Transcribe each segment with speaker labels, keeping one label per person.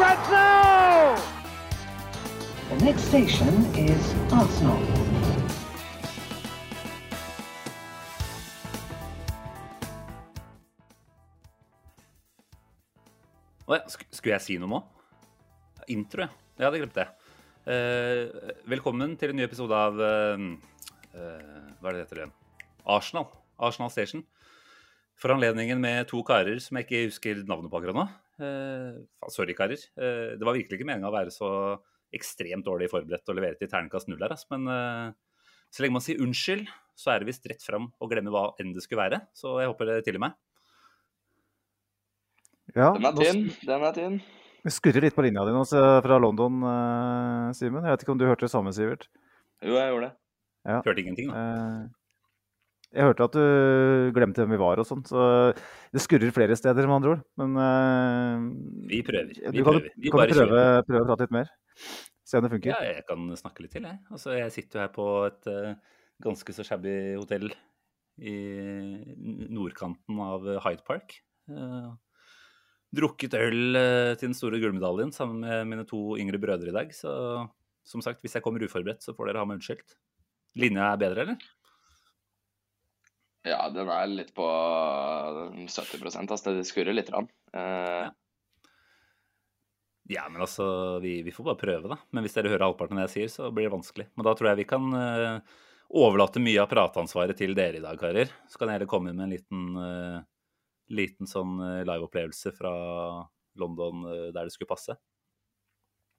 Speaker 1: Now!
Speaker 2: The next station is Arsenal.
Speaker 3: Oh, ja, sk skulle jeg si noe nå? Intro, ja. Jeg hadde glemt det. Eh, velkommen til en ny episode av eh, eh, Hva er det det heter igjen? Arsenal. Arsenal Station. For anledningen med to karer som jeg ikke husker navnet på akkurat nå. Eh, sorry, karer. Eh, det var virkelig ikke meninga å være så ekstremt dårlig forberedt og levere til terningkast null her, ass. Men eh, så lenge man sier unnskyld, så er det visst rett fram å glemme hva enn det skulle være. Så jeg håper det tilgir meg.
Speaker 4: Ja,
Speaker 5: Den er tynn. Den er tynn.
Speaker 4: Vi skurrer litt på linja di nå fra London, Simen. Jeg vet ikke om du hørte det samme, Sivert?
Speaker 5: Jo, jeg gjorde det.
Speaker 3: Hørte ingenting, da.
Speaker 4: Jeg hørte at du glemte hvem vi var og sånn, så det skurrer flere steder, med andre ord. Men uh,
Speaker 3: Vi prøver.
Speaker 4: du
Speaker 3: Vi
Speaker 4: kan,
Speaker 3: prøver. Vi
Speaker 4: du kan
Speaker 3: bare
Speaker 4: prøve, prøve å prate litt mer. Se om det funker.
Speaker 3: Ja, jeg kan snakke litt til, jeg. Altså, jeg sitter jo her på et uh, ganske så shabby hotell i nordkanten av Hyde Park. Uh, drukket øl til den store gullmedaljen sammen med mine to yngre brødre i dag. Så som sagt, hvis jeg kommer uforberedt, så får dere ha meg unnskyldt. Linja er bedre, eller?
Speaker 5: Ja, den er litt på 70 altså Det skurrer litt. Rann. Uh,
Speaker 3: Ja, men altså, vi, vi får bare prøve, da. Men hvis dere hører halvparten av det jeg sier, så blir det vanskelig. Men da tror jeg vi kan uh, overlate mye av prateansvaret til dere i dag, karer. Så kan jeg heller komme med en liten, uh, liten sånn eh, liveopplevelse fra London uh, der det skulle passe.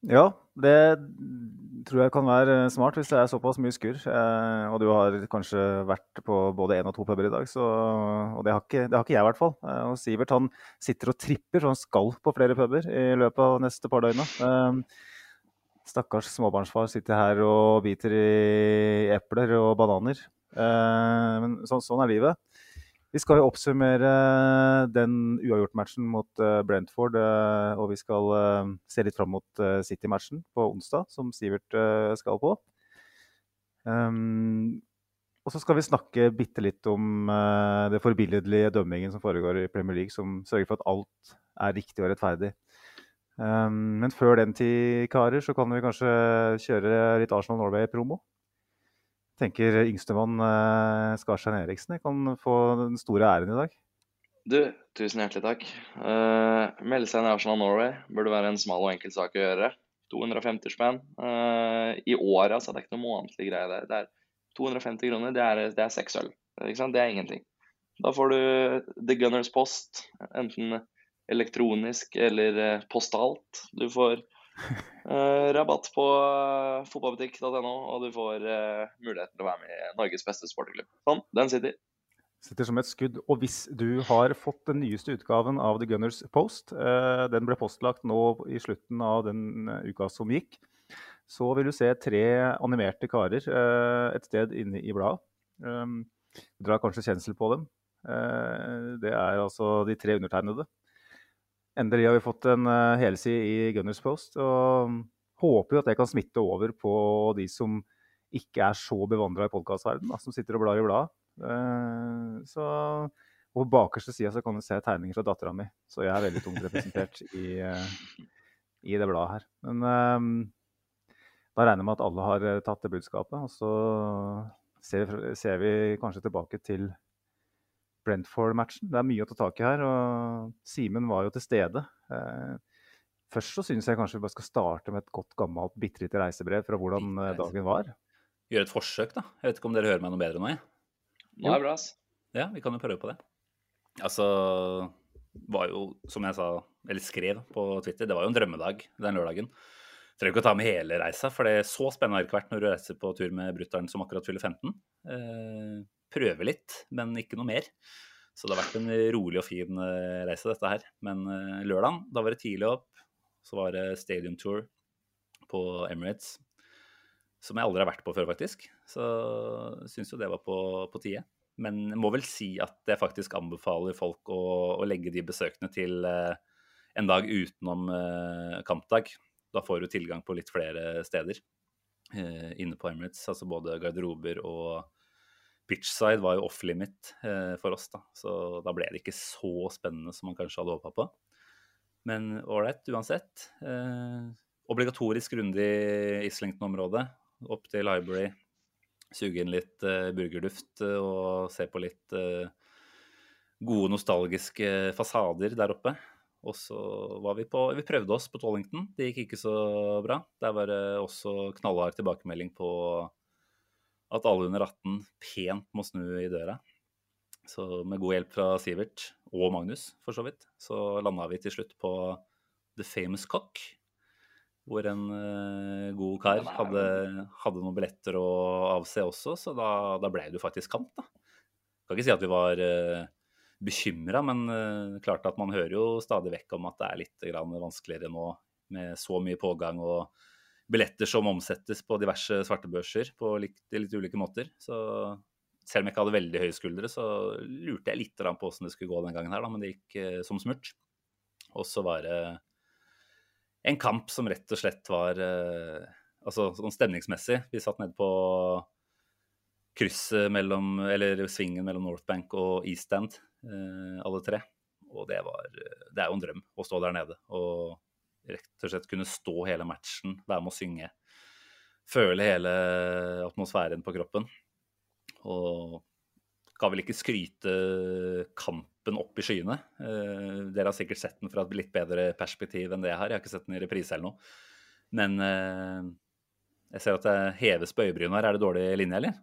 Speaker 4: Ja, det tror jeg kan være smart hvis det er såpass mye skurr. Eh, og du har kanskje vært på både én og to puber i dag, så, og det har, ikke, det har ikke jeg i hvert fall. Eh, og Sivert han sitter og tripper, så han skal på flere puber i løpet av neste par døgna. Eh, stakkars småbarnsfar sitter her og biter i epler og bananer. Eh, men så, sånn er livet. Vi skal jo oppsummere den uavgjort-matchen mot eh, Brentford, eh, og vi skal eh, se litt fram mot City-matchen på onsdag, som Sivert skal på. Um, og så skal vi snakke bitte litt om det forbilledlige dømmingen som foregår i Premier League, som sørger for at alt er riktig og rettferdig. Um, men før den tid, karer, så kan vi kanskje kjøre litt Arsenal Norway-promo tenker yngstemann eh, Skarstein Eriksen jeg kan få den store æren i dag.
Speaker 5: du, tusen hjertelig takk. Uh, melde seg inn i Arsenal Norway burde være en smal og enkel sak å gjøre. 250 spenn. uh, I året, altså. Det er ikke noe månedlig greie. Det, det er 250 kroner, det er, det er seks øl. Det er ingenting. Da får du The Gunners Post, enten elektronisk eller eh, postalt. Du får eh, rabatt på uh, fotballbutikk.no, og du får uh, muligheten til å være med i Norges beste sportsklubb. Sånn, den sitter.
Speaker 4: Sitter som et skudd. Og hvis du har fått den nyeste utgaven av The Gunners Post, eh, den ble postlagt nå i slutten av den eh, uka som gikk, så vil du se tre animerte karer eh, et sted inne i bladet. Um, drar kanskje kjensel på dem. Eh, det er altså de tre undertegnede. Endelig har vi fått en uh, helside i Gunners Post, og håper jo at det kan smitte over på de som ikke er så bevandra i podkastverdenen, som sitter og blar i bladet. Uh, så og på bakerste sida kan du se tegninger fra dattera mi, så jeg er veldig tungt representert i, uh, i det bladet her. Men uh, da regner jeg med at alle har eh, tatt det budskapet, og så ser, ser vi kanskje tilbake til Brentford-matchen. Det er mye å ta tak i her, og Simen var jo til stede. Eh, Først så syns jeg kanskje vi bare skal starte med et godt gammelt bitte lite reisebrev fra hvordan eh, dagen var.
Speaker 3: Gjøre et forsøk, da. Jeg vet ikke om dere hører meg noe bedre nå, jeg.
Speaker 5: Nå er det bra, ass.
Speaker 3: Ja, vi kan jo prøve på det. Altså, var jo, som jeg sa, eller skrev på Twitter, det var jo en drømmedag den lørdagen. Trenger ikke å ta med hele reisa, for det er så spennende har det ikke vært når du reiser på tur med brutter'n som akkurat fyller 15. Eh, prøve litt, men ikke noe mer. Så det har vært en rolig og fin eh, reise, dette her. Men eh, lørdagen, da var det tidlig opp. Så var det Stadium Tour på Emirates. Som jeg aldri har vært på før, faktisk. Så syns jo det var på, på tide. Men jeg må vel si at jeg faktisk anbefaler folk å, å legge de besøkene til eh, en dag utenom kampdag. Da får du tilgang på litt flere steder inne på Emirates. Altså både garderober og pitchside var jo off limit eh, for oss, da. Så da ble det ikke så spennende som man kanskje hadde håpa på. Men ålreit uansett. Eh, obligatorisk runde i Islington-området. Opp til Library. Suge inn litt eh, burgerduft og se på litt gode, nostalgiske fasader der oppe. Og så var vi på Vi prøvde oss på Tollington. Det gikk ikke så bra. Der var det også knallhard tilbakemelding på at alle under 18 pent må snu i døra. Så med god hjelp fra Sivert, og Magnus for så vidt, så landa vi til slutt på The Famous Cock. Hvor en uh, god kar hadde, hadde noen billetter å avse også, så da, da ble det jo faktisk kamp, da. Kan ikke si at vi var uh, bekymra, men uh, klart at man hører jo stadig vekk om at det er litt grann vanskeligere nå med så mye pågang og billetter som omsettes på diverse svartebørser på litt, litt ulike måter. Så selv om jeg ikke hadde veldig høye skuldre, så lurte jeg litt på åssen det skulle gå den gangen her, da, men det gikk eh, som smurt. Og så var det en kamp som rett og slett var eh, Altså sånn stemningsmessig. Vi satt nede på krysset mellom Eller svingen mellom Northbank og Eastend, eh, alle tre. Og det var Det er jo en drøm å stå der nede og rett og slett kunne stå hele matchen, være med å synge. Føle hele atmosfæren på kroppen. Og skal vel ikke skryte kampen opp i skyene. Eh, dere har sikkert sett den fra et litt bedre perspektiv enn det jeg har. Jeg har ikke sett den i reprise eller noe. Men eh, jeg ser at det heves på øyebrynene her. Er det dårlig linje, eller?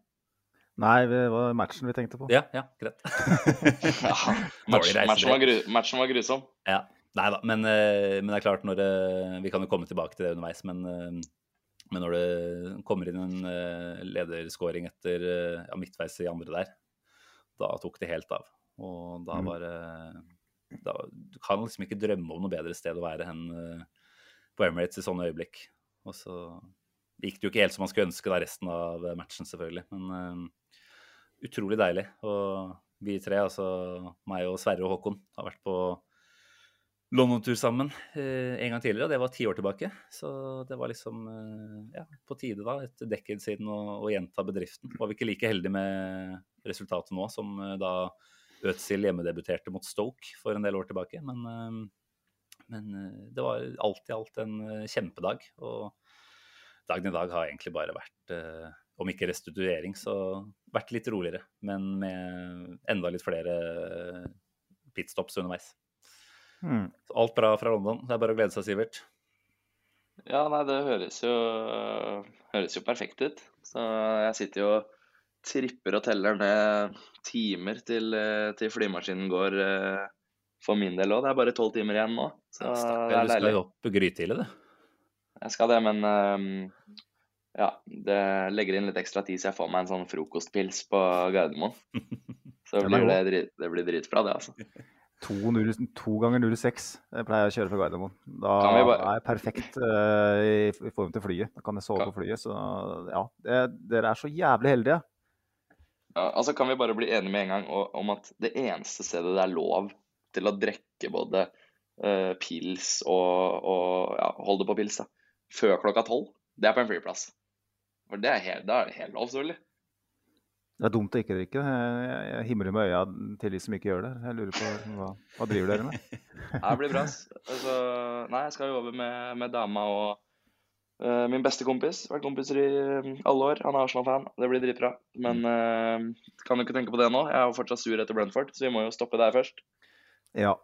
Speaker 4: Nei, det var matchen vi tenkte på.
Speaker 3: Ja, ja, greit.
Speaker 5: Ja, match, matchen, var gru, matchen var grusom.
Speaker 3: Ja. Nei da, men, eh, men det er klart når det Vi kan jo komme tilbake til det underveis, men, eh, men når det kommer inn en lederskåring etter eh, ja, midtveis i andre der, da tok det helt av. Og da
Speaker 4: Mm.
Speaker 3: var det Du kan liksom ikke drømme om noe bedre sted å være enn eh, på Emirates i sånne øyeblikk. Og så gikk det jo ikke helt som man skulle ønske da resten av matchen, selvfølgelig. Men uh, utrolig deilig. Og vi tre, altså meg og Sverre og Håkon, har vært på London-tur sammen eh, en gang tidligere, og det var ti år tilbake. Så det var liksom eh, ja, på tide da, et decade siden, å, gjenta bedriften. Var vi ikke like heldige med resultatet nå som eh, da Øtzil hjemmedebuterte mot Stoke for en del år tilbake. Men, eh, men eh, det var alt i alt en eh, kjempedag. Og dagen i dag har egentlig bare vært, om ikke restituering, så vært litt roligere. Men med enda litt flere pitstops underveis.
Speaker 4: Mm.
Speaker 3: Alt bra fra London. Det er bare å glede seg, Sivert.
Speaker 5: Ja, nei, det høres jo, høres jo perfekt ut. Så jeg sitter jo og tripper og teller ned timer til, eh, til flymaskinen går eh, for min del òg. Det er bare tolv timer igjen nå. Så det er deilig.
Speaker 3: du skal jo opp grytidlig, du.
Speaker 5: Jeg skal det, men ja, det legger inn litt ekstra tid, så jeg får meg en sånn frokostpils på Gardermoen. Så blir det, drit, det blir dritbra, det, altså.
Speaker 4: 2, to ganger 06 jeg pleier jeg å kjøre fra Gardermoen. Da
Speaker 5: bare-
Speaker 4: er jeg perfekt uh, i, i form til flyet. Da kan jeg sove
Speaker 5: Kan-
Speaker 4: på flyet. Så ja, det, dere er så jævlig heldige.
Speaker 5: Ja, altså Kan vi bare bli enige med en gang om at det eneste stedet det er lov til å drikke både uh, pils og, og ja, hold det på pils da, før klokka tolv, det er på en flyplass. For det er helt, det er helt lov, selvfølgelig.
Speaker 4: Det er dumt å ikke drikke. Jeg, jeg himler med øya til de som ikke gjør det. Jeg lurer på hva, hva driver dere med?
Speaker 5: Det blir bra. Altså, nei, jeg skal jo over med, med dama og uh, min beste kompis. Vært kompiser i eh, alle år. Han er Arsenal-fan. Det blir dritbra. Men uh, kan jo ikke tenke på det nå. Jeg er jo fortsatt sur etter Brentford, så vi må jo stoppe der først.
Speaker 4: Ja.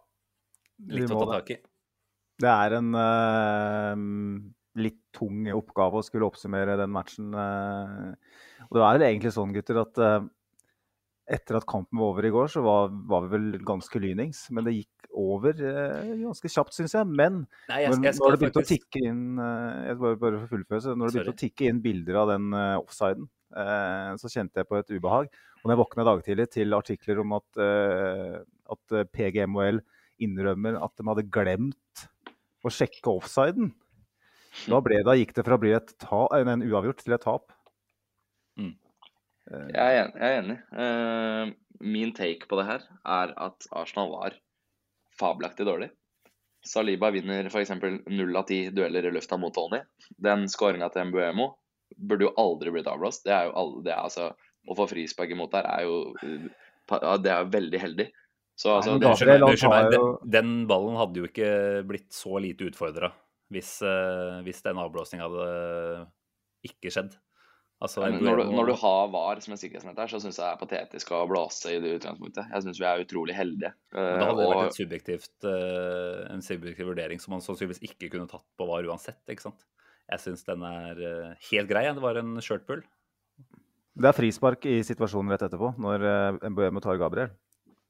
Speaker 4: Vi
Speaker 3: Litt å ta tak i.
Speaker 4: Det er en eh, litt tung oppgave å skulle oppsummere den matchen. eh. og det er vel egentlig sånn, gutter, at eh, etter at kampen var over i går, så var, var vi vel ganske lynings. Men det gikk over eh, ganske kjapt, syns jeg. Men
Speaker 3: Nei, jeg,
Speaker 4: når,
Speaker 3: jeg
Speaker 4: når det begynte å tikke inn eh, bare, bare for fullføre, når det begynte
Speaker 3: Sorry.
Speaker 4: å tikke inn bilder av den eh, offsiden, eh, så kjente jeg på et ubehag. Og når jeg våkna i dag tidlig til artikler om at, at PGMOL innrømmer at de hadde glemt å sjekke offsiden, da, ble, da gikk det fra å bli et ta, en uavgjort til et tap.
Speaker 5: Jeg er enig. Jeg er enig. Uh, min take på det her er at Arsenal var fabelaktig dårlig. Saliba vinner f.eks. 0 av 10 dueller i lufta mot Tony. Den skåringa til Mbuemo burde jo aldri blitt avblåst. Det er jo alle, det er altså, Å få frispark imot der er jo Det er veldig heldig. Så altså,
Speaker 4: men
Speaker 3: det, skjønner, det skjønner, den, den ballen hadde jo ikke blitt så lite utfordra hvis, eh, hvis den avblåsninga hadde ikke skjedd. Altså,
Speaker 5: Ja, men når, du, når du har VAR som en sikkerhetsnett her, så syns jeg det er patetisk å blåse i det utgangspunktet. Jeg syns vi er utrolig heldige. Eh,
Speaker 3: Da hadde det
Speaker 5: og-
Speaker 3: vært et subjektivt, eh, en subjektiv vurdering som man sannsynligvis ikke kunne tatt på VAR uansett. ikke sant? Jeg syns den er helt grei. Det var en shirtpull.
Speaker 4: Det er frispark i situasjonen rett etterpå, når Mbuemo tar Gabriel.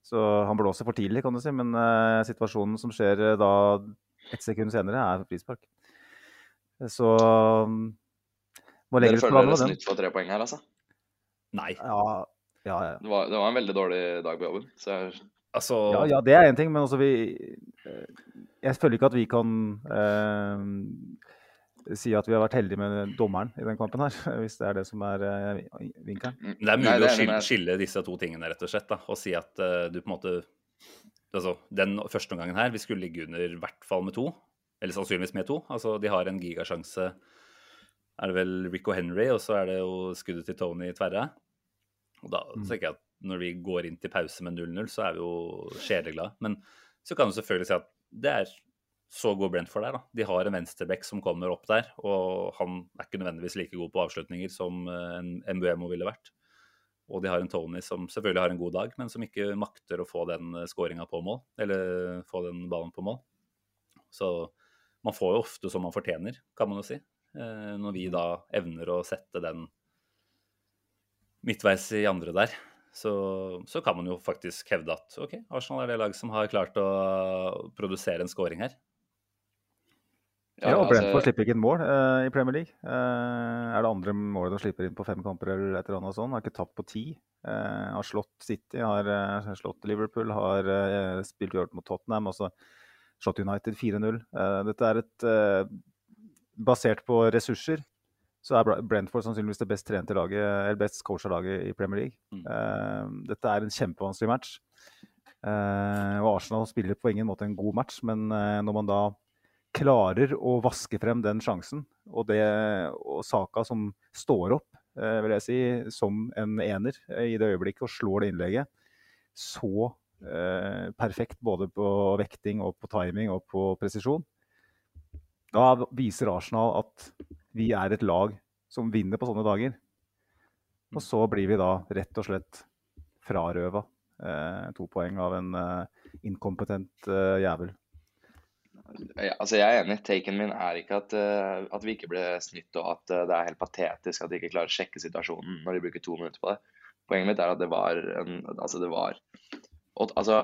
Speaker 4: Så han blåser for tidlig, kan du si, men situasjonen som skjer da ett sekund senere, er frispark. Så um, må legge
Speaker 5: Dere
Speaker 4: litt på
Speaker 5: føler dere snytt for tre poeng her, altså?
Speaker 3: Nei.
Speaker 4: Ja, ja, ja.
Speaker 5: Det var, det var en veldig dårlig dag på jobben. Så jeg,
Speaker 3: Altså
Speaker 4: Ja, ja, det er én ting, men også vi eh, Jeg føler ikke at vi kan eh, si at vi har vært heldige med dommeren i den kampen her, hvis det er det som er eh, vinkelen.
Speaker 3: Det er mulig
Speaker 5: Nei, det
Speaker 3: å
Speaker 5: er-
Speaker 3: skille, skille disse to tingene, rett og slett. Da, og si at eh, du på en måte Altså, den første omgangen her, vi skulle ligge under i hvert fall med to. Eller sannsynligvis med to. Altså, de har en gigasjanse Er det vel Rico Henry, og så er det jo skuddet til Tony Tverre. Og da
Speaker 4: Mm.
Speaker 3: tenker jeg at når vi går inn til pause med 0-0, så er vi jo sjeleglade. Men så kan du selvfølgelig si at det er så god Brentford der, da. De har en venstreback som kommer opp der, og han er ikke nødvendigvis like god på avslutninger som eh, en Mbuemo ville vært. Og de har en Tony som selvfølgelig har en god dag, men som ikke makter å få den skåringa på mål. Eller få den ballen på mål. Så man får jo ofte som man fortjener, kan man jo si. Eh, Når vi da evner å sette den midtveis i andre der, så, så kan man jo faktisk hevde at OK, Arsenal er det laget som har klart å produsere en skåring her.
Speaker 4: Ja, og
Speaker 5: altså,
Speaker 4: Brentford slipper ikke inn mål uh, i Premier League. Uh, er det andre målet de slipper inn på fem kamper eller et eller annet sånt? Har ikke tapt på ti. Uh, har slått City, har slått Liverpool, har spilt uavgjort mot Tottenham. Altså slått United 4-0. Eh, dette er et Basert på ressurser så er Brentford sannsynligvis det best trente laget, eller best coacha laget i Premier League.
Speaker 3: Mm.
Speaker 4: Dette er en kjempevanskelig match. Og Arsenal spiller på ingen måte en god match, men når man da klarer å vaske frem den sjansen, og, det, og Saka som står opp, eh, vil jeg si, som en ener eh, i det øyeblikket og slår det innlegget, så eh, perfekt både på vekting og på timing og på presisjon, da viser Arsenal at vi er et lag som vinner på sånne dager. Og så blir vi da rett og slett frarøva eh, to poeng av en eh, inkompetent eh, jævel.
Speaker 5: Ja, altså jeg er enig. Taken min er ikke at, uh, at vi ikke ble snytt, og at uh, det er helt patetisk at de ikke klarer å sjekke situasjonen når de bruker to minutter på det. Poenget mitt er at det var en, Altså, det var og, Altså,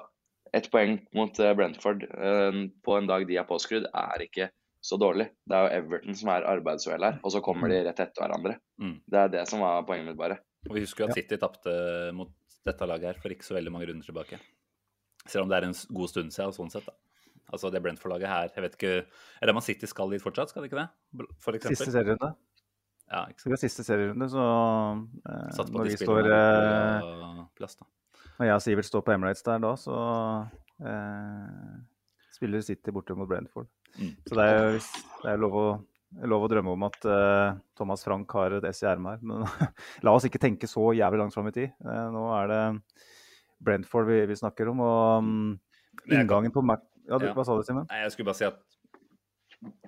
Speaker 5: ett poeng mot eh, Brentford uh, på en dag de er påskrudd, er ikke så dårlig. Det er jo Everton som er arbeidsuhell her, og så kommer de rett etter hverandre.
Speaker 3: Mm.
Speaker 5: Det er det som var poenget mitt, bare.
Speaker 3: Og vi husker jo at City tapte mot dette laget her for ikke så veldig mange runder tilbake. Selv om det er en god stund siden, sånn sett. da. Altså det Brentford-laget her jeg vet ikke, Er det man City skal dit fortsatt, skal det ikke det? For
Speaker 4: Siste
Speaker 3: eksempel.
Speaker 4: serierunde.
Speaker 3: Ja, ikke sant.
Speaker 4: Vi siste serierunde, så eh,
Speaker 3: Satt på
Speaker 4: når, vi står, eh,
Speaker 3: plass, da.
Speaker 4: når jeg og Sivert står på Emirates der da, så eh, spiller City borte mot Brentford.
Speaker 3: Mm.
Speaker 4: Så det er, det er lov, å, lov å drømme om at eh, Thomas Frank har et S i ermet her. Men la oss ikke tenke så jævlig langt fram i tid. Eh, nå er det Brentford vi, vi snakker om, og um, inngangen på. Ja, du,
Speaker 3: Ja.
Speaker 4: hva sa du, Simen?
Speaker 3: Jeg skulle bare si at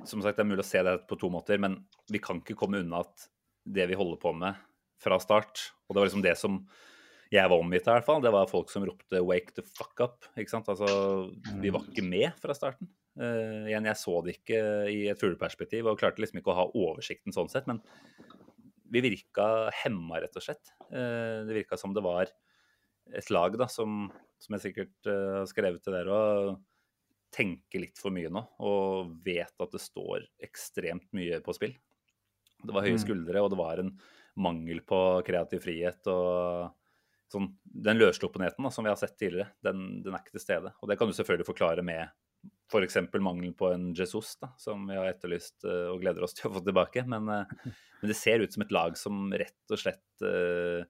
Speaker 3: som sagt, det er mulig å se det på to måter, men vi kan ikke komme unna at det vi holder på med fra start, og det var liksom det som jeg var omgitt av, i hvert fall, det var folk som ropte 'wake the fuck up'. ikke sant? Altså, Vi var ikke med fra starten. Uh, igjen, jeg så det ikke i et fugleperspektiv og klarte liksom ikke å ha oversikten sånn sett, men vi virka hemma, rett og slett. Uh, det virka som det var et lag da, som, som jeg sikkert eh, har skrevet til dere òg, tenker litt for mye nå og vet at det står ekstremt mye på spill. Det var høye
Speaker 4: Mm.
Speaker 3: skuldre, og det var en mangel på kreativ frihet. og sånn, Den løssluppenheten som vi har sett tidligere, den, den, er ikke til stede. Og det kan du selvfølgelig forklare med f.eks. mangelen på en Jesus, da, som vi har etterlyst uh, og gleder oss til å få tilbake. Men, uh, men, det ser ut som et lag som rett og slett uh,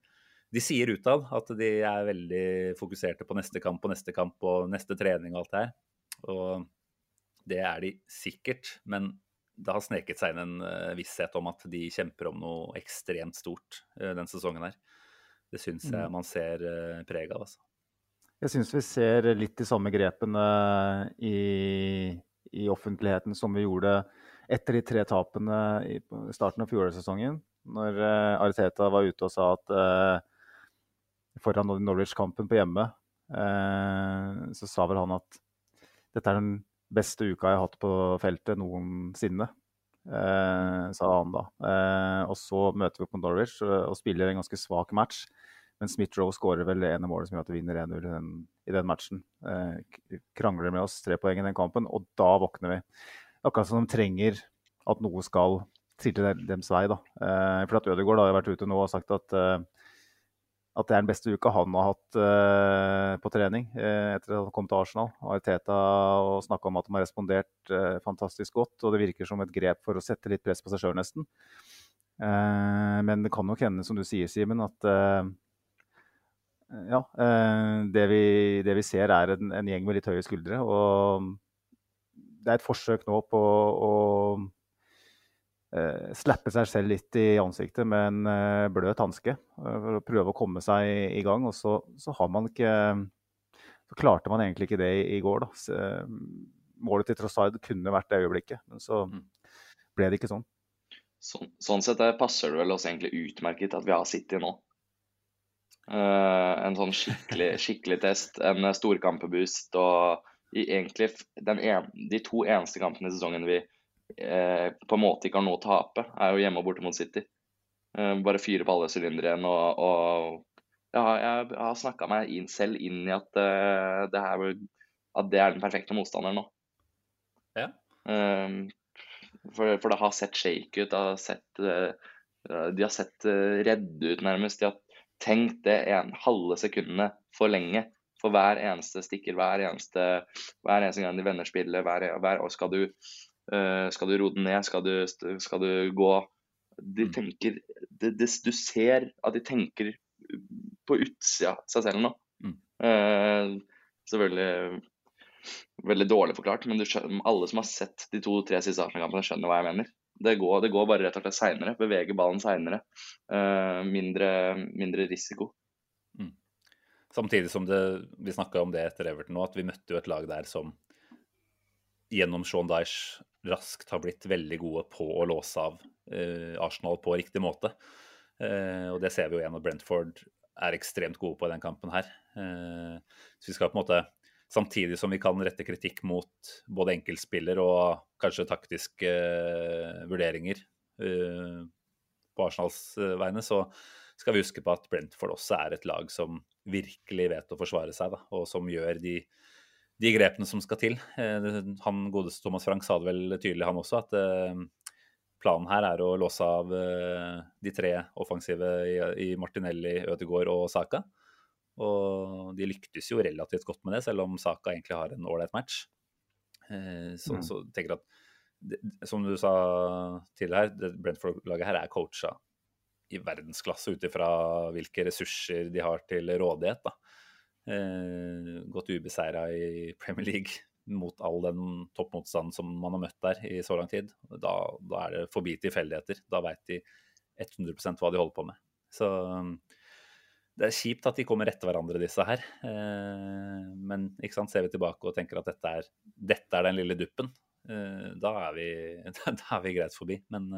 Speaker 3: De sier utad at de er veldig fokuserte på neste kamp og neste kamp og neste trening og alt det her. Og det er de sikkert, men det har sneket seg inn en visshet om at de kjemper om noe ekstremt stort den sesongen her. Det syns jeg mm. man ser preg av, altså.
Speaker 4: Jeg syns vi ser litt de samme grepene i, i, offentligheten som vi gjorde etter de tre tapene i starten av fjorårssesongen. Når Ariteta var ute og sa at eh, foran Norwich-kampen på hjemme, eh, så sa vel han at dette er den beste uka jeg har hatt på feltet noensinne. sa han da. og så møter vi på Norwich og spiller en ganske svak match. Men Smith-Roe skårer vel ene målet som gjør at vi vinner 1-0 i, i, den matchen. Eh, krangler med oss tre poeng i den kampen, og da våkner vi. Akkurat som de trenger at noe skal trille deres vei. da. Eh, for at Ødegaard har vært ute nå og sagt at, eh, at det er den beste uka han har hatt eh, på trening eh, etter at han kom til Arsenal. Arteta og snakka om at de har respondert eh, fantastisk godt, og det virker som et grep for å sette litt press på seg sjøl, nesten. men det kan nok hende, som du sier, Simen, at ja, det vi, det vi, ser er en, en, gjeng med litt høye skuldre. Og det er et forsøk nå på å uh, slappe seg selv litt i ansiktet med en uh, bløt hanske. For å prøve å komme seg i, i gang. Og så, så, har man ikke Så klarte man egentlig ikke det i, i går, da. Så, målet til Trossard kunne vært det øyeblikket, men så mm. ble det ikke sånn.
Speaker 5: Sånn, sånn sett passer det vel oss egentlig utmerket at vi har City nå. Uh, en sånn skikkelig, skikkelig test. En storkampeboost og i egentlig en, de to eneste kampene i sesongen vi på en måte ikke har noe å tape, er jo hjemme og borte mot City. Uh, bare fyre på alle sylindere igjen og, og ja, jeg har snakka meg inn, selv inn i at, det her, at det er den perfekte motstanderen nå.
Speaker 3: Ja.
Speaker 5: For, for, det har sett shake ut. Det har sett, de har sett redde ut, nærmest. De har tenkt det en, halve sekundet for lenge for hver eneste stikker, hver eneste, hver eneste gang de vender spillet. Hver, hver, skal, du, uh, skal du roe den ned? Skal du, skal du, gå De mm. tenker de, de, Du ser at de tenker på utsida av seg selv nå. Mm. Eh, selvfølgelig veldig dårlig forklart, men skjønner, alle som har sett de to-tre siste Arsenal-kampene, skjønner hva jeg mener. Det går, det går, bare rett og slett seinere. Beveger ballen seinere. Eh, mindre, mindre, risiko. Mm.
Speaker 3: Samtidig som det, vi snakka om det etter Everton nå, at vi møtte jo et lag der som gjennom Sean Dyche raskt har blitt veldig gode på å låse av uh, Arsenal på riktig måte. Uh, og det ser vi jo igjen at Brentford er ekstremt gode på i den kampen her. så vi skal på en måte Samtidig som vi kan rette kritikk mot både enkeltspiller og kanskje taktiske vurderinger på Arsenals vegne, så skal vi huske på at Brentford også er et lag som virkelig vet å forsvare seg, da, og som gjør de, de grepene som skal til. han godeste Thomas Frank sa det vel tydelig, han også, at planen her er å låse av de tre offensive i, Martinelli, Ødegaard og Saka. Og de lyktes jo relativt godt med det, selv om Saka egentlig har en ålreit match. Eh, så, mm. så tenker jeg at, som du sa tidligere her, Brentford-laget her er coacha i verdensklasse ut ifra hvilke ressurser de har til rådighet. da. Eh, gått ubeseira i Premier League mot all den toppmotstanden som man har møtt der i så lang tid. Da, da er det forbi tilfeldigheter. Da veit de 100% hva de holder på med. Så det er kjipt at de kommer etter hverandre, disse her. Eh, men sant, ser vi tilbake og tenker at dette er, dette er den lille duppen, eh, da, er vi, da, er vi, greit forbi. Men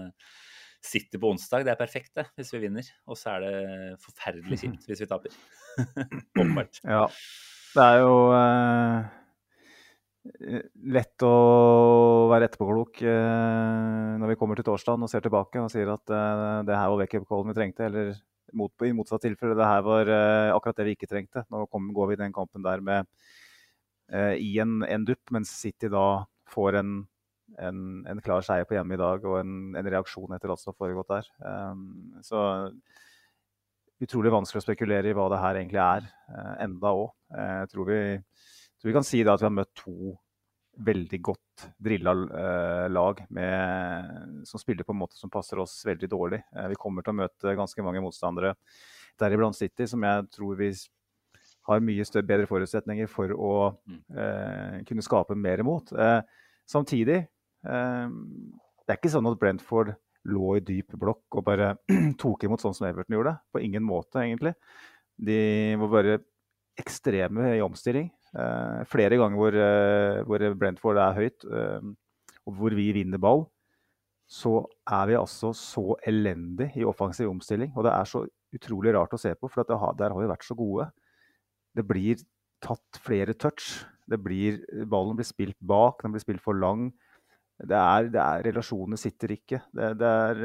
Speaker 3: City på onsdag, det er perfekt det, hvis vi vinner. Og så er det forferdelig kjipt hvis vi taper.
Speaker 4: Åpenbart. ja. Det er jo eh, lett å være etterpåklok eh, når vi kommer til torsdag og ser tilbake og sier at eh, det her var wake-up-callen vi trengte, eller mot, i motsatt tilfelle. Det her var uh, akkurat det vi ikke trengte. Nå kom, går vi i den kampen der med uh, i en, en, dupp, mens City da får en, en, en klar seier på hjemme i dag og en, reaksjon etter alt som har foregått der. Um, så utrolig vanskelig å spekulere i hva det her egentlig er, uh, enda òg. Jeg tror vi, tror vi kan si at vi har møtt to veldig godt drilla uh, lag med, som spiller på en måte som passer oss veldig dårlig. Eh, vi kommer til å møte ganske mange motstandere, deriblant City, som jeg tror vi har mye bedre forutsetninger for å eh, kunne skape mer mot. Eh, samtidig eh, Det er ikke sånn at Brentford lå i dyp blokk og bare tok imot sånn som Everton gjorde. På ingen måte, egentlig. De var bare ekstreme i omstilling. Uh, flere ganger hvor, uh, hvor, Brentford er høyt, uh, og hvor vi vinner ball, så er vi altså så elendig i offensiv omstilling. Og det er så utrolig rart å se på, for har, der har vi vært så gode. Det blir tatt flere touch. Blir, ballen blir spilt bak, den blir spilt for lang. Det er, det er Relasjonene sitter ikke. Det, det er,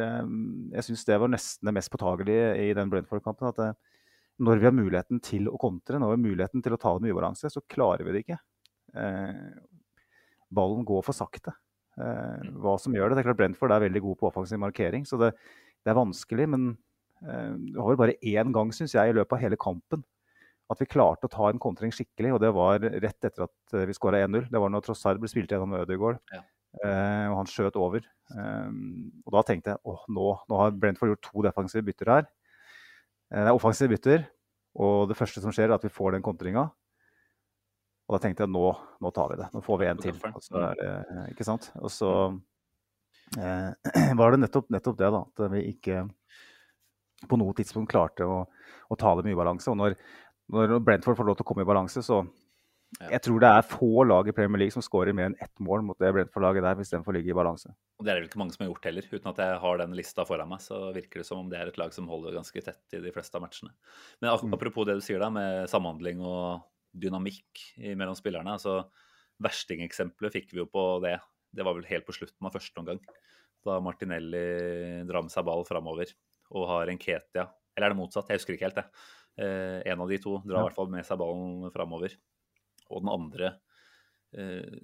Speaker 4: jeg syns det var nesten det mest påtagelige i den Brentford-kampen. at det, når vi har muligheten til å kontre, når vi har muligheten til å ta det med ubalanse, så klarer vi det ikke. Eh, ballen går for sakte. Eh, mm. hva som gjør det? Det er klart Brentford er veldig god på offensiv markering, så det, det er vanskelig. Men eh, det var vel bare én gang, syns jeg, i løpet av hele kampen at vi klarte å ta en kontring skikkelig, og det var rett etter at eh, vi skåra 1-0. Det var når Trossard ble spilt gjennom Ødegaard, ja. Eh, og han skjøt over. Eh, og da tenkte jeg åh, nå, nå har Brentford gjort to defensive bytter her. Eh, det er offensive bytter, og det første som skjer, er at vi får den kontringa. Og da tenkte jeg nå, nå tar vi det. Nå får vi en til. Og så er ikke sant? Og så eh, var det nettopp, nettopp, det, da. At vi ikke på noe tidspunkt klarte å, å ta det med ubalanse. Og når, når Brentford får lov til å komme i balanse, så jeg tror det er få lag i Premier League som skårer mer enn ett mål mot det Brentford-laget der, hvis den får ligge i balanse.
Speaker 3: Og Det er det vel ikke mange som har gjort heller. Uten at jeg har den lista foran meg, så virker det som om det er et lag som holder ganske tett i de fleste av matchene. Men mm. apropos det du sier da, med samhandling og dynamikk mellom spillerne. altså Verstingeksempelet fikk vi jo på det. Det var vel helt på slutten av første omgang. Da Martinelli drar med seg ball framover og har en Ketia Eller er det motsatt? Jeg husker ikke helt, jeg. Eh, en av de to drar i hvert fall med seg ballen framover og den andre eh,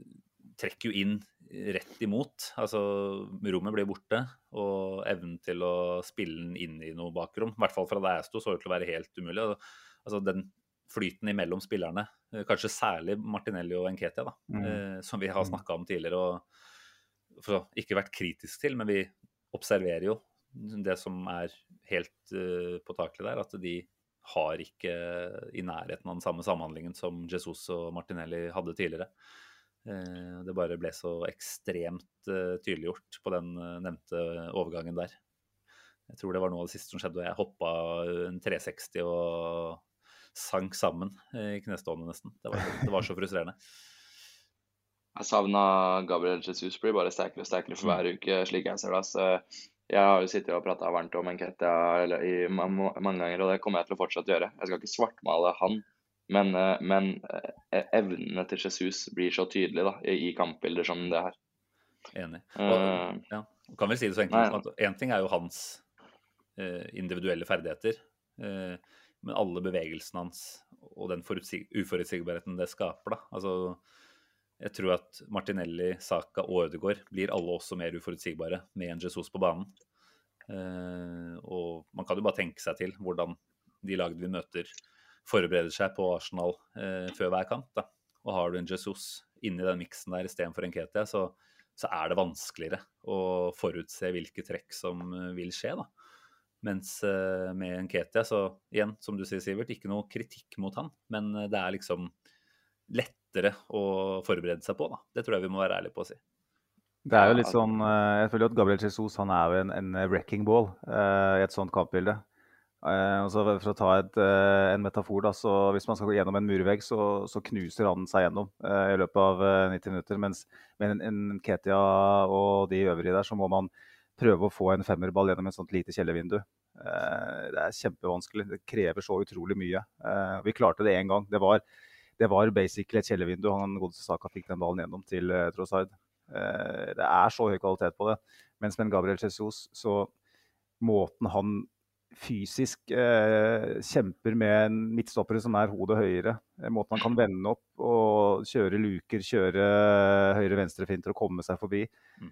Speaker 3: trekker jo inn rett imot. Altså rommet blir borte, og evnen til å spille den inn i noe bakrom, i hvert fall fra der jeg sto, så ut til å være helt umulig. Altså den flyten imellom spillerne, eh, kanskje særlig Martinelli og Enketia, da, mm. eh, som vi har mm. snakka om tidligere og for, ikke vært kritisk til, men vi observerer jo det som er helt uh, påtakelig der, at de har ikke i nærheten av den samme samhandlingen som Jesus og Martinelli hadde tidligere. Eh, det bare ble så ekstremt eh, tydeliggjort på den eh, nevnte overgangen der. Jeg tror det var noe av det siste som skjedde, og jeg hoppa en 360 og sank sammen i knestående nesten. Det var, det var så frustrerende.
Speaker 5: Jeg savna Gabriel Jesus blir bare sterkere og sterkere for hver uke, slik jeg ser det. Så jeg har jo sittet og prata varmt om Enketia i mange ganger, og det kommer jeg til å fortsette å gjøre. Jeg skal ikke svartmale han, men, eh, men eh, evnene til Jesus blir så tydelige da, i kampbilder som det her.
Speaker 3: Enig. Og, uh, ja, kan vel si det så enkelt at Én ting er jo hans uh, individuelle ferdigheter, uh, men alle bevegelsene hans og den uforutsigbarheten det skaper. da, altså jeg tror at Martinelli, Saka og Ødegaard blir alle også mer uforutsigbare med en Jesus på banen. Eh, og man kan jo bare tenke seg til hvordan de lagene vi møter, forbereder seg på Arsenal eh, før hver kamp. Da. Og har du en Jesus inni den miksen der istedenfor en Ketia, så, så, er det vanskeligere å forutse hvilke trekk som eh, vil skje. da. Mens med en Ketia, så igjen, som du sier, Sivert, ikke noe kritikk mot han, men det er liksom lett lettere å forberede seg på. Da. Det tror jeg vi må være ærlige på å si.
Speaker 4: Det er jo litt sånn, eh, Jeg føler at Gabriel Jesus han er jo en, en wrecking ball uh, i et sånt kampbilde. Uh, og så For å ta et, uh, en metafor, da, så hvis man skal gå gjennom en murvegg, så, så knuser han seg gjennom i løpet av 90 minutter. Mens med en, en Ketia og de øvrige der, så må man prøve å få en femmerball gjennom et sånt lite kjellervindu. det er kjempevanskelig. Det krever så utrolig mye. vi klarte det én gang. Det var det var basically et kjellervindu han godeste Saka fikk den ballen gjennom til uh, Trossard. Uh, det er så høy kvalitet på det. Mens med Gabriel Jesus, så måten han fysisk uh, kjemper med en midtstopper som er hodet høyere, måten han kan vende opp og kjøre luker, kjøre høyre-venstre-finter og komme seg forbi, mm.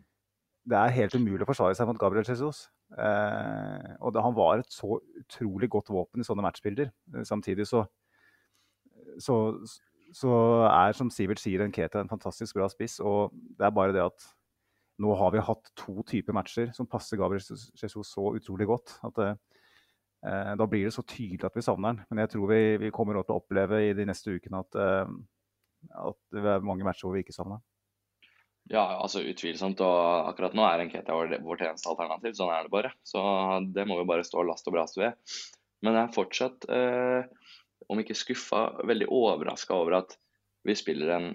Speaker 4: det er helt umulig å forsvare seg mot Gabriel Jesus. Eh, og det, han var et så utrolig godt våpen i sånne matchbilder. Eh, samtidig så, så, så er, som Sivert sier, Nketa en fantastisk bra spiss. Og det er bare det at nå har vi hatt to typer matcher som passer Gabriel Jesus så utrolig godt. at det, eh, Da blir det så tydelig at vi savner den. Men jeg tror vi, vi kommer til å oppleve i de neste ukene at, eh, at det er mange matcher hvor vi ikke savner den.
Speaker 5: Ja, altså utvilsomt. Og akkurat nå er Nketa vår, vårt eneste alternativ. Sånn er det bare. Så det må vi bare stå last og brast ved. Men det er fortsatt, eh, om ikke skuffa, veldig overraska over at vi spiller en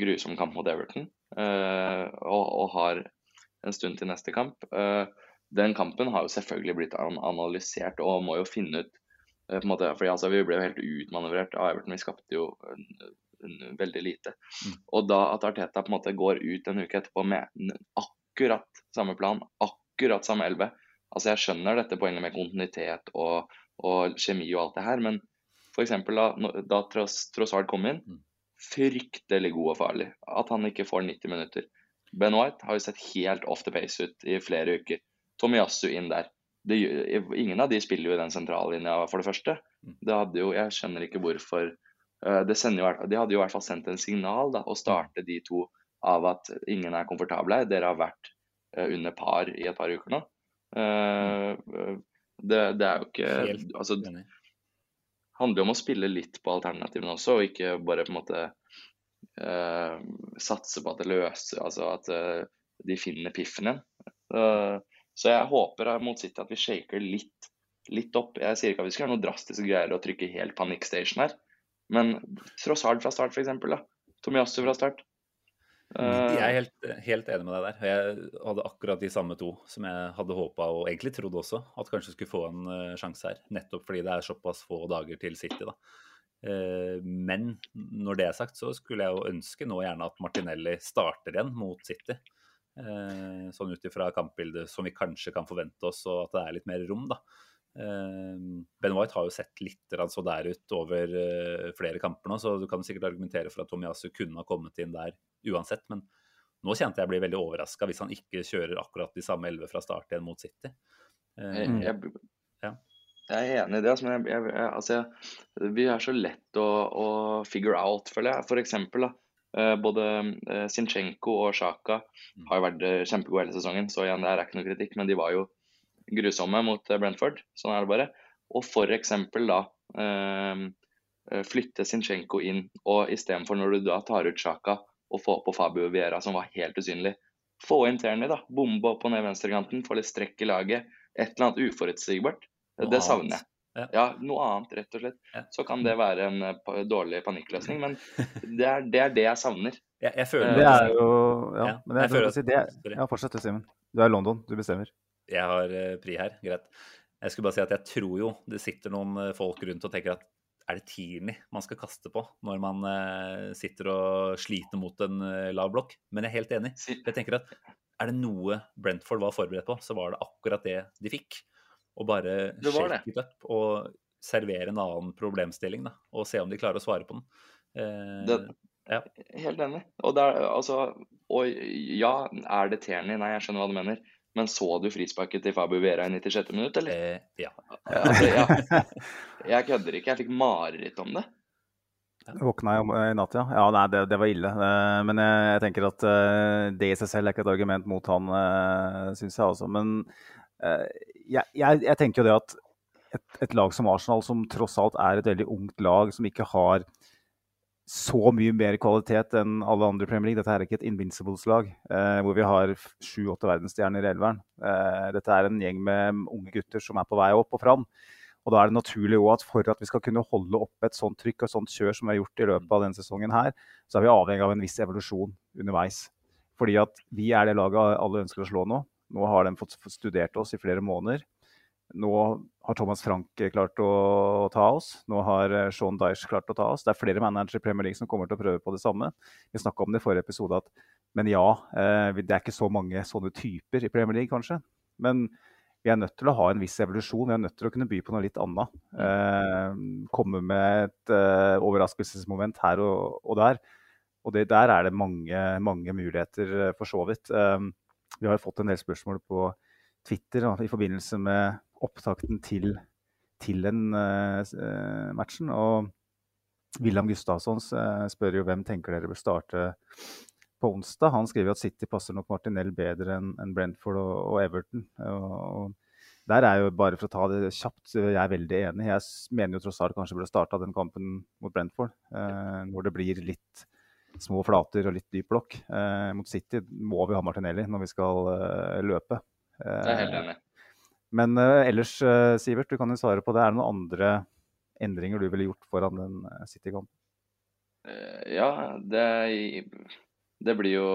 Speaker 5: grusom kamp mot Everton uh, og, og, har en stund til neste kamp. Uh, den kampen har jo selvfølgelig blitt analysert og må jo finne ut uh, på en måte, fordi altså, Vi ble jo helt utmanøvrert av Everton. Vi skapte jo veldig lite. Mm. Og da at Arteta på en måte går ut en uke etterpå med akkurat samme plan, akkurat samme elleve Altså Jeg skjønner dette poenget med kontinuitet og, og kjemi og alt det her, men f.eks. da, da Trossard kom inn, mm. fryktelig god og farlig. At han ikke får 90 minutter. Ben White har jo sett helt off the pace ut i flere uker. Tomiyasu inn der. Det, ingen av de spiller jo i den sentrallinja, for det første. Mm. Det hadde jo, Jeg skjønner ikke hvorfor Eh, det jo, de hadde jo i hvert fall sendt en signal da, å starte de to av at ingen er komfortable. Dere har vært eh, under par i et par uker nå. Eh, det, det er jo ikke altså, handler jo om å spille litt på alternativene også, og ikke bare på en måte uh, satse på at det løser Altså at uh, de finner piffen igjen. Uh, så jeg håper mot City at vi shaker litt, litt opp. Jeg sier ikke at vi skal gjøre noe drastiske greier og trykke helt panikkstation her. Men Trossard fra start, f.eks. Tomiyasu fra start.
Speaker 3: Uh, jeg er helt, helt, enig med deg der. Jeg hadde akkurat de samme to som jeg hadde håpa og egentlig trodd også at kanskje skulle få en uh, sjanse her. Nettopp fordi det er såpass få dager til City. da. Uh, men når det er sagt, så skulle jeg jo ønske nå gjerne at Martinelli starter igjen mot City. sånn ut ifra kampbildet som vi kanskje kan forvente oss, og at det er litt mer rom, da. Ehm, ben White har jo sett litt så der ut over eh, flere kamper nå, så du kan sikkert argumentere for at Tomiyasu kunne ha kommet inn der uansett. Men nå kjente jeg blir veldig overraska hvis han ikke kjører akkurat de samme elleve fra start igjen mot City.
Speaker 5: Jeg, jeg, ja. jeg, er enig i det. Men jeg, altså, vi er så lett å, å, figure out, føler jeg. For eksempel, da, eh, både eh, Sinchenko og Sjaka mm. har jo vært kjempegode hele sesongen, så igjen, det er ikke noe kritikk, men de var jo grusomme mot eh, Brentford. Sånn er det bare. Og f.eks. da ehm, eh, flytte Sinchenko inn, og istedenfor når du da tar ut Sjaka og får på Fabio Viera, som var helt usynlig, få inn Terny, da. Bombe opp på ned venstrekanten, få litt strekk i laget. Et eller annet uforutsigbart. Det savner jeg. Ja, noe annet, rett og slett. Så kan det være en dårlig panikkløsning, men det er, det er det, jeg savner.
Speaker 3: Jeg, jeg føler
Speaker 4: Det er jo Ja, men jeg, jeg føler, si det, ja fortsett du, Simen. Du er i London, du bestemmer
Speaker 3: jeg har eh, pri her. Greit. Jeg skulle bare si at jeg tror jo det sitter noen eh, folk rundt og tenker at er det Tierney man skal kaste på når man uh, sitter og sliter mot en lav blokk? Men jeg er helt enig. Jeg tenker at er det noe Brentford var forberedt på, så var det akkurat det de fikk. Å bare shake it up og servere en annen problemstilling da, og se om de klarer å svare på den.
Speaker 5: Eh, det, ja. Helt enig. Og, der, altså, og ja, er det Tierney? Nei, jeg skjønner hva du mener. Men så du frisparket til Fabio Vera i 96. minutt, eller?
Speaker 3: Eh, ja.
Speaker 5: altså, ja. Jeg kødder ikke. Jeg fikk mareritt om det.
Speaker 4: Jeg våkna i natt, ja. Ja, nei, det, det var ille. Eh, men jeg, jeg, tenker at eh, det i seg selv er ikke et argument mot han, eh, syns jeg også. Men jeg, jeg, jeg, tenker jo det at et, et, lag som Arsenal, som tross alt er et veldig ungt lag, som ikke har så mye mer kvalitet enn alle andre Premier League. Dette er ikke et Invincibles-lag eh, hvor vi har sju-åtte verdensstjerner i elveren. Eh, dette er en gjeng med unge gutter som er på vei opp og fram. Og da er det naturlig at for at vi skal kunne holde oppe et sånt trykk og et sånt kjør som vi har gjort i løpet av denne sesongen her, så er vi avhengig av en viss evolusjon underveis. Fordi at vi er det laget alle ønsker å slå nå. Nå har de fått studert oss i flere måneder. Nå har Thomas Frank klart å ta oss. Nå har eh, Sean Dyche klart å ta oss. Det er flere managere i Premier League som kommer til å prøve på det samme. Vi snakka om det i forrige episode, at, men ja, eh, det er ikke så mange sånne typer i Premier League, kanskje. Men vi er nødt til å ha en viss evolusjon. Vi er nødt til å kunne by på noe litt annet. Eh, komme med et eh, overraskelsesmoment her og, der. Og det, der er det mange, mange muligheter, eh, for så vidt. Eh, vi har fått en del spørsmål på Twitter da, i forbindelse med opptakten til, til den uh, matchen. Og William Gustavsson uh, spør jo hvem tenker dere bør starte på onsdag. Han skriver at City passer nok Martinell bedre enn en Brentford og, og Everton. Og, og der er jo bare for å ta det kjapt, jeg er veldig enig. Jeg mener jo tross alt kanskje burde starta den kampen mot Brentford. Eh, hvor det blir litt små flater og litt dyp blokk. Eh, mot City må vi ha Martinelli når vi skal eh, løpe.
Speaker 5: Det er helt enig.
Speaker 4: Men ellers, Sivert, du kan jo svare på det. Er det noen andre endringer du ville gjort foran den City-kampen?
Speaker 5: Ja, det, det blir jo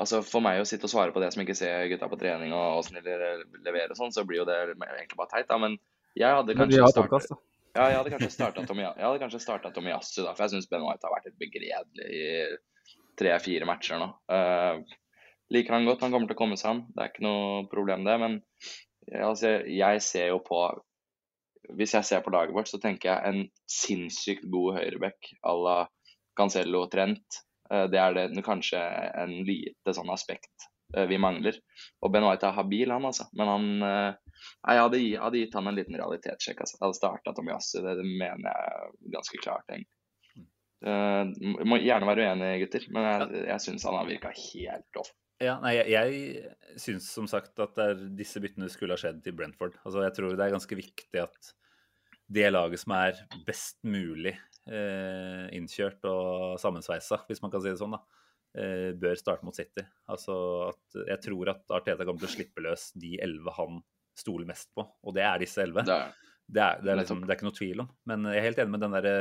Speaker 5: Altså For meg å sitte og svare på det som ikke ser gutta på trening og åssen de leverer og sånn, så blir jo det egentlig bare teit, da. Men jeg hadde kanskje startet, ja, jeg hadde kanskje starta Tomiyasu, Tomiyasu, da. For jeg syns Ben White har vært et begredelig i tre-fire matcher nå. Uh, liker han godt, han kommer til å komme seg an. Det er ikke noe problem, det. Men altså, jeg ser jo på Hvis jeg ser på laget vårt, så tenker jeg en sinnssykt god høyreback à la Cancello Trent Eh, det er det kanskje en lite sånn aspekt eh, vi mangler. Og Ben White er habil, han altså. Men han Nei, Jeg hadde, hadde gitt han en liten realitetssjekk. Altså. Jeg hadde starta Tomiassi, det mener jeg ganske klart, egentlig. Uh, må gjerne være uenig, gutter, men jeg, jeg syns han har virka helt off.
Speaker 3: Ja, nei, jeg, jeg syns som sagt at disse byttene skulle ha skjedd til Brentford. Altså, jeg tror det er ganske viktig at det laget som er best mulig eh, innkjørt og sammensveisa, hvis man kan si det sånn, da, eh, bør starte mot City. Altså at jeg tror at Arteta kommer til å slippe løs de elleve han stoler mest på, og det er disse elleve. Det, det, det, liksom, det, er ikke noe tvil om. Men jeg er helt enig med den derre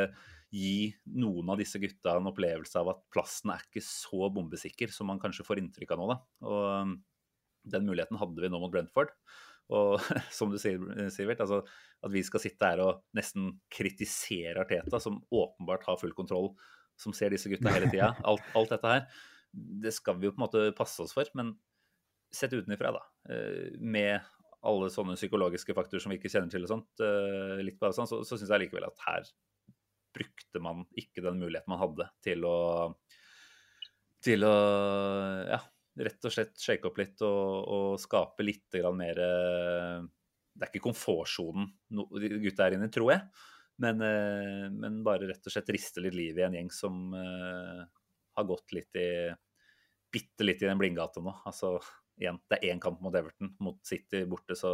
Speaker 3: gi noen av disse gutta en opplevelse av at plassen er ikke så bombesikker som man kanskje får inntrykk av nå. da. Og den muligheten hadde vi nå mot Brentford. Og som du sier, Sivert, altså, at vi skal sitte her og nesten kritisere Arteta, som åpenbart har full kontroll, som ser disse gutta hele tida. Alt, alt, dette her. Det skal vi jo på en måte passe oss for. Men sett utenfra, da. Eh, med alle sånne psykologiske faktorer som vi ikke kjenner til og sånt, eh, litt på avstand, så, så syns jeg likevel at her brukte man ikke den muligheten man hadde til å til å ja, rett og slett shake opp litt og, og skape litt mer eh, Det er ikke komfortsonen gutta er inne i, tror jeg. Men, eh, men, bare rett og slett riste litt liv i en gjeng som uh, har gått litt i Bitte litt i den blindgata nå. Altså, igjen, det er én kamp mot Everton. Mot City borte så,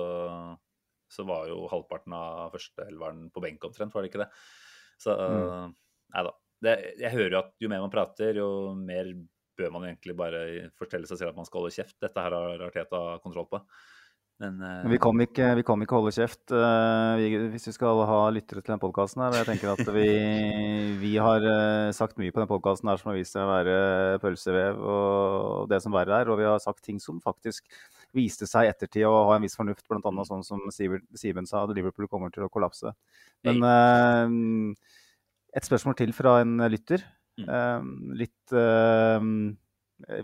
Speaker 3: så var jo halvparten av førsteelveren på benk omtrent, var det ikke det? Så mm. nei da. Det, jeg hører jo at jo mer man prater, jo mer bør man egentlig bare fortelle seg selv at man skal holde kjeft. Dette her har Arteta kontroll på.
Speaker 4: Men, uh... Vi, kan ikke, vi, kan ikke, holde kjeft uh, vi, hvis vi skal ha lyttere til den podkasten. Jeg tenker at vi, vi har uh, sagt mye på den podkasten som har vist seg å være pølsevev og det som verre er. Og vi har sagt ting som faktisk viste seg i ettertid å ha en viss fornuft, bl.a. sånn som Simen sa, at Liverpool kommer til å kollapse. Men et spørsmål til fra en lytter. Mm. Litt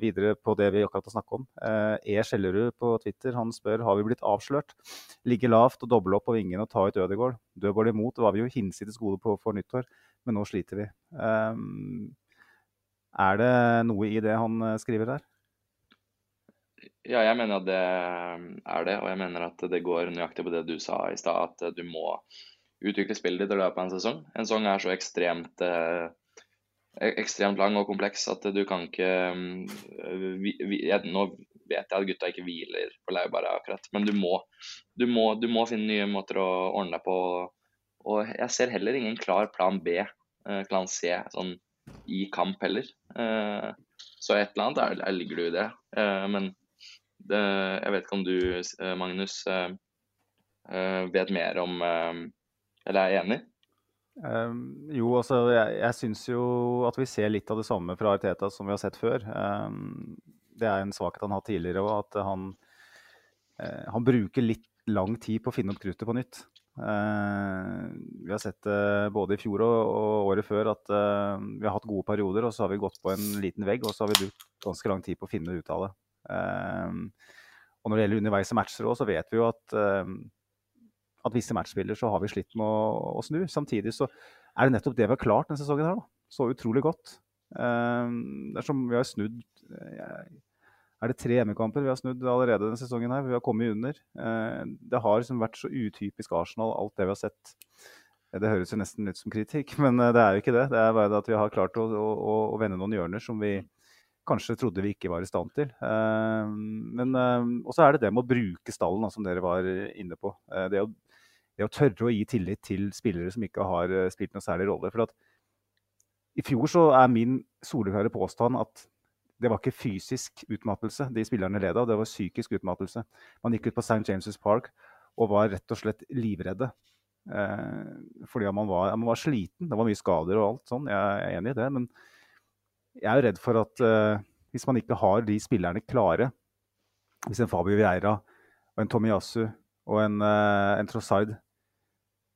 Speaker 4: videre på det vi akkurat har snakket om. Eh, e. Skjellerud på Twitter han spør har vi blitt avslørt. Ligge lavt og doble opp på vingene og ta ut Ødegaard. Dødball imot var vi jo hinsides gode på for nyttår, men nå sliter vi. Um, er det noe i det han eh, skriver der?
Speaker 5: Ja, jeg mener at det er det. Og jeg mener at det går nøyaktig på det du sa i stad, at du må utvikle spillet ditt i løpet av en sesong. En sesong er så ekstremt eh, ekstremt lang og kompleks at du kan ikke mm, vi, vi, jeg, Nå vet jeg at gutta ikke hviler på laurbæret akkurat, men du må, du, må, du må, finne nye måter å ordne deg på. Og jeg ser heller ingen klar plan B, eh, plan C, sånn i kamp heller. Eh, så et eller annet der, ligger du i det. Eh, men det, jeg vet ikke om du, Magnus, vet mer om Eller er enig?
Speaker 4: Um, jo, altså jeg, jeg syns jo at vi ser litt av det samme fra Arteta som vi har sett før. Um, det er en svakhet han har hatt tidligere òg, at han, uh, han bruker litt lang tid på å finne opp kruttet på nytt. Uh, vi har sett det uh, både i fjor og, og året før at vi har hatt gode perioder, og så har vi gått på en liten vegg, og så har vi brukt ganske lang tid på å finne ut av det. og når det gjelder underveis i matcher òg, så vet vi jo at at visse matchspillere så har vi slitt med å, å, snu. Samtidig så er det nettopp det vi har klart denne sesongen her. da. Så utrolig godt. Um, det er som vi har snudd er det tre hjemmekamper vi har snudd allerede denne sesongen. her, Vi har kommet under. Uh, det har liksom vært så utypisk Arsenal, alt det vi har sett. Eh, Det høres jo nesten ut som kritikk, men eh, det er jo ikke det. Det er bare det at vi har klart å, å, å vende noen hjørner som vi kanskje trodde vi ikke var i stand til. Eh, men Og så er det det med å bruke stallen, som dere var inne på. Eh, Det å, det å tørre å gi tillit til spillere som ikke har eh, spilt noen særlig rolle. For at i fjor så er min soleklare påstand at det var ikke fysisk utmattelse de spillerne led av, det var psykisk utmattelse. Man gikk ut på St. James' Park og var rett og slett livredde. Eh, fordi man var, man var sliten. Det var mye skader og alt sånn. Jeg er enig i det. Men jeg er jo redd for at eh, hvis man ikke har de spillerne klare Hvis en Fabio Vieira og en Tomiyasu og en, eh, en Trossard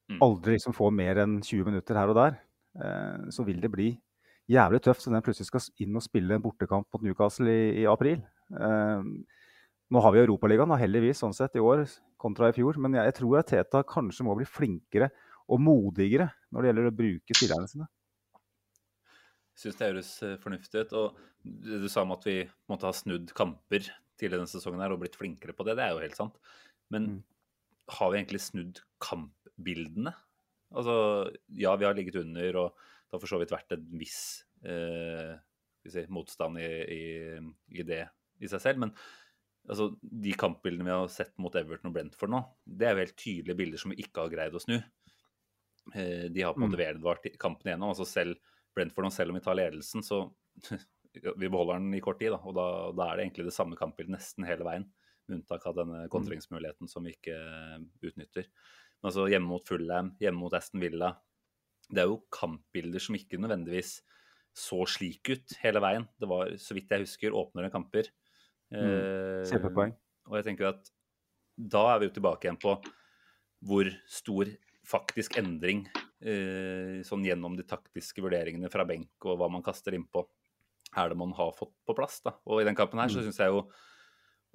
Speaker 3: Mm.
Speaker 4: aldri liksom får mer enn 20 minutter her og der, eh, så vil det bli jævlig tøft når den plutselig skal inn og spille en bortekamp mot Newcastle i, i april. Eh, nå har vi Europaligaen, heldigvis, sånn sett, i år kontra i fjor. Men jeg, jeg tror at Teta kanskje må bli flinkere og modigere når det gjelder å bruke spillerne sine.
Speaker 3: syns det høres fornuftig ut. Og du sa om at vi måtte ha snudd kamper tidligere denne sesongen her og blitt flinkere på det, det er jo helt sant. Men
Speaker 4: Mm.
Speaker 3: Har vi egentlig snudd kampbildene? Altså, ja, vi har ligget under, og det har for så vidt vært en viss eh, si, motstand i, i, i det i seg selv. Men altså, de kampbildene vi har sett mot Everton og Brentford nå, det er jo helt tydelige bilder som vi ikke har greid å snu. Eh, de har på en måte vedvart kampen igjennom. altså selv Brentford, og selv om vi tar ledelsen, så vi beholder den i kort tid. Da, og da, da er det egentlig det samme kampbildet nesten hele veien. Med unntak av denne kontringsmuligheten som vi ikke eh, utnytter. Men altså hjemme mot Fulham, hjemme mot Aston Villa. Det er jo kampbilder som ikke nødvendigvis så slik ut hele veien. Det var, så vidt jeg husker, åpnere kamper. Eh,
Speaker 4: Kjempepoeng.
Speaker 3: og jeg tenker at da er vi jo tilbake igjen på hvor stor faktisk endring eh, sånn gjennom de taktiske vurderingene fra benk og hva man kaster innpå, er det man har fått på plass. da. Og i den kampen her så syns jeg jo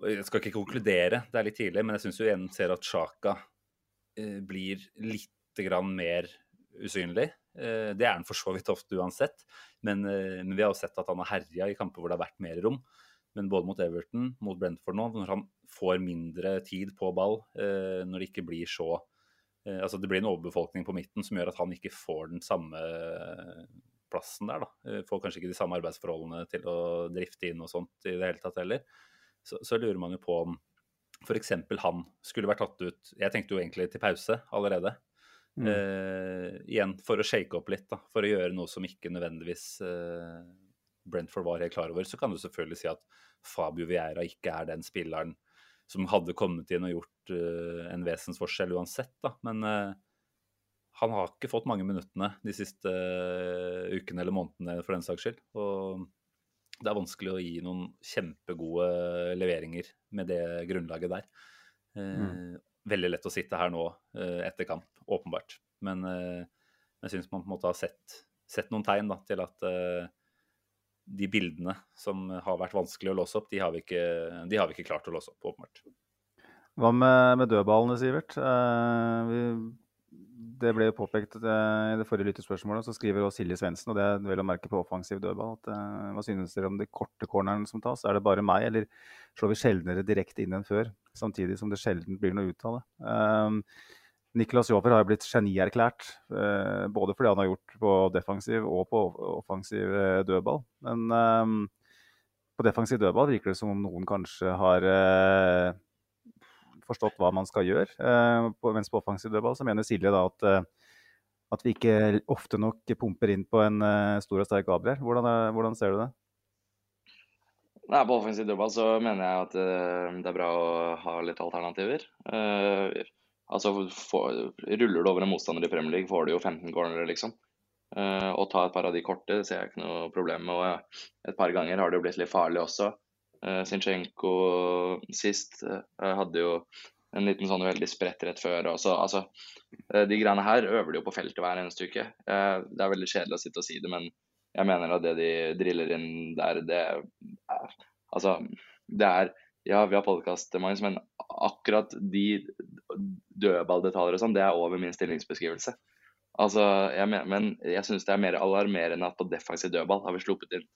Speaker 3: Jeg skal ikke konkludere, det er litt tidlig, men jeg syns jo igjen ser at Sjaka eh, blir litt grann mer usynlig. Eh, det er han for så vidt ofte uansett, men, eh, men vi har jo sett at han har herja i kamper hvor det har vært mer rom. Men både mot Everton, mot Brentford nå, når han får mindre tid på ball, eh, når det ikke blir så eh, Altså det blir en overbefolkning på midten som gjør at han ikke får den samme plassen der, da. Eh, Får kanskje ikke de samme arbeidsforholdene til å drifte inn og sånt i det hele tatt heller. Så, så lurer man jo på om f.eks. han skulle vært tatt ut Jeg tenkte jo egentlig til pause allerede.
Speaker 4: Mm.
Speaker 3: Eh, igjen for å shake opp litt, da. For å gjøre noe som ikke nødvendigvis eh, Brentford var helt klar over. Så kan du selvfølgelig si at Fabio Vieira ikke er den spilleren som hadde kommet inn og gjort eh, en vesensforskjell uansett, da. Men eh, han har ikke fått mange minuttene de siste eh, ukene eller månedene, for den saks skyld. Og det er vanskelig å gi noen kjempegode leveringer med det grunnlaget der. Mm. Veldig lett å sitte her nå eh, etter kamp, åpenbart. Men eh, jeg syns man på en måte har sett, sett noen tegn da, til at eh, de bildene som har vært vanskelig å låse opp, de har vi ikke, de har vi ikke klart å låse opp, åpenbart.
Speaker 4: Hva med, med dødballene, Sivert? Eh, vi, det ble jo påpekt eh, i det forrige lyttespørsmålet, så skriver også Silje Svendsen, og det er vel å merke på offensiv dødball, at eh, hva synes dere om de korte cornerne som tas? Er det bare meg, eller slår vi sjeldnere direkte inn enn før, samtidig som det sjelden blir noe ut av det? Um, Niklas Jover har blitt genierklært, uh, både fordi han har gjort på defensiv og på offensiv dødball. Men um, på defensiv dødball virker det som om noen kanskje har eh, forstått hva man skal gjøre. Eh, mens på offensiv dødball så mener Silje da at, eh, at vi ikke ofte nok pumper inn på en eh, stor og sterk Gabriel. Hvordan, er, hvordan ser du det?
Speaker 5: Nei, På offensiv dødball så mener jeg at det er bra å ha litt alternativer. Uh, altså, for, Ruller du over en motstander i Premier League, får du jo 15 cornere, liksom. Uh, å ta et par av de korte ser jeg ikke noe problem med. og Et par ganger har det jo blitt litt farlig også. Zinchenko sist eh, hadde jo en liten sånn veldig spredt rett før. Også. Altså, eh, de greiene her øver de jo på feltet hver eneste uke. Eh, det er veldig kjedelig å sitte og si det, men jeg mener at det de driller inn der, det er Altså, det er Ja, vi har podkast, men akkurat de dødballdetaljer og sånn, det er over min stillingsbeskrivelse. Altså, jeg men, men jeg syns det er mer alarmerende at på defensiv dødball har vi sluppet inn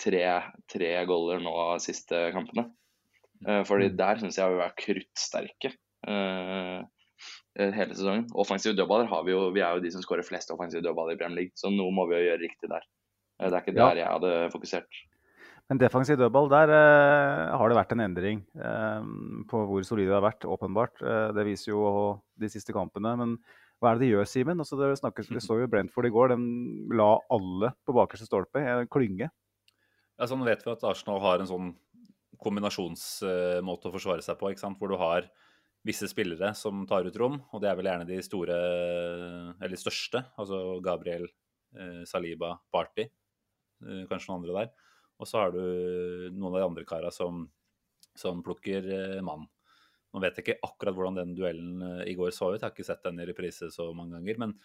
Speaker 5: tre, tre goller nå de siste kampene. Uh, fordi
Speaker 4: Mm.
Speaker 5: der syns jeg vi er kruttsterke uh, hele sesongen. Offensive dødballer har vi jo, vi er jo de som skårer flest offensive dødballer i Premier League, så noe må vi jo gjøre riktig der. Uh, Det er ikke
Speaker 4: Ja.
Speaker 5: der jeg hadde fokusert.
Speaker 4: Men defensiv dødball, der uh, har det vært en endring uh, på hvor solide det har vært, åpenbart. Uh, det viser jo de siste kampene. Men hva er det de gjør, Simen? Altså, det, det så jo Brentford i går. De la alle på bakerste stolpe, en klynge.
Speaker 3: Ja, sånn vet vi at Arsenal har en sånn kombinasjonsmåte å forsvare seg på, hvor du har visse spillere som tar ut rom, og det er vel gjerne de store, eller de største, altså Gabriel, eh, Saliba, Party, eh, kanskje noen andre der. Og så har du noen av de andre kara som, som plukker eh, mann. Nå vet jeg ikke akkurat hvordan den duellen i går så ut, jeg har ikke sett den i reprise så mange ganger. Men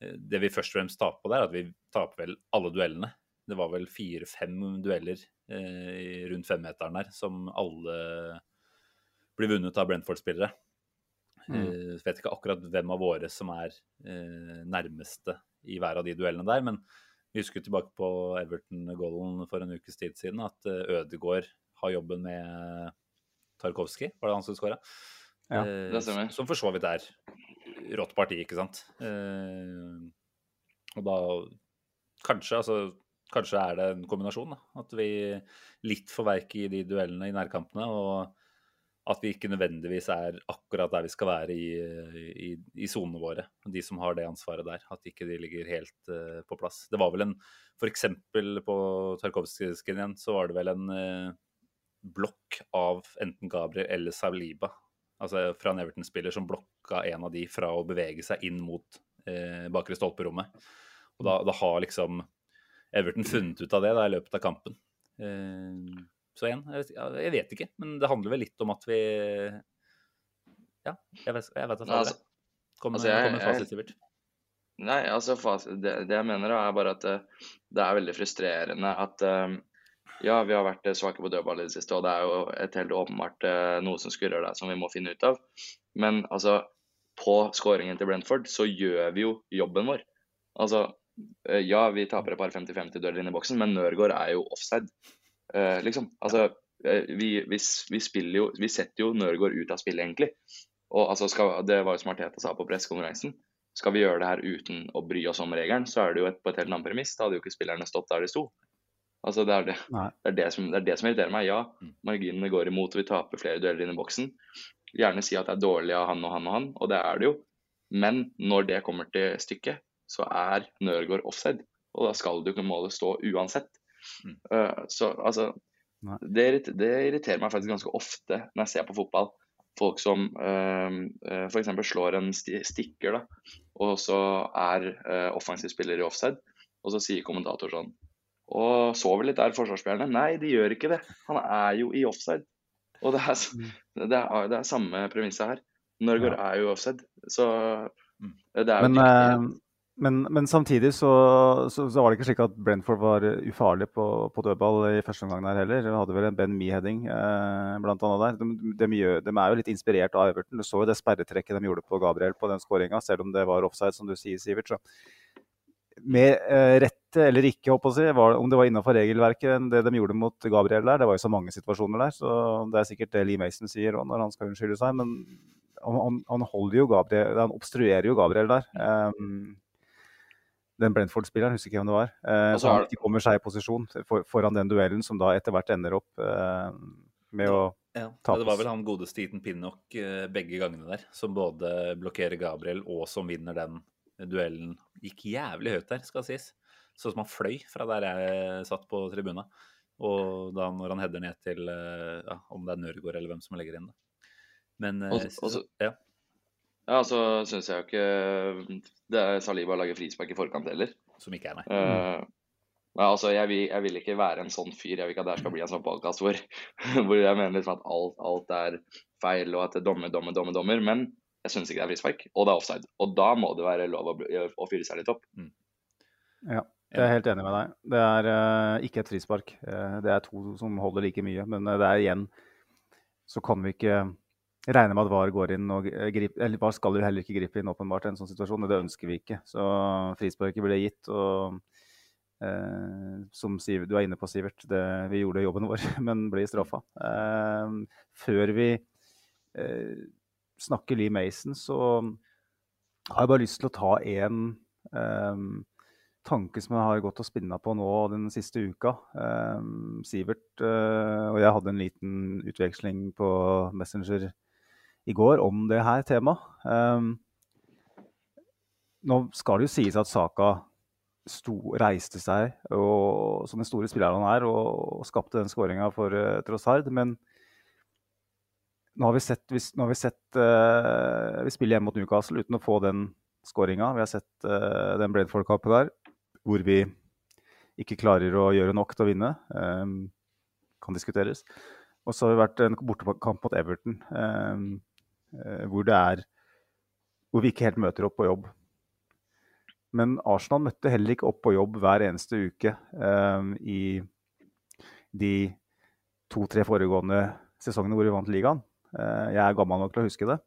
Speaker 3: det vi først og fremst taper på der, er at vi taper vel alle duellene. Det var vel fire-fem dueller eh, rundt femmeteren der som alle blir vunnet av Brentford-spillere.
Speaker 4: Mm.
Speaker 3: Eh, vet ikke akkurat hvem av våre som er eh, nærmeste i hver av de duellene der, men vi husker tilbake på Everton-goalen for en ukes tid siden, at eh, Ødegaard har jobben med Tarkovskij, var det han som skåra?
Speaker 4: Ja,
Speaker 5: det stemmer.
Speaker 3: Som for så vidt er rått parti, ikke sant. Eh, og da kanskje, altså Kanskje er det en kombinasjon. da, At vi litt for verke i de duellene i nærkampene. Og at vi ikke nødvendigvis er akkurat der vi skal være i, i, sonene våre. De som har det ansvaret der. At ikke de ligger helt uh, på plass. Det var vel en F.eks. på Tarkovskijsken igjen, så var det vel en uh, blokk av enten Gabriel eller Saliba. Altså fra en Everton-spiller som blokka en av de fra å bevege seg inn mot eh, bakre stolperommet. Og da, da har liksom Everton funnet ut av det da, i løpet av kampen. Eh, så igjen, jeg vet, ikke, men det handler vel litt om at vi Ja, jeg vet, jeg vet at
Speaker 5: det
Speaker 3: faen.
Speaker 5: altså-
Speaker 3: Kom,
Speaker 5: altså,
Speaker 3: med fasit, Sivert.
Speaker 5: Nei, altså det, det jeg mener da, er bare at eh, det er veldig frustrerende at eh, ja, vi har vært svake på dødball i det siste, og det er jo et helt åpenbart noe som skurrer der som vi må finne ut av. Men altså, på skåringen til Brentford så gjør vi jo jobben vår. Altså, ja, vi taper et par 50-50 dueller inne i boksen, men Nørgaard er jo offside. Eh, liksom. Altså, eh, vi, vi, vi spiller jo Vi setter jo Nørgaard ut av spillet, egentlig. Og altså, skal, det var jo som Arteta sa på pressekonferansen. Skal vi gjøre det her uten å bry oss om regelen, så er det jo et, på et helt annet premiss. Da hadde jo ikke spillerne stått der de sto. Altså, det er det, det, er det, som, det er det som irriterer meg. Ja,
Speaker 3: Mm.
Speaker 5: marginene går imot, og vi taper flere dueller inne i boksen. Gjerne si at det er dårlig av han og han og han, og det er det jo. Men når det kommer til stykket, så er Nørgaard offside. Og da skal jo ikke målet stå uansett.
Speaker 3: Mm.
Speaker 5: Uh, så altså det, det irriterer meg faktisk ganske ofte når jeg ser på fotball. Folk som uh, f.eks. slår en sti stikker, da, og så er uh, offensiv spiller i offside, og så sier kommentator sånn Og sover litt der, forsvarsspillerne. Nei, de gjør ikke det. Han er jo i offside. Og det er, det er, det er samme premisset her. Norgård er jo offside, så
Speaker 3: Mm.
Speaker 5: det er jo
Speaker 4: Men,
Speaker 5: ikke
Speaker 4: eh, men, men samtidig så, så, så var det ikke slik at Brentford var ufarlig på, på dødball i første omgang der heller. De hadde vel en Ben Mee-heading eh, blant annet der. De, de, de er jo litt inspirert av Everton. Du så jo det sperretrekket de gjorde på Gabriel på den skåringa, selv om det var offside, som du sier, Sivert. Så med eh, rette eller ikke, håper jeg var, om det var innenfor regelverket enn det de gjorde mot Gabriel der. Det var jo så mange situasjoner der, så det er sikkert det Lee Mason sier òg når han skal unnskylde seg. Men han, han, han holder jo Gabriel, han obstruerer jo Gabriel der. Um, den Brentford-spilleren, husker ikke hvem det var. Eh,
Speaker 5: Og så
Speaker 4: så han
Speaker 5: har-
Speaker 4: ikke kommer seg i posisjon for, foran den duellen som da etter hvert ender opp eh, med å
Speaker 3: Ja,
Speaker 4: tapes.
Speaker 3: det var vel han godeste Ethan Pinnock eh, begge gangene der, som både blokkerer Gabriel og som vinner den duellen. Gikk jævlig høyt der, skal sies. Sånn som han fløy fra der jeg satt på tribuna. Og da når han header ned til eh, ja, om det er Nørgaard eller hvem som legger inn det. Men også,
Speaker 5: Og- og så-
Speaker 3: ja.
Speaker 5: Ja, så syns jeg jo ikke det er Saliba lager frispark i forkant heller.
Speaker 3: Som ikke er meg.
Speaker 5: Eh, men altså, jeg vil, jeg vil ikke være en sånn fyr. Jeg vil ikke at det skal bli en sånn podkast hvor, hvor jeg mener liksom at alt, alt er feil, og at det er dommer, dommer, dommer, dommer. Men jeg syns ikke det er frispark, og det er offside. Og da må det være lov å, å fyre seg litt opp.
Speaker 4: Ja, jeg er helt enig med deg. Det er uh, ikke et frispark. Uh, det er to som holder like mye. Men eh, det er igjen så kan vi ikke regne med at VAR går inn og eh, griper Eller VAR skal jo heller ikke gripe inn åpenbart i en sånn situasjon, og det ønsker vi ikke. Så frisparket ble gitt. og Eh, som Sivert, du er inne på, Sivert. Det, vi gjorde jobben vår, men ble straffa. Eh, før vi eh, snakker Lee Mason, så har jeg bare lyst til å ta en eh, tanke som jeg har gått og spinna på nå den siste uka. Eh, Sivert og jeg hadde en liten utveksling på Messenger i går om det her temaet. Um, nå skal det jo sies at Saka sto, reiste seg og, som den store spilleren han er, og, og skapte den skåringa for uh, Trossard. Men nå har vi sett, vi, har vi, sett uh, vi spiller hjemme mot Newcastle uten å få den skåringa. Vi har sett uh, den Bredford-kampen der hvor vi ikke klarer å gjøre nok til å vinne. Um, kan diskuteres. Og så har det vært en bortekamp mot Everton um, hvor det er hvor vi ikke helt møter opp på jobb. Men Arsenal møtte heller ikke opp på jobb hver eneste uke um, i de to-tre foregående sesongene hvor vi vant ligaen. Uh, jeg er gammel nok til å huske det.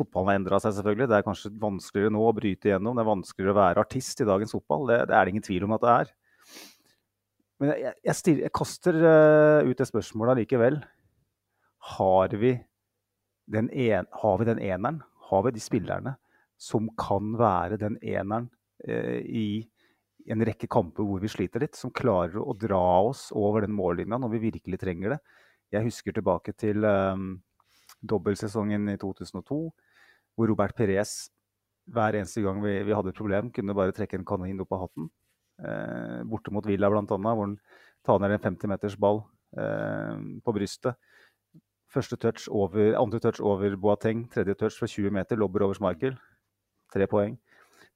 Speaker 4: Fotballen har endra seg, selvfølgelig. Det er kanskje vanskeligere nå å bryte igjennom. Det er vanskeligere å være artist i dagens fotball. Det, det er det ingen tvil om at det er. Men jeg, jeg, stiller, jeg kaster ut det spørsmålet allikevel. Har vi en, har vi den eneren? Har vi de spillerne som kan være den eneren eh, i en rekke kamper hvor vi sliter litt, som klarer å dra oss over den mållinja når vi virkelig trenger det. Jeg husker tilbake til eh, dobbeltsesongen i 2002, hvor Robert Perez hver eneste gang vi, vi, hadde et problem, kunne bare trekke en kanin opp av hatten. Eh, borte mot Villa bl.a., hvor han tar ned en 50-meters ball eh, på brystet. Første touch over, andre touch over Boateng, tredje touch fra 20 meter, lobber over Schmeichel tre poeng.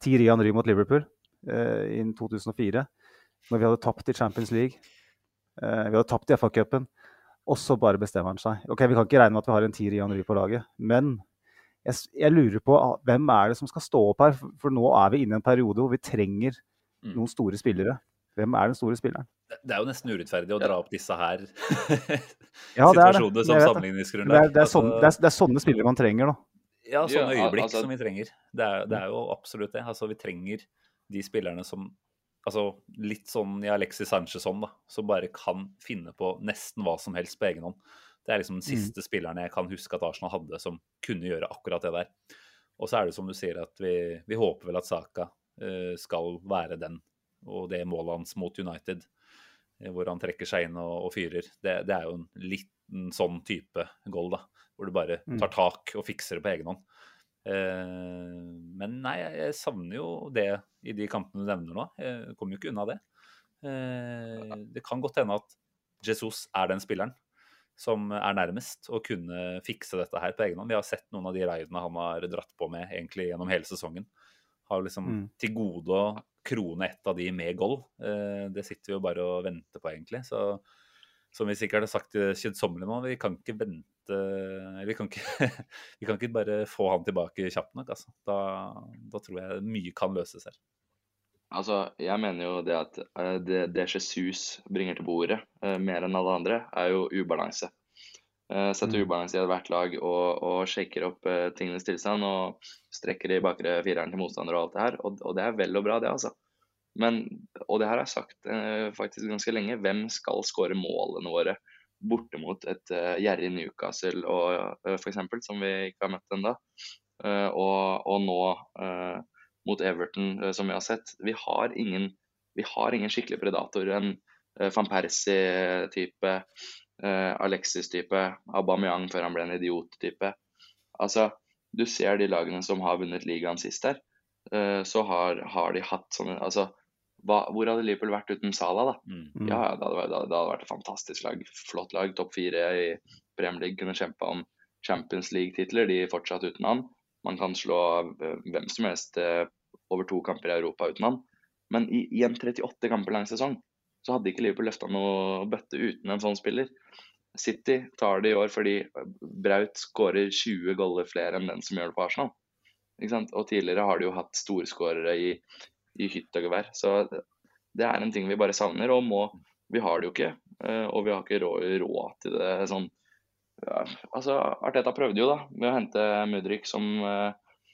Speaker 4: Thierry Henry mot Liverpool eh, innen 2004, når vi hadde tapt i Champions League. Eh, vi hadde tapt i FA-cupen. Og så bare bestemmer han seg. Ok, Vi kan ikke regne med at vi har en Thierry Henry på laget, men jeg, jeg, lurer på ah, hvem er det som skal stå opp her? For, for nå er vi inne i en periode hvor vi trenger mm. noen store spillere. Hvem er den store spilleren?
Speaker 3: Det er jo nesten urettferdig å dra opp disse her
Speaker 4: ja,
Speaker 3: situasjonene som sammenligningsgrunnlag.
Speaker 4: Det det, er sånne, det, er, det er sånne spillere man trenger nå.
Speaker 3: Ja, sånne øyeblikk altså, som vi trenger. Det er, det er, jo absolutt det. Altså, vi trenger de spillerne som altså, Litt sånn i Alexis Sanchez-ånd, da. Som bare kan finne på nesten hva som helst på egen hånd. Det er liksom den mm. siste mm. spilleren jeg kan huske at Arsenal hadde som kunne gjøre akkurat det der. Og så er det som du sier, at vi, vi håper vel at Saka uh, skal være den. Og det målet hans mot United, uh, hvor han trekker seg inn og, og fyrer, det, det, er jo en liten sånn type goal, da hvor du bare mm. tar tak og fikser det på egen hånd. Eh, men nei, jeg savner jo det i de kampene du nevner nå. Jeg kommer jo ikke unna det. Eh, det kan godt hende at Jesus er den spilleren som er nærmest å kunne fikse dette her på egen hånd. Vi har sett noen av de raidene han har dratt på med egentlig gjennom hele sesongen. Har liksom mm. til gode å krone ett av de med goal. Eh, det sitter vi jo bare og venter på, egentlig. Så som vi sikkert har sagt kjedsommelig nå, vi kan ikke vente Vi kan ikke, vi kan ikke bare få han tilbake kjapt nok. Altså. Da, da, tror jeg mye kan løses her.
Speaker 5: Altså, jeg mener jo det at uh, det, det Jesus bringer til bordet, uh, mer enn alle andre, er jo ubalanse. Uh, setter mm. ubalanse i ethvert lag og, og shaker opp tingenes tilstand og strekker i bakre fireren til motstander og alt det her. Og, og det er vel og bra, det, altså. Men, og det her har jeg sagt uh, faktisk ganske lenge, hvem skal skåre målene våre borte mot et uh, gjerrig Newcastle og, uh, for eksempel, som vi ikke har møtt ennå. Uh, og, og, nå uh, mot Everton, uh, som vi har sett. Vi har ingen, vi har ingen skikkelig predator. En uh, van Persie-type, Alexis-type, Aubameyang før han ble en idiot-type. Altså, du ser de lagene som har vunnet ligaen sist her, så har, har, de hatt sånne altså, hva, hvor hadde Liverpool vært uten Salah, da? Mm. mm. Ja, det hadde, det hadde, vært et fantastisk lag. Flott lag. Topp fire i Premier League. Kunne kjempa om Champions League-titler. De fortsatt uten han. Man kan slå eh, hvem som helst eh, over to kamper i Europa uten han. Men i, i en 38 kamper lang sesong så hadde ikke Liverpool løfta noe bøtte uten en sånn spiller. City tar det i år fordi Braut skårer 20 goller flere enn den som gjør det på Arsenal. Og tidligere har de jo hatt storskårere i i hytt og gevær. Så det er en ting vi bare savner, og må Vi har det jo ikke, eh, og vi har ikke råd, råd til det sånn ja, Altså, Arteta prøvde jo da med å hente Mudrik, som uh,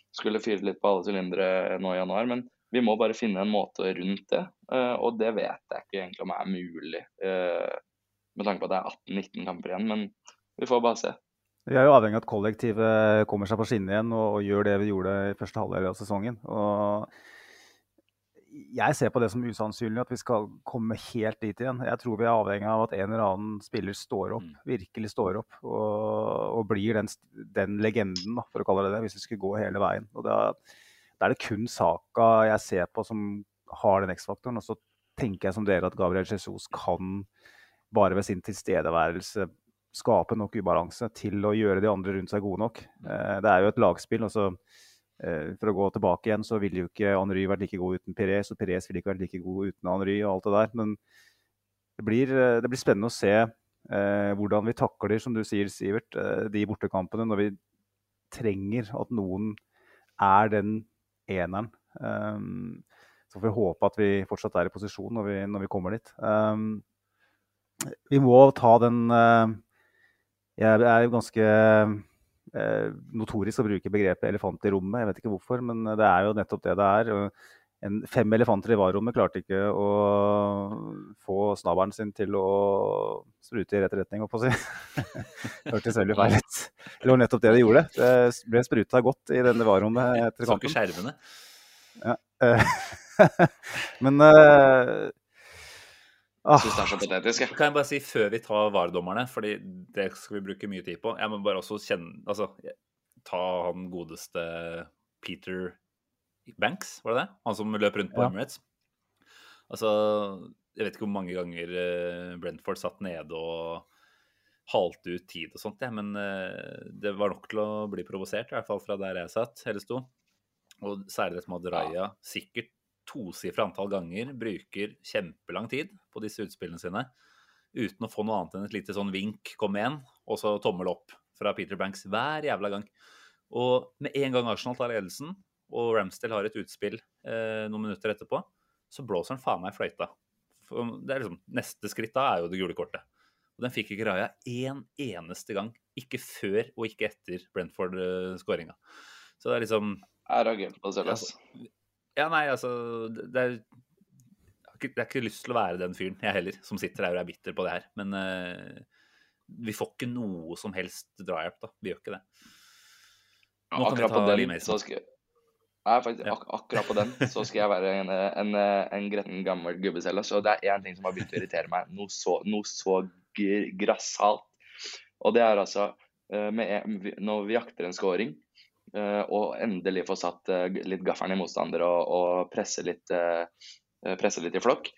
Speaker 5: skulle fyre litt på alle sylindere nå i januar, men vi må bare finne en måte rundt det. Eh, og det vet jeg ikke egentlig om er mulig, eh, med tanke på at det er 18-19 kamper igjen. Men vi får bare se.
Speaker 4: Vi er jo avhengig av at kollektivet kommer seg på skinnet igjen og, og, gjør det vi gjorde i første halvdel av sesongen. Og jeg ser på det som usannsynlig at vi skal komme helt dit igjen. Jeg tror vi er avhengig av at en eller annen spiller står opp, virkelig står opp og, og blir den, den, legenden, da, for å kalle det det, hvis vi skulle gå hele veien. Og da, da er det kun Saka jeg ser på som har den X-faktoren. Og så tenker jeg som dere at Gabriel Jesus kan bare ved sin tilstedeværelse skape nok ubalanse til å gjøre de andre rundt seg gode nok. Eh, det er jo et lagspill. og så Eh, for å gå tilbake igjen, så ville jo ikke Henry vært like god uten Perez, og Perez ville ikke vært like god uten Henry og alt det der. Men det blir, eh, det blir spennende å se hvordan vi takler, som du sier, Sivert, de bortekampene når vi trenger at noen er den eneren. Um, så får vi håpe at vi fortsatt er i posisjon når vi, når vi kommer dit. Um, vi må ta den uh, Jeg er ganske uh, notorisk å bruke begrepet 'elefant i rommet'. Jeg vet ikke hvorfor, men det er jo nettopp det det er. En, fem elefanter i varerommet klarte ikke å få snabelen sin til å sprute i rett retning, holdt på å si. Hørtes veldig feil ut. Det var nettopp det det gjorde. Det ble spruta godt i denne varerommet etter
Speaker 3: kampen. Så ikke skjermene?
Speaker 4: Ja. Men uh,
Speaker 5: Ah. Syns det er så patetisk.
Speaker 3: Kan jeg bare si før vi tar VAR-dommerne, fordi det skal vi bruke mye tid på Jeg må bare også kjenne Altså, ta han godeste Peter Banks, var det det? Han som løp rundt på ja. Emirates. Altså, jeg vet ikke hvor mange ganger eh, Brentford satt nede og halte ut tid og sånt, ja, men eh, det var nok til å bli provosert, i hvert fall fra der jeg satt, eller sto. Og særlig dette med at Raja sikkert tosifra antall ganger bruker kjempelang tid på disse utspillene sine uten å få noe annet enn et lite sånn vink 'kom igjen', og så tommel opp fra Peter Banks hver jævla gang. Og med en gang Arsenal tar ledelsen, og Ramsdale har et utspill eh, noen minutter etterpå, så blåser han faen meg fløyta. Det er liksom, Neste skritt da er jo det gule kortet. Og den fikk ikke Raja én eneste gang. Ikke før og ikke etter Brentford-skåringa. Så det er liksom
Speaker 5: Arrogant på selv, altså.
Speaker 3: Ja, nei, altså det er, Jeg har ikke lyst til å være den fyren, jeg heller, som sitter her og er bitter på det her. Men uh, vi får ikke noe som helst drahjelp, da. Vi gjør ikke det.
Speaker 5: Nå akkurat på den så skal jeg faktisk, ak akkurat på den så skal jeg være en, en, en gretten gammel gubbe selv. Så det er én ting som har begynt å irritere meg noe så, noe så grassat. Og det er altså eh, med, Når vi jakter en scoring, og endelig få satt eh, litt gaffelen i motstander og, og presse, litt, eh, presse, litt, i flokk,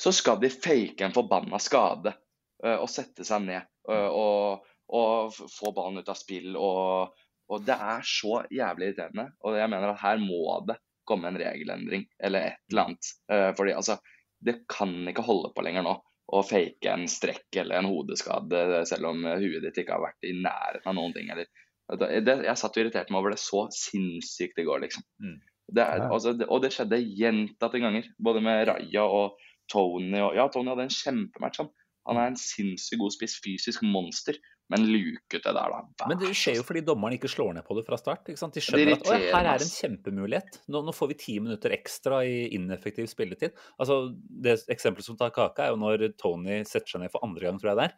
Speaker 5: så skal de fake en forbanna skade og sette seg ned og, og få ballen ut av spill. Og, og, det er så jævlig irriterende. Og jeg mener at her må det komme en regelendring eller et eller annet. Fordi altså, det kan ikke holde på lenger nå å fake en strekk eller en hodeskade selv om huet ditt ikke har vært i nærheten av noen ting. eller jeg satt og irriterte meg over det så sinnssykt i går, liksom. Mm. Det er, altså, det, og det skjedde gjentatte ganger, både med Raja og Tony. Og, ja, Tony hadde en kjempematch. Han. han er en sinnssykt god spiss, fysisk monster. Men luket det der, da.
Speaker 3: Vær, men det skjer jo fordi dommeren ikke slår ned på det fra start. ikke sant? De skjønner at her er en kjempemulighet. Nå, nå, får vi ti minutter ekstra i ineffektiv spilletid. Altså, Det eksempelet som tar kaka, er jo når Tony setter seg ned for andre gang, tror jeg det er.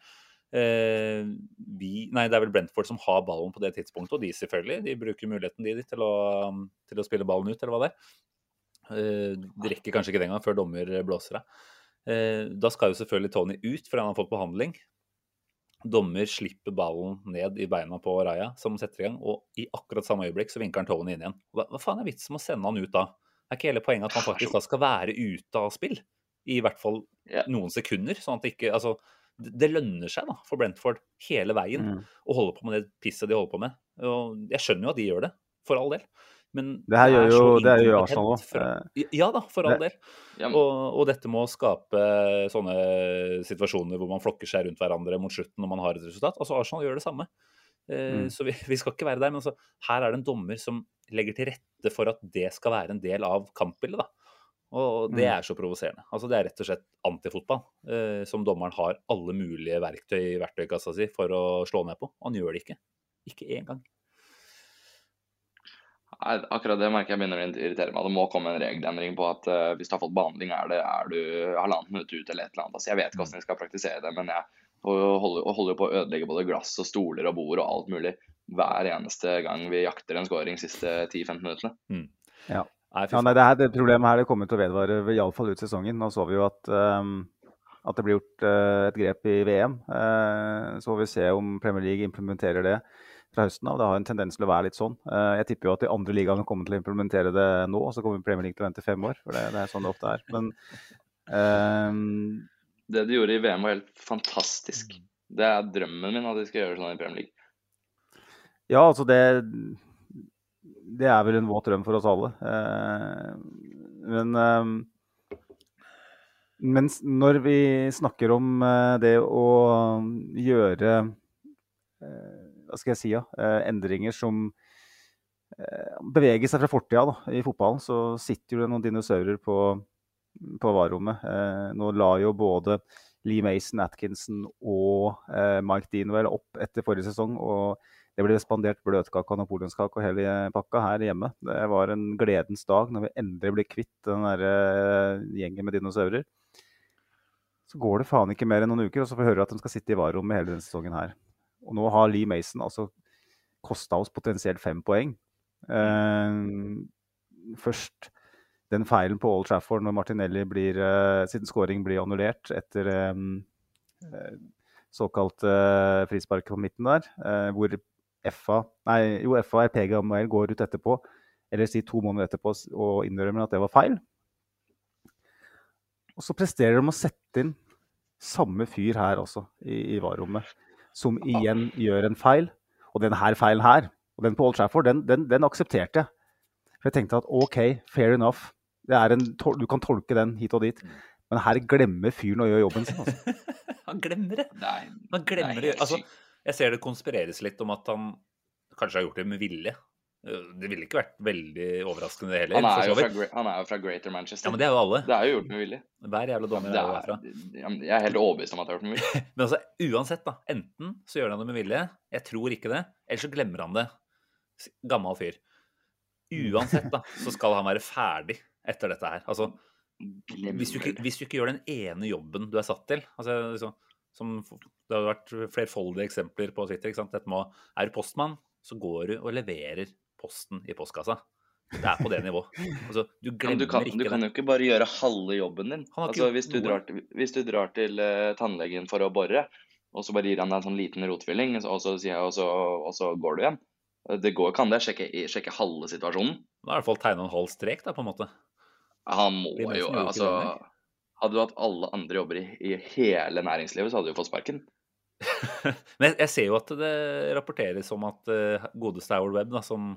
Speaker 3: Eh, vi, nei, det er vel Brentford som har ballen på det tidspunktet, og de selvfølgelig. De bruker muligheten de, til, å, til å spille ballen ut, eller hva det er. Eh, de rekker kanskje ikke den gang før dommer blåser av. Eh, da skal jo selvfølgelig Tony ut, fordi han har fått behandling. Dommer slipper ballen ned i beina på Raja, som setter i gang, og i akkurat samme øyeblikk så vinker han Tony inn igjen. Hva, hva faen er vitsen med å sende han ut da? Er ikke hele poenget at han faktisk da skal være ute av spill? I hvert fall noen sekunder, sånn at det ikke Altså, det lønner seg da, for Brentford hele veien mm. å holde på med det pisset de holder på med. Og jeg skjønner jo at de gjør det, for all del. Men
Speaker 4: det her gjør jo det gjør Arsenal òg.
Speaker 3: Ja da, for all del. Og, og, dette med å skape sånne situasjoner hvor man flokker seg rundt hverandre mot slutten når man har et resultat. Altså Arsenal gjør det samme. Eh, mm. Så vi, vi, skal ikke være der. Men altså, her er det en dommer som legger til rette for at det skal være en del av kampbildet. da. Og det mm. er så provoserende. Altså, det er rett og slett antifotball, eh, som dommeren har alle mulige verktøy i verktøykassa si for å slå ned på. Han gjør det ikke. Ikke én gang.
Speaker 5: Nei, akkurat det merker jeg begynner å irritere meg. Det må komme en regelendring på at uh, hvis du har fått behandling, er, det, er du halvannet minutt ut eller et eller annet. Altså, jeg vet ikke hvordan jeg skal praktisere det, men jeg holder, holder på å ødelegge både glass og stoler og bord og alt mulig hver eneste gang vi jakter en scoring siste 10-15 minuttene.
Speaker 4: Ja.
Speaker 3: Nei,
Speaker 4: Ja, nei, det, her, det problemet her det kommer til å vedvare iallfall ut sesongen. Nå så vi jo at, um, at det blir gjort uh, et grep i VM. Uh, så får vi se om Premier League implementerer det fra høsten av. Det har en tendens til å være litt sånn. Uh, jeg tipper jo at de andre ligaene kommer til å implementere det nå, og så kommer Premier League til å vente fem år. For det, det er sånn det ofte er. Men ehm,
Speaker 5: Det de gjorde i VM var helt fantastisk. Det er drømmen min at de skal gjøre sånn i Premier League.
Speaker 4: Ja, altså det Det er vel en våt drøm for oss alle. Eh, men eh, mens når vi snakker om eh, det å gjøre Hva skal jeg si, ja, endringer som beveger seg fra fortida i fotballen, så sitter jo det noen dinosaurer på, på varerommet. Nå la jo både Lee Mason, Atkinson og Mike Deanwell opp etter forrige sesong. og det ble spandert bløtkake og napoleonskake og hele pakka her hjemme. Det var en gledens dag når vi endelig ble kvitt den der eh, gjengen med dinosaurer. Så går det faen ikke mer enn noen uker, og så får vi høre at de skal sitte i varerommet hele denne sesongen her. Og nå har Lee Mason altså kosta oss potensielt fem poeng. Uh, først den feilen på Old Trafford når Martinelli blir, uh, siden scoring blir annullert etter um, uh, såkalt frispark på midten der, hvor FA, nei, jo, FA RPG og MHL går ut etterpå, eller si to måneder etterpå, og innrømmer at det var feil. Og så presterer de å sette inn samme fyr her også, i, i varerommet, som igjen gjør en feil. Og den her feilen her, og den på Old Trafford, den, den, den aksepterte jeg. For jeg tenkte at OK, fair enough. Det er en, du kan tolke den hit og dit. Men her glemmer fyren å gjøre jobben sin. Altså.
Speaker 3: Han glemmer det.
Speaker 5: Nei,
Speaker 3: Han glemmer
Speaker 5: det
Speaker 3: det. Altså. Jeg ser det konspireres litt om at han kanskje har gjort det med vilje. Eh, Det ville ikke vært veldig overraskende det heller.
Speaker 5: Han er, jo fra, han er jo fra Greater Manchester.
Speaker 3: Ja, men det er jo alle.
Speaker 5: Det er jo gjort med vilje.
Speaker 3: Hver jævla dommer
Speaker 5: ja,
Speaker 3: er
Speaker 5: er,
Speaker 3: herfra.
Speaker 5: jeg er helt overbevist om at det er gjort med vilje.
Speaker 3: Men altså, uansett, da. Enten så gjør han det med vilje, jeg tror ikke det, eller så glemmer han det. Gammal fyr. Uansett, da, så skal han være ferdig etter dette her. Altså, hvis du, ikke, hvis du ikke gjør den ene jobben du er satt til altså, liksom, som, Det har vært flerfoldige eksempler på Twitter. ikke sant? Dette må, Er du postmann, så går du og leverer posten i postkassa. Det er på det nivået. Altså, du glemmer
Speaker 5: du, kan,
Speaker 3: ikke
Speaker 5: du kan
Speaker 3: det.
Speaker 5: jo ikke bare gjøre halve jobben din. Altså, hvis, du drar hvis du drar til uh, tannlegen for å bore, og så bare gir han deg en sånn liten rotfylling, og så, sier jeg, og så, og så går du igjen. Eh, Det går, kan det. Sjekke, sjekke halve situasjonen.
Speaker 3: Da har i hvert fall tegna en halv strek, da, på en måte.
Speaker 5: Han må jo altså. Hadde du hatt alle andre jobber i, i hele næringslivet, så hadde du fått sparken.
Speaker 3: Men jeg, ser jo at det rapporteres om at uh, godeste Howard Webb, da, som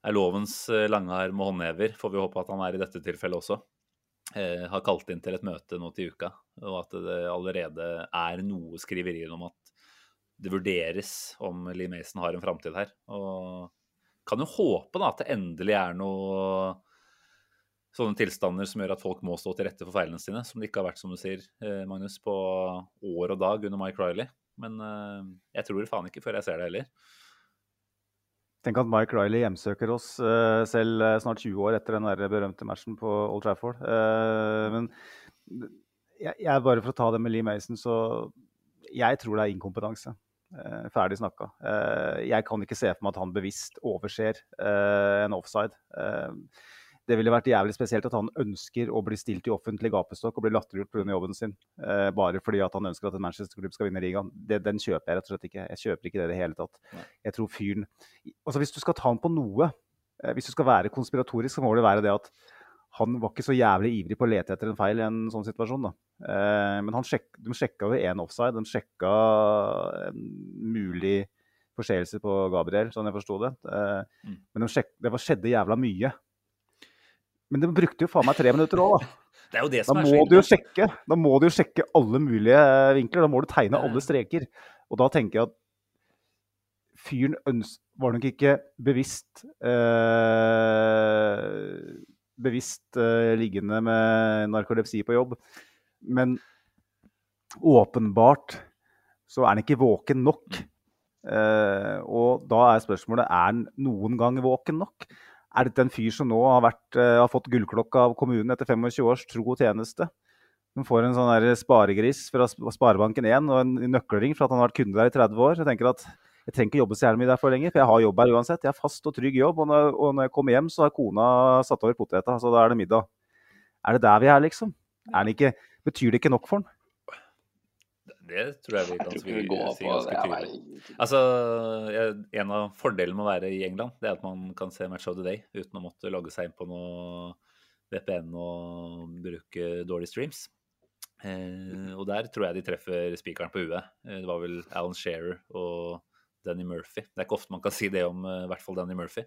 Speaker 3: er lovens lange arm og håndhever, får vi håpe at han er i dette tilfellet også, eh, har kalt inn til et møte nå til uka. Og at det allerede er noe skriverier om at det vurderes om Lee Mason har en framtid her. Og kan jo håpe da at det endelig er noe sånne tilstander som gjør at folk må stå til rette for feilene sine, som det ikke har vært, som du sier, eh, Magnus, på år og dag under Mike Riley. Men eh, jeg tror det faen ikke før jeg ser det heller.
Speaker 4: Tenk at Mike Riley hjemsøker oss eh, selv snart 20 år etter den der berømte matchen på Old Trafford. Men jeg, bare for å ta det med Lee Mason, så jeg tror det er inkompetanse. Ferdig snakka. Jeg kan ikke se for meg at han bevisst overser en offside. Det ville vært jævlig spesielt at han ønsker å bli stilt i offentlig gapestokk og bli latterliggjort pga. jobben sin, eh, bare fordi at han ønsker at en Manchester-klubb skal vinne ligaen. Det, den kjøper jeg rett og slett ikke. Jeg kjøper ikke det i det hele tatt. Jeg tror fyren altså Hvis du skal ta han på noe, eh, hvis du skal være konspiratorisk, så må det være det at han var ikke så jævlig ivrig på å lete etter en feil i en sånn situasjon. da. Eh, men han sjek, de sjekka jo én offside. De sjekka en mulig forseelse på Gabriel, sånn jeg forsto det. Eh,
Speaker 3: Mm.
Speaker 4: Men de sjek, det var, skjedde jævla mye. Men de brukte jo faen meg tre minutter òg, da.
Speaker 3: Det er jo det
Speaker 4: Da
Speaker 3: som er
Speaker 4: må, du jo sjekke, da må du jo sjekke alle mulige eh, vinkler. Da må du tegne alle streker. Og da tenker jeg at fyren var nok ikke bevisst eh, Bevisst eh, liggende med narkolepsi på jobb. Men åpenbart så er han ikke våken nok. Eh, og da er spørsmålet er han noen gang våken nok. Er dette en fyr som nå har, vært, eh, har fått gullklokka av kommunen etter 25 års tro og tjeneste? Som får en sånn der sparegris fra Sparebanken 1 og en nøkkelring for at han har vært kunde der i 30 år. Jeg tenker at jeg trenger ikke jobbe så jævlig mye derfor lenger, for jeg har jobb her uansett. Jeg har fast og trygg jobb, og når, og når jeg kommer hjem, så har kona satt over poteta, så da er det middag. Er det der vi er, liksom? Er det ikke, betyr det ikke nok for han?
Speaker 3: Det tror jeg vi
Speaker 5: Jeg
Speaker 3: kan
Speaker 5: tror
Speaker 3: si,
Speaker 5: vi
Speaker 3: si ganske tydelig. Altså, En av fordelene med å være i England, det er at man kan se Match of the Day uten å måtte logge seg inn på noe VPN og bruke dårlige streams. Eh, og der tror jeg de treffer spikeren på huet. Eh, det var vel Alan Shearer og Danny Murphy. Det er ikke ofte man kan si det om eh, i hvert fall Danny Murphy,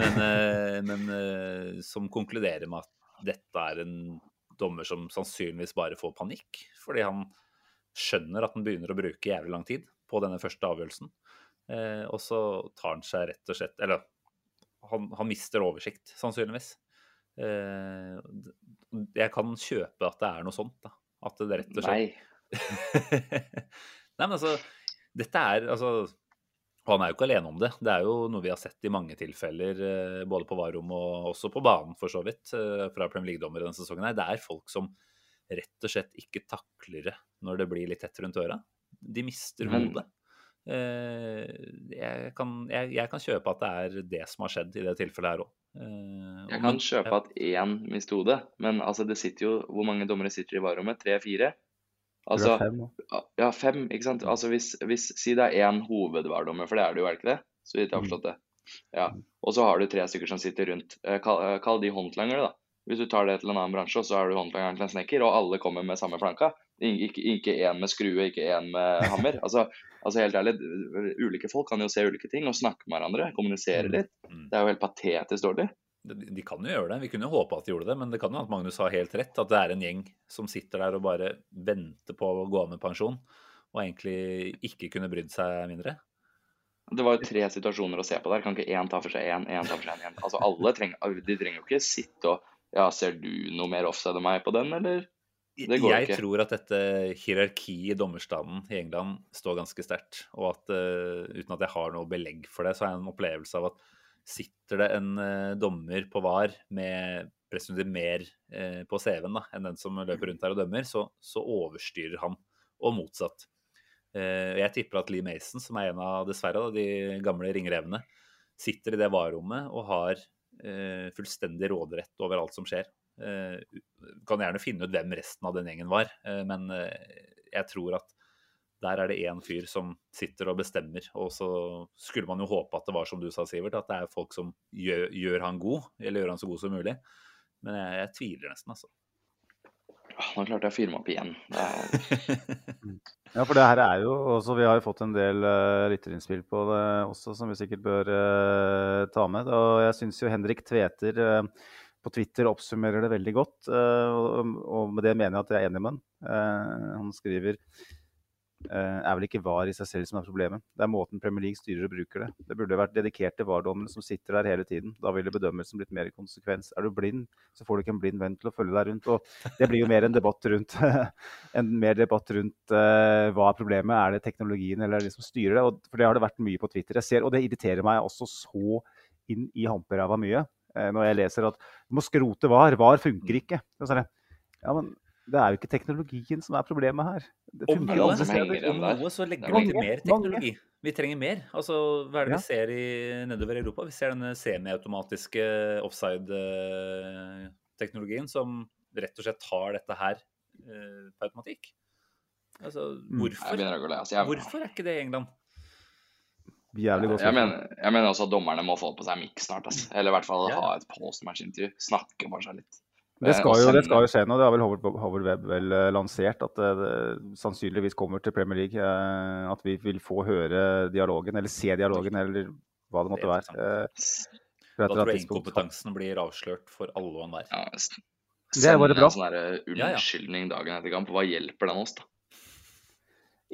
Speaker 3: men, eh, men eh, som konkluderer med at dette er en dommer som sannsynligvis bare får panikk, fordi han skjønner at han begynner å bruke jævlig lang tid på denne første avgjørelsen. Eh, og så tar han seg rett og slett Eller han, han mister oversikt, sannsynligvis. Eh, jeg kan kjøpe at det er noe sånt, da. At det rett og slett
Speaker 5: Nei.
Speaker 3: Nei, men altså Dette er altså og han er jo ikke alene om det. Det er jo noe vi har sett i mange tilfeller, eh, både på varrom og også på banen, for så vidt, eh, fra Premier League-dommere denne sesongen. Nei, Det er folk som rett og slett ikke takler det når det blir litt tett rundt øra. De mister hodet. Eh, Jeg kan, jeg, jeg kan kjøpe at det er det som har skjedd i det tilfellet her òg.
Speaker 5: Jeg kan kjøpe at én mister hodet, men altså det sitter jo Hvor mange dommere sitter i varerommet? Tre-fire? Altså,
Speaker 4: Fem,
Speaker 5: ja, fem, ikke sant. Altså hvis, hvis Si det er én hovedvardommer, for det er det jo, er det ikke det? Så vidt jeg har forstått det. Ja. Og så har du tre stykker som sitter rundt. Eh, Kall, eh, kall de håndlangere, da. Hvis du tar det til en annen bransje, så er du håndlangeren til en snekker, og alle kommer med samme planka. Ikke, én med skrue, ikke én med hammer. Altså, altså helt ærlig, ulike folk kan jo se ulike ting og snakke med hverandre, kommunisere litt.
Speaker 3: Mm.
Speaker 5: Det er jo helt patetisk dårlig.
Speaker 3: De, de kan jo gjøre det. Vi kunne håpe at de gjorde det, men det kan jo at Magnus har helt rett. At det er en gjeng som sitter der og bare venter på å gå av med pensjon, og egentlig ikke kunne brydd seg mindre.
Speaker 5: Det var jo tre situasjoner å se på der. Kan ikke én ta for seg én, én ta for seg én? Altså alle trenger, De trenger jo ikke sitte og Ja, ser du noe mer offside enn meg på den, eller? Det går
Speaker 3: jeg
Speaker 5: ikke.
Speaker 3: tror at dette hierarkiet i dommerstanden i England står ganske sterkt. Og at uh, uten at jeg har noe belegg for det, så har jeg en opplevelse av at sitter det en uh, dommer på VAR med presumptivt mer uh, på CV-en da, enn den som løper rundt her og dømmer, så, så overstyrer han, og motsatt. Jeg tipper at Lee Mason, som er en av dessverre da, de gamle ringrevene, sitter i det VAR-rommet og har fullstendig råderett over alt som skjer. Eh, kan gjerne finne ut hvem resten av den gjengen var, eh, men eh, jeg tror at der er det én fyr som sitter og bestemmer. Og så skulle man jo håpe at det var som du sa, Sivert, at det er folk som gjør, gjør han god, eller gjør han så god som mulig. Men jeg, jeg tviler nesten, altså.
Speaker 5: Nå klarte jeg å fyre meg opp igjen.
Speaker 4: Ja, for det her er jo også, Vi har jo fått en del uh, lytterinnspill på det også, som vi sikkert bør uh, ta med. Og jeg syns jo Henrik Tveter uh, på Twitter oppsummerer det veldig godt. og, og med det mener jeg at jeg er enig med han. Han skriver er vel ikke VAR i seg selv som er problemet. Det er måten Premier League styrer og bruker det. Det burde vært dedikerte VAR-dommere som sitter der hele tiden. Da ville bedømmelsen blitt mer konsekvens. Er du blind, så får du ikke en blind venn til å følge deg rundt. Og det blir jo mer en debatt rundt, en mer debatt rundt uh, hva er problemet. Er det teknologien eller er det de som styrer det? Og, for det har det vært mye på Twitter. Jeg ser, og det irriterer meg også så inn i hamperæva mye eh, når jeg leser at du må skrote VAR. VAR funker ikke. Er det, ja, men det er jo ikke teknologien som er problemet her. Det
Speaker 3: Om noe,
Speaker 4: alle steder.
Speaker 3: om noe så legger vi til mer teknologi. Vi trenger mer. Altså, hva er det
Speaker 4: Ja.
Speaker 3: vi ser i, nedover i Europa? Vi ser denne semiautomatiske offside-teknologien som rett og slett tar dette her uh, på automatikk. Altså,
Speaker 4: Mm.
Speaker 5: jeg
Speaker 3: hvorfor,
Speaker 5: å. Altså, jeg,
Speaker 3: hvorfor er ikke det i England?
Speaker 4: Jævlig godt
Speaker 5: jeg, mener, jeg mener også at dommerne må få på seg miks snart. Altså. Eller i hvert fall
Speaker 3: Ja.
Speaker 5: ha et post-match-intervju. Snakke for seg litt.
Speaker 4: Det
Speaker 5: Eh,
Speaker 4: skal, jo, det skal jo skje nå. Det har vel Howard, Howard Webb vel eh, lansert at det, det sannsynligvis kommer til Premier League. eh, At vi vil få høre dialogen, eller se dialogen, eller hva det måtte være. eh,
Speaker 3: Da tror jeg inkompetansen blir avslørt for alle og enhver.
Speaker 5: Ja,
Speaker 4: Det er bare bra.
Speaker 5: en sånn unnskyldning dagen etter kamp. Hva hjelper den oss, da?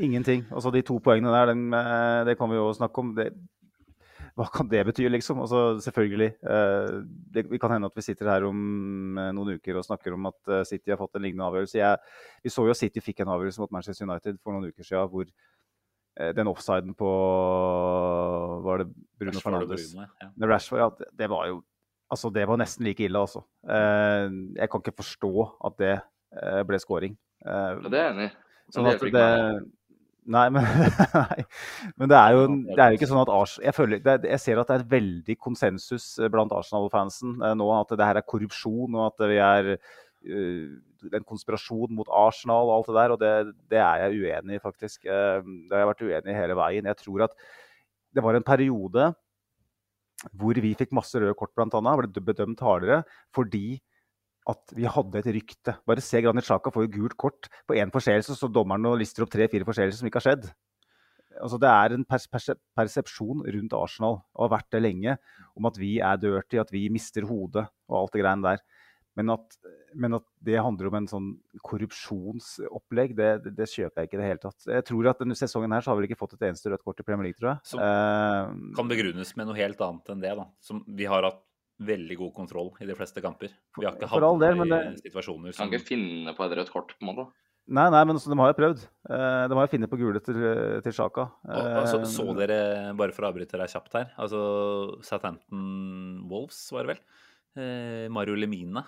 Speaker 4: Ingenting. Altså de to poengene der, den, eh, det kan vi jo snakke om. Det, hva kan det bety, liksom? Altså, selvfølgelig. eh, Det, kan hende at vi sitter her om eh, noen uker og snakker om at eh, City har fått en lignende avgjørelse. Jeg, vi så jo at City fikk en avgjørelse mot Manchester United for noen uker siden hvor den offsiden på Var det Bruno
Speaker 3: Rashford
Speaker 4: Fernandes?
Speaker 3: Bruno, ja.
Speaker 4: Rashford, ja, det, det var jo Altså, det var nesten like ille, altså. Eh, jeg kan ikke forstå at det ble scoring. Eh,
Speaker 5: Og det er jeg enig i.
Speaker 4: Sånn at det. Nei, men, nei. men det er jo, det er jo ikke sånn at Arsenal jeg, føler, det, jeg ser at det er veldig konsensus eh, blant Arsenal-fansen eh, nå at det her er korrupsjon og at vi er uh, en konspirasjon mot Arsenal og alt det der. Og det, det er jeg uenig i, faktisk. Det har jeg vært uenig i hele veien. Jeg tror at det var en periode hvor vi fikk masse røde kort, annet, ble bedømt hardere fordi at vi hadde et rykte. Bare se Granit Sjaka får jo gult kort på én forseelse, så dommeren og lister opp tre-fire forseelser som ikke har skjedd. Altså, det er en pers perse persepsjon rundt Arsenal, og har vært det lenge, om at vi er dirty, at vi mister hodet og alt det greiene der. Men at, men at det handler om en sånn korrupsjonsopplegg, det, det, det kjøper jeg ikke i det hele tatt. Jeg tror at denne sesongen her så har vi ikke fått et eneste rødt kort i Premier League, tror jeg.
Speaker 3: Som
Speaker 4: Eh,
Speaker 3: Kan begrunnes med noe helt annet enn det. da. Som vi har hatt veldig god kontroll i de fleste kamper. Vi har ikke havnet i
Speaker 4: det-
Speaker 3: situasjoner
Speaker 5: Kan ikke finne på et rødt kort, på en måte.
Speaker 4: Nei, nei, men de har jo prøvd. Eh, de har jo funnet på gule til, til Sjaka.
Speaker 3: Så, så
Speaker 4: Eh,
Speaker 3: dere, bare for å avbryte deg kjapt her, altså Southampton Wolves, var det vel? Eh, Mario Lemina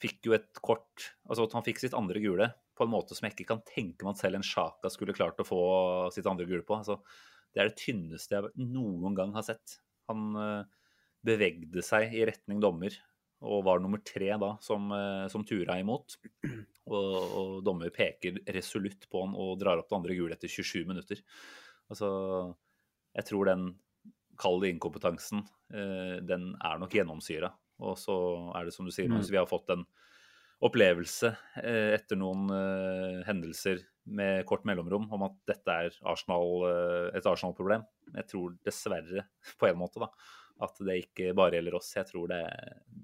Speaker 3: fikk jo et kort Altså at han fikk sitt andre gule på en måte som jeg ikke kan tenke meg at selv en Sjaka skulle klart å få sitt andre gule på. Altså, det er det tynneste jeg noen gang har sett. Han eh, bevegde seg i retning dommer og var nummer tre da, som, eh, som tura imot. Og, og dommer peker resolutt på han og drar opp det andre gule etter 27 minutter. Altså, jeg tror den kalde inkompetansen, eh, den er nok gjennomsyra. Og så er det som du sier,
Speaker 4: Mm.
Speaker 3: Vi har fått en opplevelse eh, etter noen hendelser med kort mellomrom om at dette er Arsenal, et Arsenal-problem. Jeg tror dessverre, på en måte, da, at det ikke bare gjelder oss. Jeg tror det,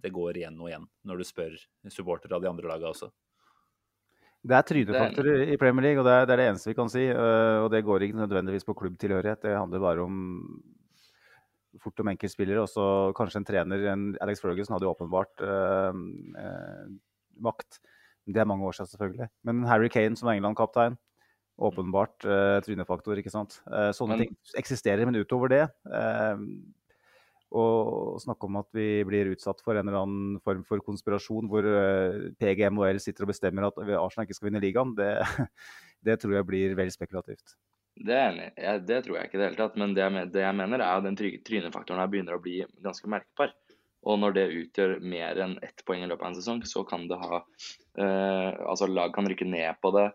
Speaker 3: det går igjen og igjen når du spør supportere av de andre lagene også.
Speaker 4: Det er trynefaktorer i Premier League, og det er, det er det eneste vi kan si. øh, Og det går ikke nødvendigvis på klubbtilhørighet. Det handler bare om fort om enkeltspillere. Og så kanskje en trener. En Alex Ferguson hadde jo åpenbart øh, øh, makt. Det er mange år siden, selvfølgelig. Men Harry Kane som England-kaptein. Åpenbart øh, trynefaktor, ikke sant. Eh, sånne
Speaker 5: Men-
Speaker 4: ting eksisterer, men utover det øh, og snakke om at vi blir utsatt for en eller annen form for konspirasjon hvor PGM og L sitter og bestemmer at Arsenal ikke skal vinne ligaen, det, det tror jeg blir veldig spekulativt.
Speaker 5: Det jeg Det tror jeg ikke i det hele tatt. Men det jeg, det jeg mener, er at den try- trynefaktoren her begynner å bli ganske merkbar. Og når det utgjør mer enn ett poeng i løpet av en sesong, så kan det ha eh, Altså, lag kan rykke ned på det.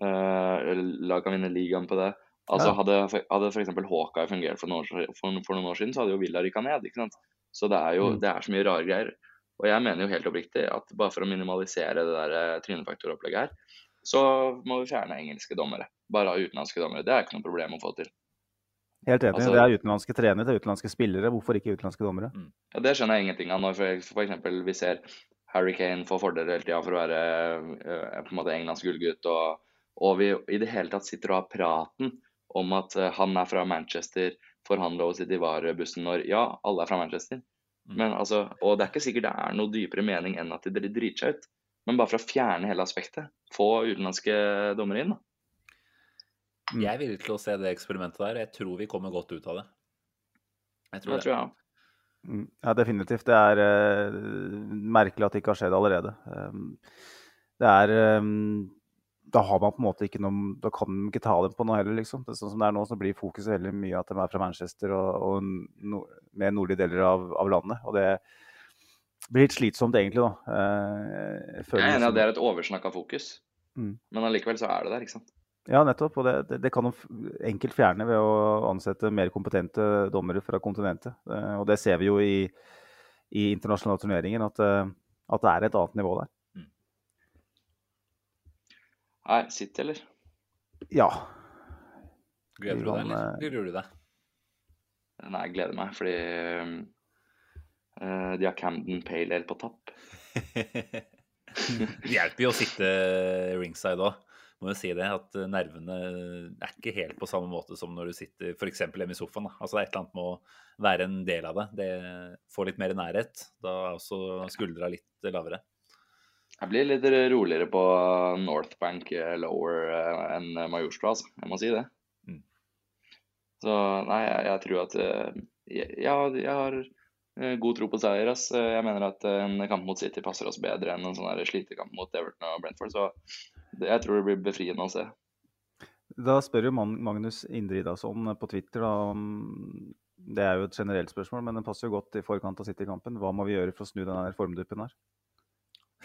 Speaker 5: eh, lag kan vinne ligaen på det. Altså. Hadde, hadde f.eks. Hawkeye fungert for noen, år, for, for noen år siden, så hadde jo Villa rykka ned. ikke sant? Så det er jo
Speaker 4: Mm.
Speaker 5: det er så mye rare greier. Og jeg mener jo helt oppriktig at bare for å minimalisere det der eh, trynefaktoropplegget her, så må vi fjerne engelske dommere. Bare ha utenlandske dommere. Det er ikke noe problem å få til.
Speaker 4: Helt enig.
Speaker 5: Altså-
Speaker 4: det er utenlandske trenere, det er utenlandske spillere. Hvorfor ikke utenlandske dommere?
Speaker 5: Ja, Det skjønner jeg ingenting av når eksempel vi ser Harry Kane få fordeler hele tida for å være eh, på en måte Englands gullgutt, og, og vi i det hele tatt sitter og har praten om at eh, han er fra Manchester, får han lov å sitte i varebussen når Ja, alle er fra Manchester. Men altså, Og det er ikke sikkert det er noe dypere mening enn at de driter seg ut. Men bare for å fjerne hele aspektet, få utenlandske dommere inn, da.
Speaker 4: Mm.
Speaker 3: Jeg er villig til å se det eksperimentet der. Jeg tror vi kommer godt ut av det. Jeg tror
Speaker 5: Det
Speaker 3: det.
Speaker 5: tror jeg.
Speaker 4: Mm, Ja, definitivt. Det er uh, merkelig at det ikke har skjedd allerede. Um, det er um, Da har man på en måte ikke noe Da kan man ikke ta dem på noe heller, liksom. Det er sånn som det er nå, så blir fokuset veldig mye at de er fra Manchester og, og no, mer nordlige deler av, av landet. Og det blir litt slitsomt, egentlig, da. Jeg,
Speaker 5: Jeg er enig i at det er et oversnakka fokus,
Speaker 4: Mm.
Speaker 5: men allikevel så er det der, ikke sant.
Speaker 4: Ja, nettopp. Og det, det, det kan de enkelt fjerne ved å ansette mer kompetente dommere fra kontinentet. Eh, og det ser vi jo i, i internasjonale turneringer, at, eh, at det er et annet nivå der.
Speaker 5: Nei, City, eller?
Speaker 4: Ja.
Speaker 3: Gleder du deg, eller
Speaker 4: eh,
Speaker 3: gruer du deg?
Speaker 5: Nei, jeg gleder meg, fordi uh, de har Camden Pale Ale på tapp.
Speaker 3: Det hjelper jo å sitte ringside òg. Må jo si det, at nervene er ikke helt på samme måte som når du sitter f.eks. hjemme i sofaen. Da. Altså det er et eller annet med å være en del av det. Det får litt mer nærhet. Da er også skuldra litt lavere.
Speaker 5: Jeg blir litt roligere på North Bank eh, lower eh, enn Majorstua, altså. Jeg må si det.
Speaker 3: Mm.
Speaker 5: Så nei, jeg, jeg tror at eh, jeg, jeg, har- God tro på seier. ass. Jeg mener at en kamp mot City passer oss bedre enn en sånn slitekamp mot Everton og Brentford. Så det, jeg tror det blir befriende å se.
Speaker 4: Da spør jo Magnus Indridason på Twitter da, om Det er jo et generelt spørsmål, men den passer jo godt i forkant av City-kampen. Hva må vi gjøre for å snu den her formduppen her?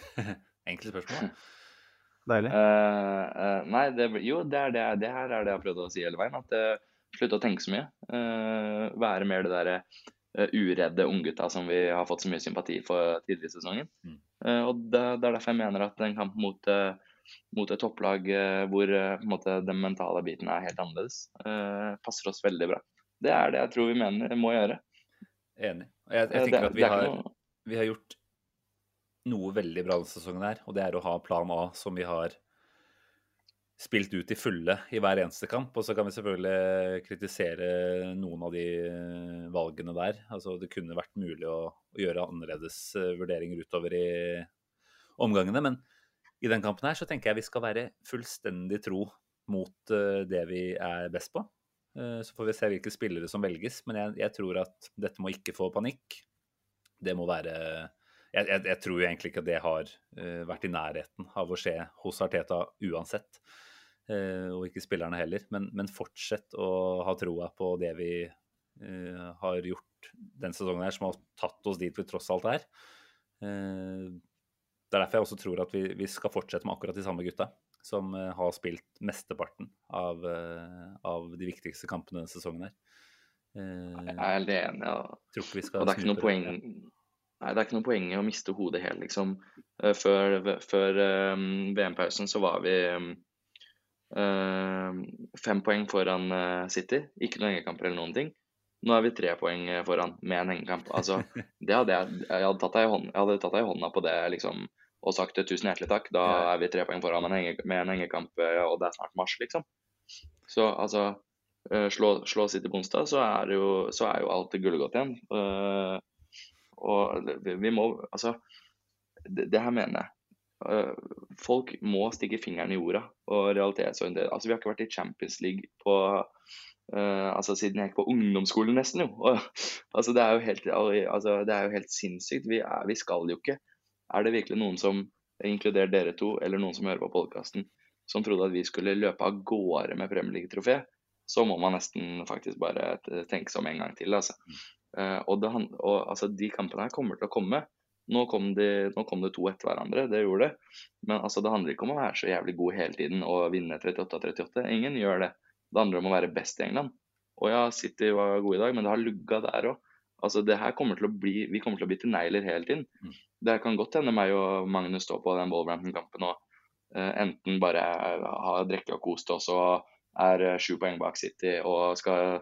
Speaker 3: Enkle spørsmål.
Speaker 4: Deilig.
Speaker 5: Uh, uh, nei, det, jo, det, er det, det her er det jeg har prøvd å si hele veien. At uh, Slutte å tenke så mye. Eh, være mer det derre eh, uredde unggutta som vi har fått så mye sympati for tidligere i sesongen.
Speaker 3: Mm.
Speaker 5: Eh, og det, det er derfor jeg mener at en kamp mot, eh, mot et topplag eh, hvor eh, måte, den mentale biten er helt annerledes, eh, passer oss veldig bra. Det er det jeg tror vi mener må gjøre.
Speaker 3: Enig. Jeg,
Speaker 5: Eh,
Speaker 3: jeg
Speaker 5: det,
Speaker 3: tenker at vi har, vi har gjort noe veldig bra denne sesongen her, og det er å ha plan A som vi har spilt ut i fulle i hver eneste kamp. Og så kan vi selvfølgelig kritisere noen av de eh, valgene der. Altså det kunne vært mulig å, å gjøre annerledes eh, vurderinger utover i omgangene. Men i den kampen her så tenker jeg vi skal være fullstendig tro mot eh, det vi er best på. Så får vi se hvilke spillere som velges, men jeg, jeg tror at dette må ikke få panikk. Det må være Jeg, jeg, jeg tror jo egentlig ikke det har uh, vært i nærheten av å skje hos Arteta uansett. Uh, og ikke spillerne heller. Men, men fortsett å ha troa på det vi uh, har gjort den sesongen her, som har tatt oss dit vi tross alt er. Det er derfor jeg også tror at vi, vi skal fortsette med akkurat de samme gutta som har spilt mesteparten av, av de viktigste kampene denne sesongen her.
Speaker 5: Jeg er helt enig. Ja. Og det er ikke noe poeng Nei, det er ikke noe poeng i å miste hodet helt, liksom. Eh, Før, før um, VM-pausen så var vi um, fem poeng foran City. Ikke noen hengekamper eller noen ting. Nå er vi tre poeng foran med en hengekamp. Altså, det hadde jeg, jeg, hadde tatt deg i hånd, jeg hadde tatt deg i hånda på det liksom, og sagt tusen hjertelig takk. Da er vi tre poeng foran med en, henge, med en hengekamp, og det er snart mars, liksom. Så altså Slå, slå City på onsdag, så er, jo, så er jo alt gullegodt igjen. Eh, og vi, må Altså, det, det her mener jeg. Eh, folk må stikke fingeren i jorda og realitetsorientere. Altså, vi har ikke vært i Champions League på Uh, altså, siden jeg gikk på ungdomsskolen, nesten. jo. uh, altså, det, er jo helt, altså, det er jo helt sinnssykt. Vi, er, vi skal jo ikke. Er det virkelig noen som, inkluderer dere to, eller noen som hører på podkasten, som trodde at vi skulle løpe av gårde med Premier League-trofé, så må man nesten faktisk bare tenke seg om en gang til. altså. Eh, og det, og altså, de kampene her kommer til å komme. Nå kom, de, nå kom det to etter hverandre, det gjorde det. Men altså, det handler ikke om å være så jævlig god hele tiden og vinne 38-38. Ingen gjør det. Det handler om å være best i England. Og ja, City var gode i dag, men det har lugga der òg. Altså, det her kommer til å bli, vi kommer til å bli til negler hele tiden.
Speaker 3: Mm.
Speaker 5: Det kan godt hende meg og Magnus står på den Wolverhampton-kampen og uh, enten bare har drukket og kost oss og er sju poeng bak City og skal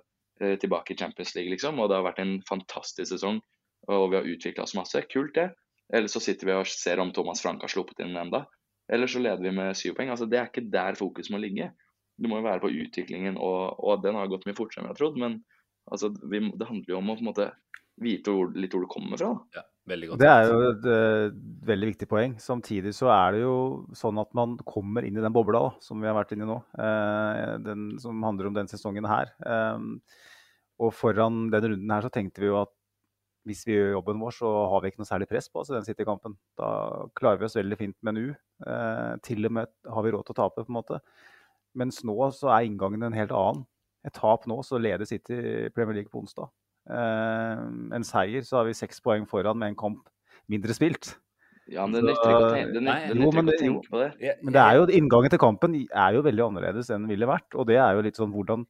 Speaker 5: tilbake i Champions League, liksom. Og det har vært en fantastisk sesong, og vi har utvikla oss masse. Kult, det. Eller så sitter vi og ser om Thomas Frank har sluppet inn enda. Eller så leder vi med syv poeng. Altså, det er ikke der fokus må ligge. Det må jo være på utviklingen, og, og den har gått mye fortere enn jeg har trodd. Men altså, vi, det handler jo om å på en måte vite hvor, litt hvor du kommer fra.
Speaker 3: Ja, veldig godt.
Speaker 4: Det er jo et uh, veldig viktig poeng. Samtidig så er det jo sånn at man kommer inn i den bobla da, som vi har vært inne i nå. Uh, den som handler om den sesongen her. Um, og foran den runden her så tenkte vi jo at hvis vi gjør jobben vår, så har vi ikke noe særlig press på oss i den City-kampen. Da klarer vi oss veldig fint med en U. Eh, til og med har vi råd til å tape, på en måte. Mens nå så er inngangen en helt annen. Et tap nå, så leder City Premier League på onsdag. Eh, en seier, så har vi seks poeng foran med en kamp mindre spilt.
Speaker 5: Ja, men det nytter ikke å tenke,
Speaker 3: Nei,
Speaker 4: jo, men det- jo.
Speaker 5: på det.
Speaker 4: Men det er jo, inngangen til kampen er jo veldig annerledes enn den ville vært. Og det er jo litt sånn hvordan,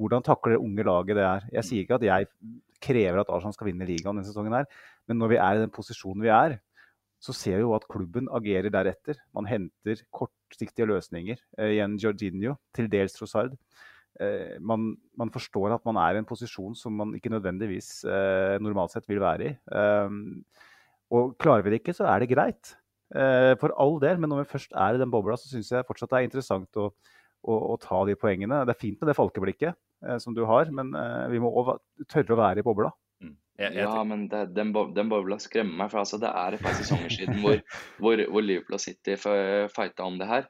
Speaker 4: hvordan takler det unge laget det er. Jeg sier ikke at jeg krever at Arsenal skal vinne ligaen denne sesongen her, men når vi er i den posisjonen vi er, så ser vi jo at klubben agerer deretter. Man henter kortsiktige løsninger. Eh, igjen Jorginho, til dels Trossard. Eh, man, man forstår at man er i en posisjon som man ikke nødvendigvis eh, normalt sett vil være i. Um, og klarer vi det ikke, så er det greit. Eh, for all del, men når vi først er i den bobla, så syns jeg fortsatt det er interessant å, å, å ta de poengene. Det er fint med det folkeblikket eh, som du har, men eh, vi må òg tørre å være i bobla.
Speaker 3: Mm. Jeg, jeg,
Speaker 5: Ja, men det, den, den bobla skremmer meg. For altså, det er et par sesonger siden hvor, hvor, hvor Liverpool og City fighta om det her.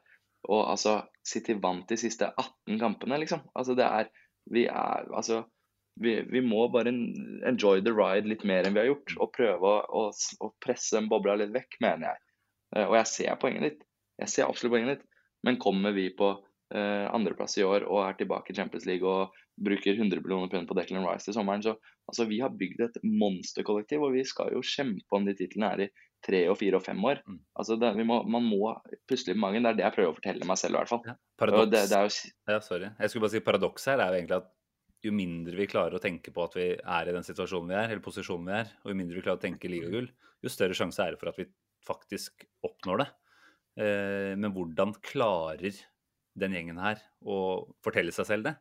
Speaker 5: Og altså, City vant de siste 18 kampene, liksom. Altså, det er Vi er Altså, vi, vi må bare enjoy the ride litt mer enn vi har gjort. Og prøve å, å, å presse den bobla litt vekk, mener jeg. Eh, og jeg ser poenget ditt. Jeg ser absolutt poenget ditt. Men kommer vi på andreplass i år og er tilbake i Champions League og bruker 100 millioner pund på Declan Rice til sommeren, så altså, vi har bygd et monsterkollektiv, og vi skal jo kjempe om de titlene her i tre og fire og fem år.
Speaker 3: Mm.
Speaker 5: Altså, det, vi må, man må puste litt med magen. Det er det jeg prøver å fortelle meg selv, i hvert fall.
Speaker 3: Ja, paradoks.
Speaker 5: det, det jo,
Speaker 3: Ja, sorry. Jeg skulle bare si Paradokset her er jo egentlig at jo mindre vi klarer å tenke på at vi er i den situasjonen vi er, eller posisjonen vi er, og jo mindre vi klarer å tenke ligagull, jo større sjanse er det for at vi faktisk oppnår det. Eh, men hvordan klarer den gjengen her og fortelle seg selv det?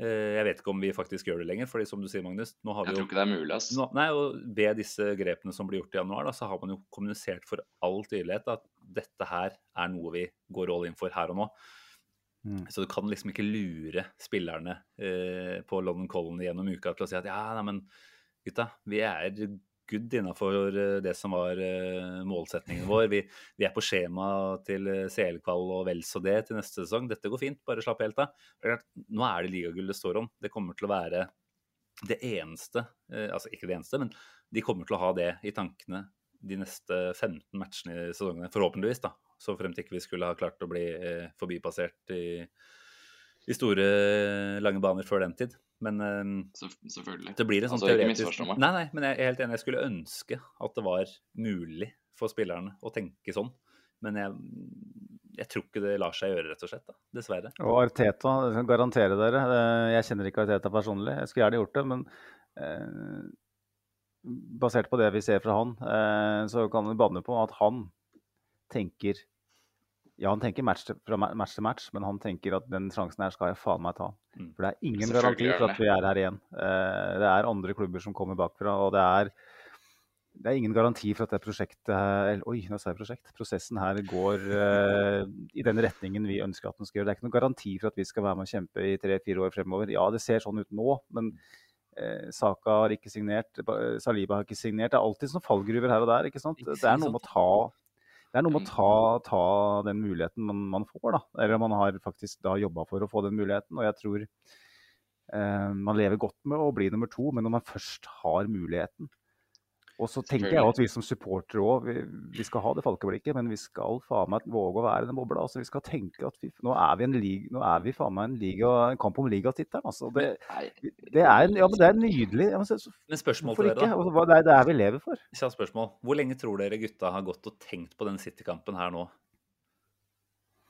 Speaker 3: Eh, jeg vet ikke om vi faktisk gjør det lenger, fordi som du sier, Magnus, nå har vi
Speaker 5: jeg
Speaker 3: jo
Speaker 5: tror ikke det er mulig. ass.
Speaker 3: nå, nei, og Ved disse grepene som blir gjort i januar, da, så har man jo kommunisert for all tydelighet at dette her er noe vi går all in for her og nå.
Speaker 4: Mm.
Speaker 3: Så du kan liksom ikke lure spillerne eh, på London Colony gjennom uka til å si at ja, nei, men gutta, vi er good innafor det som var eh, målsetningen vår. Vi, vi er på skjema til eh, CL-kvall og vel så det til neste sesong. Dette går fint, bare slapp helt av. Nå er det ligagull det står om. Det kommer til å være det eneste, eh, altså ikke det eneste, men de kommer til å ha det i tankene de neste 15 matchene i sesongene, forhåpentligvis, da. Så fremt ikke vi skulle ha klart å bli eh, forbipassert i, i store, lange baner før den tid. Men eh,
Speaker 5: selvfølgelig.
Speaker 3: det blir en sånn
Speaker 5: Altså,
Speaker 3: teoretisk. Nei, nei, men jeg er helt enig. Jeg skulle ønske at det var mulig for spillerne å tenke sånn. Men jeg, jeg tror ikke det lar seg gjøre, rett og slett. da, Dessverre.
Speaker 4: Og Arteta, jeg kan garantere dere eh, Jeg kjenner ikke Arteta personlig, jeg skulle gjerne gjort det, men eh, basert på det vi ser fra han, eh, så kan vi banne på at han tenker Ja, han tenker match til, fra match til match, men han tenker at den sjansen her skal jeg faen meg ta.
Speaker 3: Mm.
Speaker 4: For det er ingen garanti for at vi er her igjen. Eh, det er andre klubber som kommer bakfra, og det er det er ingen garanti for at det prosjektet eller, Oi, nå sa jeg prosjekt. Prosessen her går uh, i den retningen vi ønsker at den skal gjøre. Det er ikke noen garanti for at vi skal være med og kjempe i tre-fire år fremover. Ja, det ser sånn ut nå, men eh, Saka har ikke signert, Saliba har ikke signert. Det er alltid sånne fallgruver her og der. ikke sant? Det er noe med å ta det er noe med å ta, ta den muligheten man, man får, da. Eller man har faktisk da jobba for å få den muligheten. Og jeg tror eh, man lever godt med å bli nummer to, men når man først har muligheten Og så tenker jeg at vi som supportere òg, vi, vi skal ha det falkeblikket, men vi skal faen meg våge å være i den bobla. Altså, vi skal tenke at vi, nå er vi en lig, nå er vi faen meg en, liga, en kamp om ligatittelen. Altså. Det, det, er, ja, men det er nydelig. Ja, men så,
Speaker 3: Men spørsmål til dere, da.
Speaker 4: Altså, hva- Det er det er vi lever for.
Speaker 3: Ja, spørsmål. Hvor lenge tror dere gutta har gått og tenkt på den City-kampen her nå?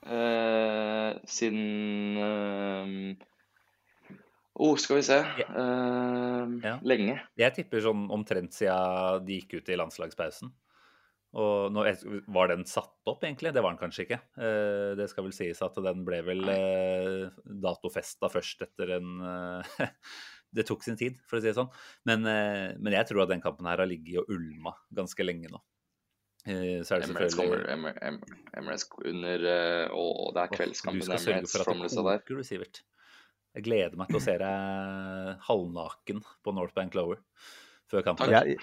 Speaker 5: eh, siden eh, Oh, skal vi se. Eh,
Speaker 3: Ja.
Speaker 5: Lenge.
Speaker 3: Jeg tipper sånn omtrent siden de gikk ut i landslagspausen. Og nå, Var den satt opp, egentlig? Det var den kanskje ikke. Uh, det skal vel sies at den ble vel uh, datofesta først etter en eh, Det tok sin tid, for å si det sånn. Men, eh, men jeg tror at den kampen her har ligget og ulma ganske lenge nå. Eh, så er det
Speaker 5: Emirates kommer
Speaker 3: selvfølgelig
Speaker 5: Emir- Emirates under eh, Og det er kveldskampen
Speaker 3: Du skal sørge for at det koker, du, Sivert. Jeg gleder meg til å se deg halvnaken på North Bank Lower før kampen.
Speaker 4: Jeg,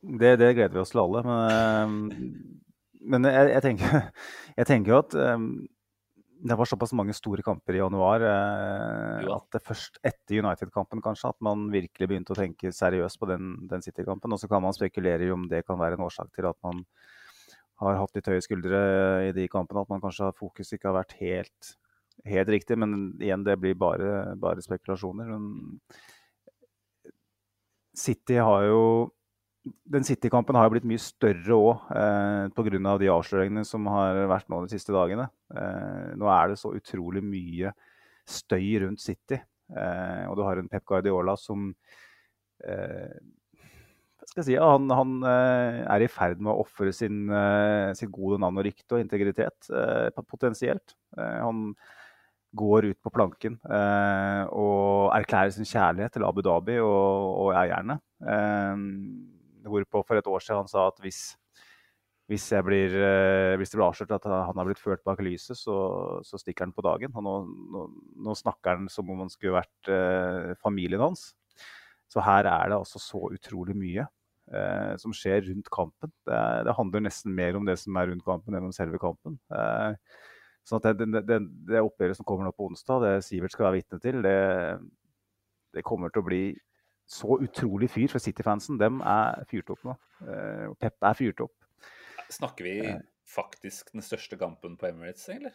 Speaker 4: det, det gleder vi oss til alle. Men, eh, men jeg, jeg, tenker, jeg tenker jo at eh, det var såpass mange store kamper i januar eh, at det først etter United-kampen kanskje at man virkelig begynte å tenke seriøst på den, den City-kampen. Og så kan man spekulere i om det kan være en årsak til at man har hatt litt høye skuldre i de kampene. At man kanskje har fokus ikke har vært helt, helt riktig. Men igjen, det blir bare, bare spekulasjoner. Men City har jo den City-kampen har jo blitt mye større òg eh, pga. de avsløringene som har vært nå de siste dagene. Eh, nå er det så utrolig mye støy rundt City. Eh, og du har en Pep Guardiola som eh, skal jeg si, han, han eh, er i ferd med å ofre eh, sitt gode navn og rykte og integritet, eh, potensielt. Han går ut på planken eh, og erklærer sin kjærlighet til Abu Dhabi og, og eierne. Eh, hvorpå for et år siden han sa at hvis, hvis, blir, eh, hvis det blir avslørt at han har blitt ført bak lyset, så, så stikker han på dagen. Og nå, nå, snakker han som om han skulle vært eh, familien hans. Så her er det altså så utrolig mye eh, som skjer rundt kampen. Det, det handler nesten mer om det som er rundt kampen, enn om selve kampen. Eh, sånn at det, det, det, det oppgjøret som kommer nå på onsdag, det Sivert skal være vitne til, det, det kommer til å bli så utrolig fyr for City-fansen. Dem er fyrt opp nå. Eh, Pep er fyrt opp.
Speaker 3: Snakker vi faktisk den største kampen på Emirates, egentlig?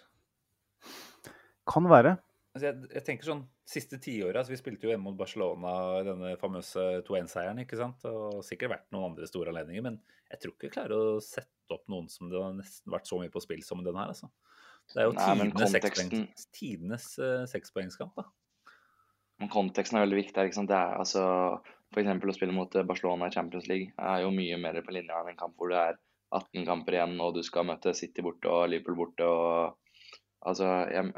Speaker 4: Kan være.
Speaker 3: Altså jeg, jeg tenker sånn, Siste tiåret altså Vi spilte jo hjemme mot Barcelona denne famøse 2-1-seieren. ikke sant? Og sikkert vært noen andre store anledninger. Men jeg tror ikke vi klarer å sette opp noen som det har nesten vært så mye på spill som den her. altså. Det er jo
Speaker 5: Nei,
Speaker 3: tidenes
Speaker 5: konteksten-
Speaker 3: tidenes eh, sekspoengskamp. da.
Speaker 5: Men konteksten er veldig viktig. ikke sant? Det er altså F.eks. å spille mot eh, Barcelona i Champions League er jo mye mer på linja enn en kamp hvor det er 18 kamper igjen, og du skal møte City borte og Liverpool borte og Altså, jeg,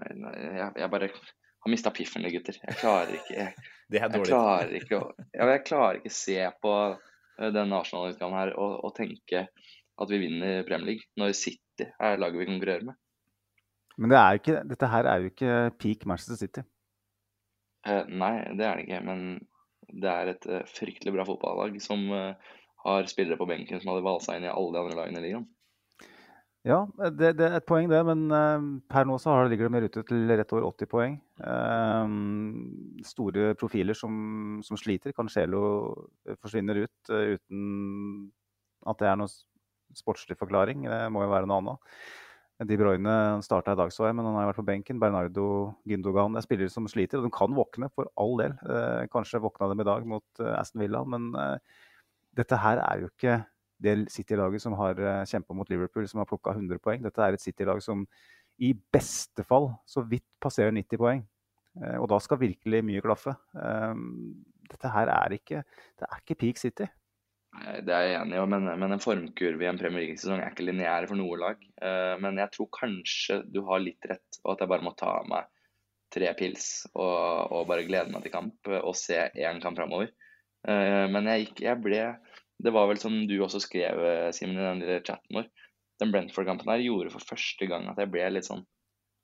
Speaker 5: jeg, jeg bare har mista piffen gutter. Jeg klarer ikke Jeg,
Speaker 3: Det er
Speaker 5: jeg klarer ikke å Jeg klarer ikke se på den nasjonale Arsenal-utgaven her og, og tenke at vi vinner Premier League når City er laget vi konkurrerer med.
Speaker 4: Men det ikke, dette her er jo ikke peak Manchester City.
Speaker 5: Eh, nei, det er det ikke. Men det er et eh, fryktelig bra fotballag som eh, har spillere på benken som hadde valsa inn i alle de andre lagene i ligaen.
Speaker 4: Ja, det, det er et poeng det, men eh, per nå så har ligger de mer ute til rett over 80 poeng. Eh, store profiler som, som sliter. Cancelo forsvinner ut eh, uten at det er noen sportslig forklaring. Det må jo være noe annet. De Bruyne starta i dag, så jeg, men han har vært på benken. Bernardo Gündogan er spillere som sliter, og de kan våkne, for all del. Eh, kanskje våkna dem i dag mot eh, Aston Villa, men eh, dette her er jo ikke det City-laget som har eh, kjempa mot Liverpool, som har plukka 100 poeng. Dette er et City-lag som i beste fall så vidt passerer 90 poeng. Eh, og da skal virkelig mye klaffe. Eh, dette her er ikke Det er ikke peak City.
Speaker 5: Det er jeg enig i, men, men en formkurve i en Premier League-sesong er ikke lineær for noe lag. Eh, Men jeg tror kanskje du har litt rett, og at jeg bare må ta av meg tre pils og, og bare glede meg til kamp eh, og se én kamp framover. Men jeg, gikk, jeg ble Det var vel som du også skrev, eh, Simen, i den lille chatten vår. Den Brentford-kampen her gjorde for første gang at jeg ble litt sånn,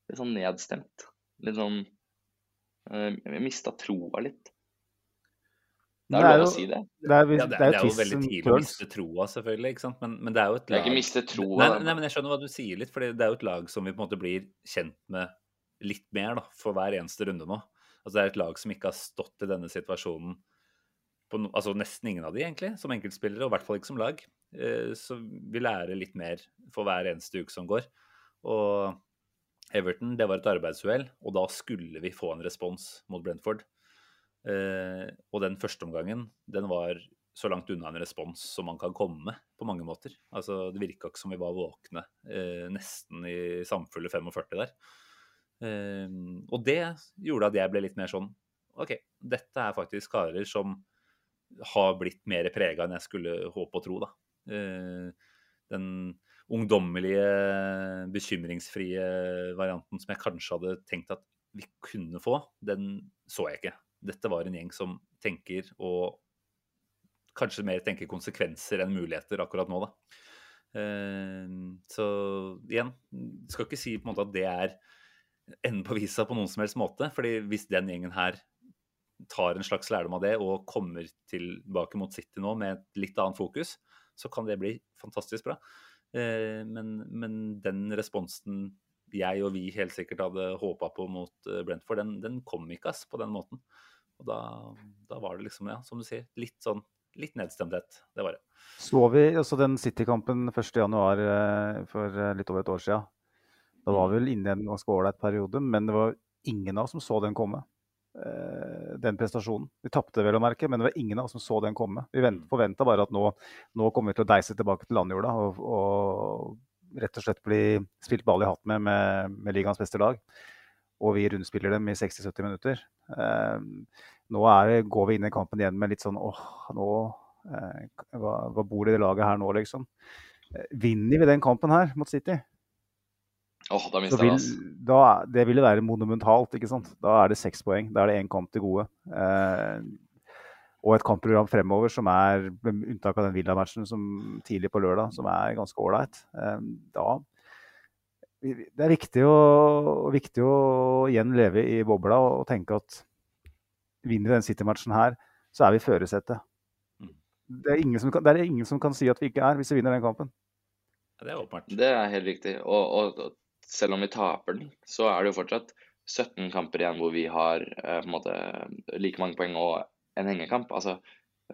Speaker 5: litt sånn nedstemt. Litt sånn eh, Jeg mista troa litt. Det er lov å si det.
Speaker 4: Det er,
Speaker 3: Ja, det, er, det er jo veldig tidlig å miste troa, selvfølgelig. ikke sant? Men, men det er jo et
Speaker 5: Det er
Speaker 3: lag
Speaker 5: ikke miste troa.
Speaker 3: Nei, nei, men jeg skjønner hva du sier litt, for det er jo et lag som vi på en måte blir kjent med litt mer da, for hver eneste runde nå. Altså Det er et lag som ikke har stått i denne situasjonen på no, altså nesten ingen av de egentlig, som enkeltspillere, og i hvert fall ikke som lag. Eh, så vi lærer litt mer for hver eneste uke som går. Og Everton, det var et arbeidsuhell, og da skulle vi få en respons mot Brentford. Eh, og den første omgangen, den var så langt unna en respons som man kan komme på mange måter. Altså, det virka ikke som vi var våkne eh, nesten i samfulle 45 der. Eh, og det gjorde at jeg ble litt mer sånn OK, dette er faktisk karer som har blitt mer prega enn jeg skulle håpe og tro, da. Den ungdommelige, bekymringsfrie varianten som jeg kanskje hadde tenkt at vi kunne få, den så jeg ikke. Dette var en gjeng som tenker og kanskje mer tenker konsekvenser enn muligheter akkurat nå, da. Eh, så igjen, skal ikke si på en måte at det er enden på visa på noen som helst måte. fordi hvis den gjengen her tar en slags lærdom av det og kommer tilbake mot City nå med et litt annet fokus, så kan det bli fantastisk bra. Eh, men, men den responsen jeg og vi helt sikkert hadde håpa på mot eh, Brentford, den, den kom ikke ass, på den måten. Og da, da var det liksom, ja, som du sier, litt sånn litt nedstemthet. Det var det.
Speaker 4: Så vi også den City-kampen 1.1 eh, for eh, litt over et år siden. Da var vi vel inne i en ganske ålreit periode, men det var ingen av oss som så den komme. eh, Den prestasjonen. Vi tapte vel å merke, men det var ingen av oss som så den komme. Vi forventa bare at nå, nå kommer vi til å deise tilbake til landjorda og, og rett og slett bli spilt ball i hatt med, med med ligaens beste lag. Og vi rundspiller dem i 60-70 minutter. Eh, nå er, går vi inn i kampen igjen med litt sånn åh, nå eh, hva, hva bor det i det laget her nå, liksom? Eh, Vinner vi den kampen her mot City,
Speaker 5: Åh, da
Speaker 4: vil,
Speaker 5: det,
Speaker 4: da, det ville være monumentalt. ikke sant? Da er det seks poeng. Da er det én kamp til gode. Eh, og et kampprogram fremover som er, med unntak av den Villa-matchen tidlig på lørdag, som er ganske ålreit. Eh, da Det er viktig å, viktig å igjen leve i bobla og, og tenke at vinner vi den City-matchen her, så er vi i førersetet.
Speaker 3: Mm.
Speaker 4: Det er, det er ingen som kan si at vi ikke er, hvis vi vinner den kampen.
Speaker 3: Ja, det er åpenbart.
Speaker 5: Det er helt riktig. Og, og, og selv om vi taper den, så er det jo fortsatt 17 kamper igjen hvor vi har eh, på en måte like mange poeng og en hengekamp. Altså,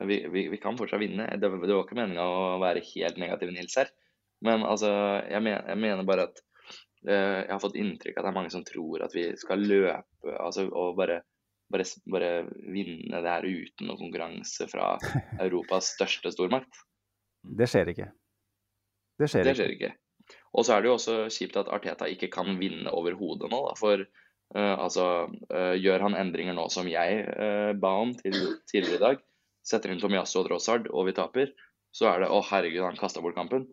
Speaker 5: vi, vi, vi kan fortsatt vinne. Det, det var ikke meninga å være helt negativ, Nils her. Men altså, jeg, men, jeg mener bare at jeg har fått inntrykk av at det er mange som tror at vi skal løpe altså, og bare, bare, bare vinne det her uten noen konkurranse fra Europas største stormakt.
Speaker 4: Det skjer ikke. Det skjer,
Speaker 5: Det
Speaker 4: ikke.
Speaker 5: skjer ikke. Og så er det jo også kjipt at Arteta ikke kan vinne overhodet nå, da. For uh, altså, uh, gjør han endringer nå som jeg uh, ba om til tidligere i dag, setter inn Tomiasso og Drossard og vi taper, så er det å herregud, han kasta bort kampen.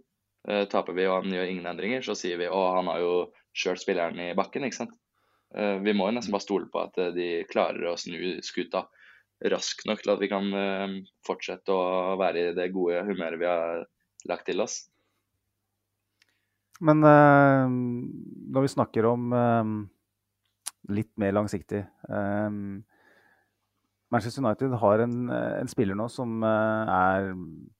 Speaker 5: Eh, taper vi og han gjør ingen endringer, så sier vi å han har jo kjørt spilleren i bakken, ikke sant. Eh, vi må jo nesten bare stole på at eh, de klarer å snu skuta raskt nok til at vi kan fortsette å være i det gode humøret vi har lagt til oss.
Speaker 4: Men når vi snakker om litt mer langsiktig Manchester United har en, en spiller nå som er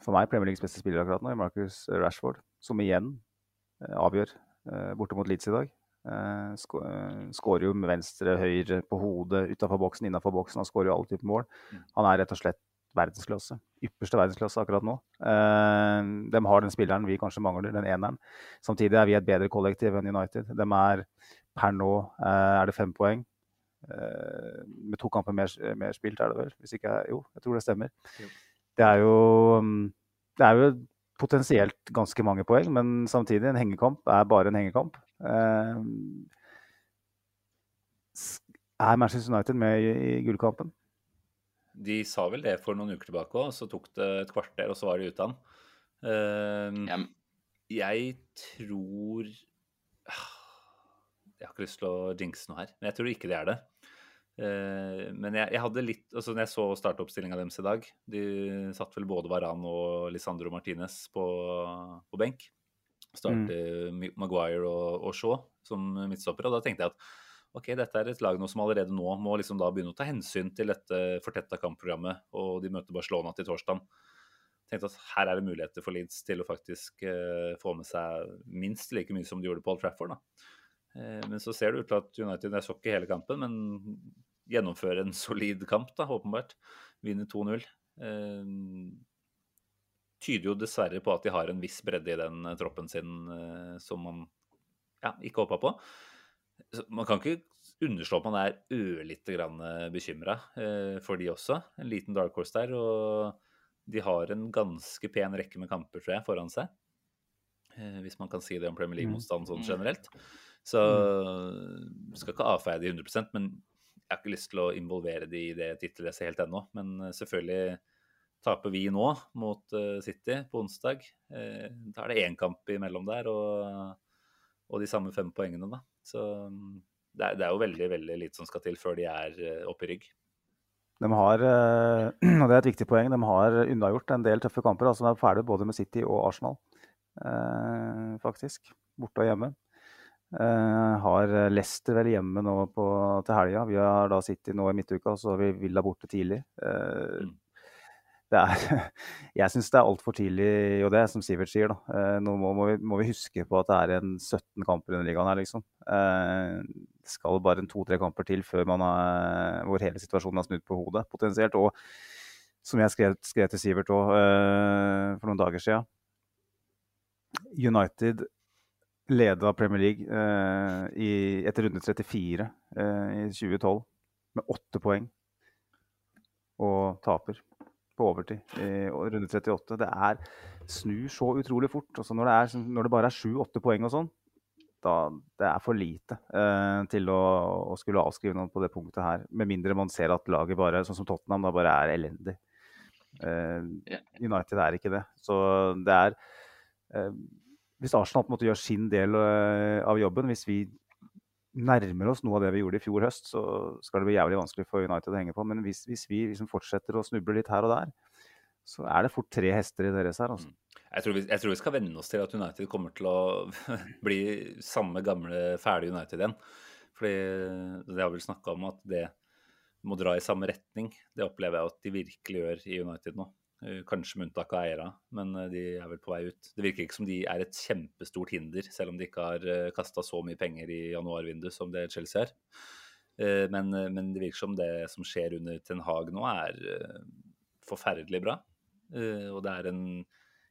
Speaker 4: for meg Premier Leagues beste spiller akkurat nå, Marcus Rashford. Som igjen eh, avgjør eh, borte mot Leeds i dag. Eh, skårer jo med venstre, høyre, på hodet, utafor boksen, innafor boksen. Han skårer jo alle typer mål. Han er rett og slett verdensklasse. Ypperste verdensklasse akkurat nå. Eh, de har den spilleren vi kanskje mangler, den eneren. Samtidig er vi et bedre kollektiv enn United. De er per nå eh, er det fem poeng. Med to kamper mer, mer spilt, er det vel? Hvis ikke Jo, jeg tror det stemmer. Det er jo mm, Det er jo potensielt ganske mange poeng, men samtidig, en hengekamp er bare en hengekamp. Eh, er Manchester United med i, i gullkampen?
Speaker 3: De sa vel det for noen uker tilbake òg, så tok det et kvarter, og så var de ute av den. Eh,
Speaker 5: Ja,
Speaker 3: Jeg tror Jeg har ikke lyst til å jinxe noe her, men jeg tror ikke det er det. Eh, Men jeg, jeg hadde litt altså Når jeg så startoppstillinga deres i dag De satt vel både Varan og Lisandro Martinez på, på benk. Starter
Speaker 4: Mm.
Speaker 3: Maguire og, og Shaw som midtstoppere. Og da tenkte jeg at ok, dette er et lag nå som allerede nå må liksom da begynne å ta hensyn til dette fortetta kampprogrammet, og de møter Barcelona til torsdag. Tenkte at her er det muligheter for Leeds til å faktisk eh, få med seg minst like mye som de gjorde på Old Trafford. da. Eh, men så ser det ut til at United Jeg så ikke hele kampen, men gjennomfører en solid kamp, da, åpenbart. Vinner 2-0. Eh, tyder jo dessverre på at de har en viss bredde i den eh, troppen sin som man ja, ikke håpa på. Så Man kan ikke underslå at man er ørlite grann bekymra eh, for de også. En liten dark horse der. Og de har en ganske pen rekke med kamper, tror jeg, foran seg. Eh, hvis man kan si det om Premier League-motstand sånn generelt. Så skal ikke avfeie de 100% men jeg har ikke lyst til å involvere de i det tittelracet helt ennå. Men eh, selvfølgelig taper vi nå mot eh, City på onsdag. Eh, da er det én kamp imellom der, og, og de samme fem poengene, da. Så mm, det er, det er jo veldig veldig lite som skal til før de er oppe i rygg.
Speaker 4: De har, og det er et viktig poeng, de har unnagjort en del tøffe kamper. altså De er ferdig både med City og Arsenal, faktisk. Borte og hjemme. Eh, har Leicester vel hjemme nå på, til helga. Vi har da City nå i midtuka, og så har vi Villa borte tidlig. Eh,
Speaker 3: Mm.
Speaker 4: det er, jeg syns det er altfor tidlig, og det er som Sivert sier. da. Eh, nå må, må, vi, må vi huske på at det er en 17 kamper i denne ligaen her, liksom. Det skal bare en to-tre kamper til før man er, hvor hele situasjonen har snudd på hodet, potensielt. Og som jeg skrev, skrev til Sivert òg for noen dager siden United leda Premier League eh, i, etter runde 34 eh, i 2012 med åtte poeng. Og taper på overtid i runde 38. Det er snur så utrolig fort. Også når, det er, når det bare er sju-åtte poeng og sånn, da det er for lite eh, til å, å skulle avskrive noen på det punktet her. Med mindre man ser at laget bare, sånn som Tottenham, da bare er elendig. Eh, United er ikke det. Så det er eh, Hvis Arsenal på en måte gjør sin del eh, av jobben, hvis vi nærmer oss noe av det vi gjorde i fjor høst, så skal det bli jævlig vanskelig for United å henge på. Men hvis, hvis vi liksom fortsetter å snuble litt her og der, så er det fort tre hester i deres her. Altså.
Speaker 3: Jeg tror, vi, jeg tror vi skal venne oss til at United kommer til å bli samme gamle, fæle United igjen. Fordi det har vel snakka om at det må dra i samme retning. Det opplever jeg at de virkelig gjør i United nå. Eh, Kanskje med unntak av eiere, men eh, de er vel på vei ut. Det virker ikke som de er et kjempestort hinder, selv om de ikke har kasta så mye penger i januarvinduet som det Chelsea er. Eh, Men, men det virker som det som skjer under Ten Hag nå, er eh, forferdelig bra. Eh, Og det er en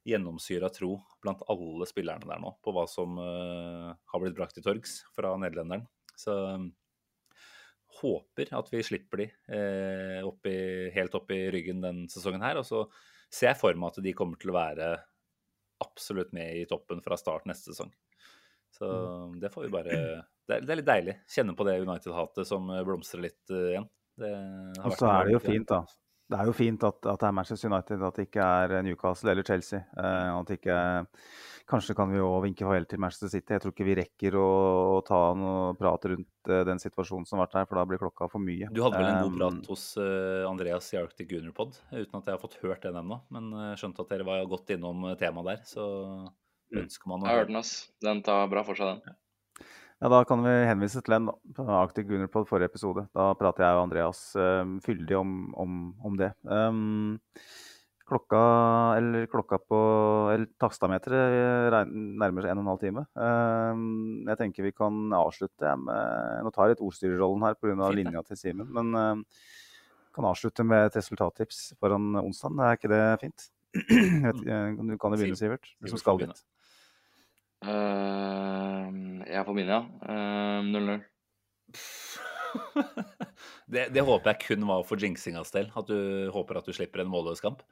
Speaker 3: gjennomsyra tro blant alle spillerne der nå på hva som eh, har blitt brakt til torgs fra nederlenderen. Så eh, håper at vi slipper de eh, opp i, helt opp i ryggen den sesongen her. Og så ser jeg for meg at de kommer til å være absolutt med i toppen fra start neste sesong. Så det får vi bare Det er, det er litt deilig. Kjenne på det United-hatet som eh, blomstrer litt eh, igjen. Det har
Speaker 4: Og så er det jo fint, da. Det er jo fint at, at det er Manchester United, at det ikke er Newcastle eller Chelsea. Eh, at ikke, kanskje kan vi jo vinke farvel til Manchester City. Jeg tror ikke vi rekker å, å ta noe prat rundt eh, den situasjonen som har vært her, for da blir klokka for mye.
Speaker 3: Du hadde vel en god
Speaker 4: Um,
Speaker 3: prat hos eh, Andreas i Arctic Gunnerpod, uten at jeg har fått hørt den ennå. Men uh, skjønte at dere var godt innom eh, temaet der, så ønsker man å
Speaker 5: Jeg har hørt den, ass. Den tar bra for seg, den.
Speaker 4: Ja, Da kan vi henvise til en Arctic Gunner på forrige episode. Da prater jeg og Andreas um, fyldig om, om, om det. Um, klokka, eller klokka på eller takstameteret regn- nærmer seg en og en halv time. Um, jeg tenker vi kan avslutte jeg, med Nå tar jeg litt ordstyrerrollen her pga. Linja til Simen. Men uh, kan avslutte med et resultattips foran onsdag. Er ikke det fint? Vet Du kan jo begynne, Sivert. Du som skal
Speaker 3: begynne.
Speaker 4: dit.
Speaker 5: Eh, jeg får min, ja. Eh, 0-0.
Speaker 3: det, det håper jeg kun var for jinxingas del. At du håper at du slipper en målløs kamp.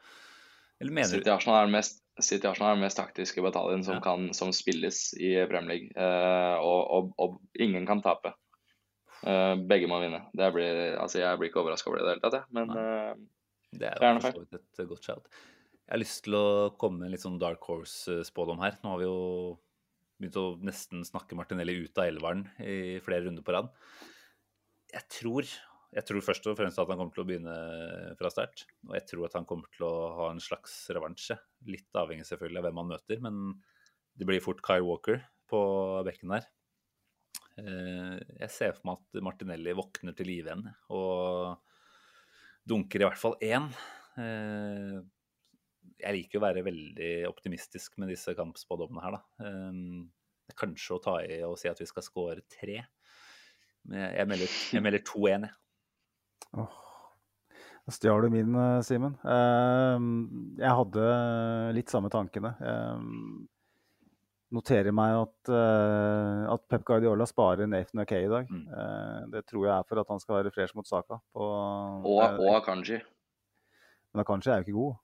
Speaker 3: Eller mener
Speaker 5: City Arsenal er den mest, City Arsenal er den mest taktiske bataljen som,
Speaker 3: Ja.
Speaker 5: kan, som spilles i Premier League. Eh, og, og, og ingen kan tape. Eh, begge må vinne. Det blir, altså, jeg blir ikke overraska over det i det hele tatt, jeg. Men eh,
Speaker 3: Det er for så vidt et godt shout. Jeg har lyst til å komme med en litt sånn dark horse-spådom her. Nå har vi jo begynt å nesten snakke Martinelli ut av elveren i flere runder på rad. Jeg tror, jeg tror først og fremst at han kommer til å begynne fra start. Og jeg tror at han kommer til å ha en slags revansje. Litt avhengig selvfølgelig av hvem han møter, men det blir fort Kyle Walker på bekken der. Eh, Jeg ser for meg at Martinelli våkner til live igjen og dunker i hvert fall én. Jeg liker å være veldig optimistisk med disse kampspådommene her, da. Um, kanskje å ta i og si at vi skal score tre. Men jeg- jeg melder, jeg melder 2-1, jeg.
Speaker 4: Åh, Da stjal du min, eh, Simen. Eh, jeg hadde litt samme tankene. Jeg noterer meg at, eh, at Pep Guardiola sparer Nathan OK i dag.
Speaker 3: Mm.
Speaker 4: Eh, det tror jeg er for at han skal være fresh mot Saka. På,
Speaker 5: og,
Speaker 4: eh,
Speaker 5: og Akanji.
Speaker 4: Men Akanji er jo ikke god.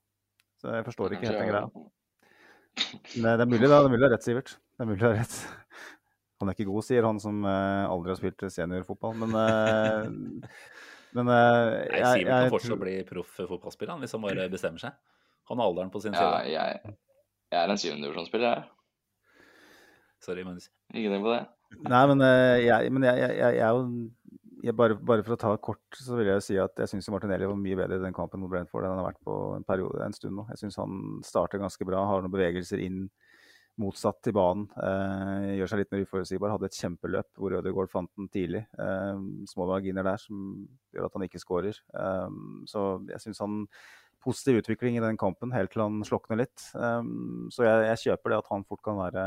Speaker 4: Så jeg forstår ikke helt den greia. Men det er mulig, da. Det er mulig å ha rett, Sivert. Det er mulig å ha rett. Han er ikke god, sier han som eh, aldri har spilt seniorfotball. Men, eh, men eh,
Speaker 3: Nei,
Speaker 4: jeg,
Speaker 3: Sivert kan fortsatt bli proff fotballspiller han, hvis han bare bestemmer seg. Han har alderen på sin
Speaker 5: Ja,
Speaker 3: side.
Speaker 5: jeg, jeg er en syvendedivisjonsspiller, jeg.
Speaker 3: Sorry, Magnus.
Speaker 5: Ikke tenk på det.
Speaker 4: Nei, men, jeg, men jeg, jeg, jeg, jeg er jo jeg bare, bare for å ta det kort, så vil jeg si at jeg syns Martinelli var mye bedre i den kampen mot Brentford enn han har vært på en periode en stund nå. Jeg syns han starter ganske bra, har noen bevegelser inn motsatt til banen. Eh, gjør seg litt mer uforutsigbar. Hadde et kjempeløp hvor Ødegaard fant den tidlig. Eh, små marginer der som gjør at han ikke skårer. Eh, så jeg syns han Positiv utvikling i den kampen helt til han slokner litt. Eh, så jeg, jeg kjøper det at han fort kan være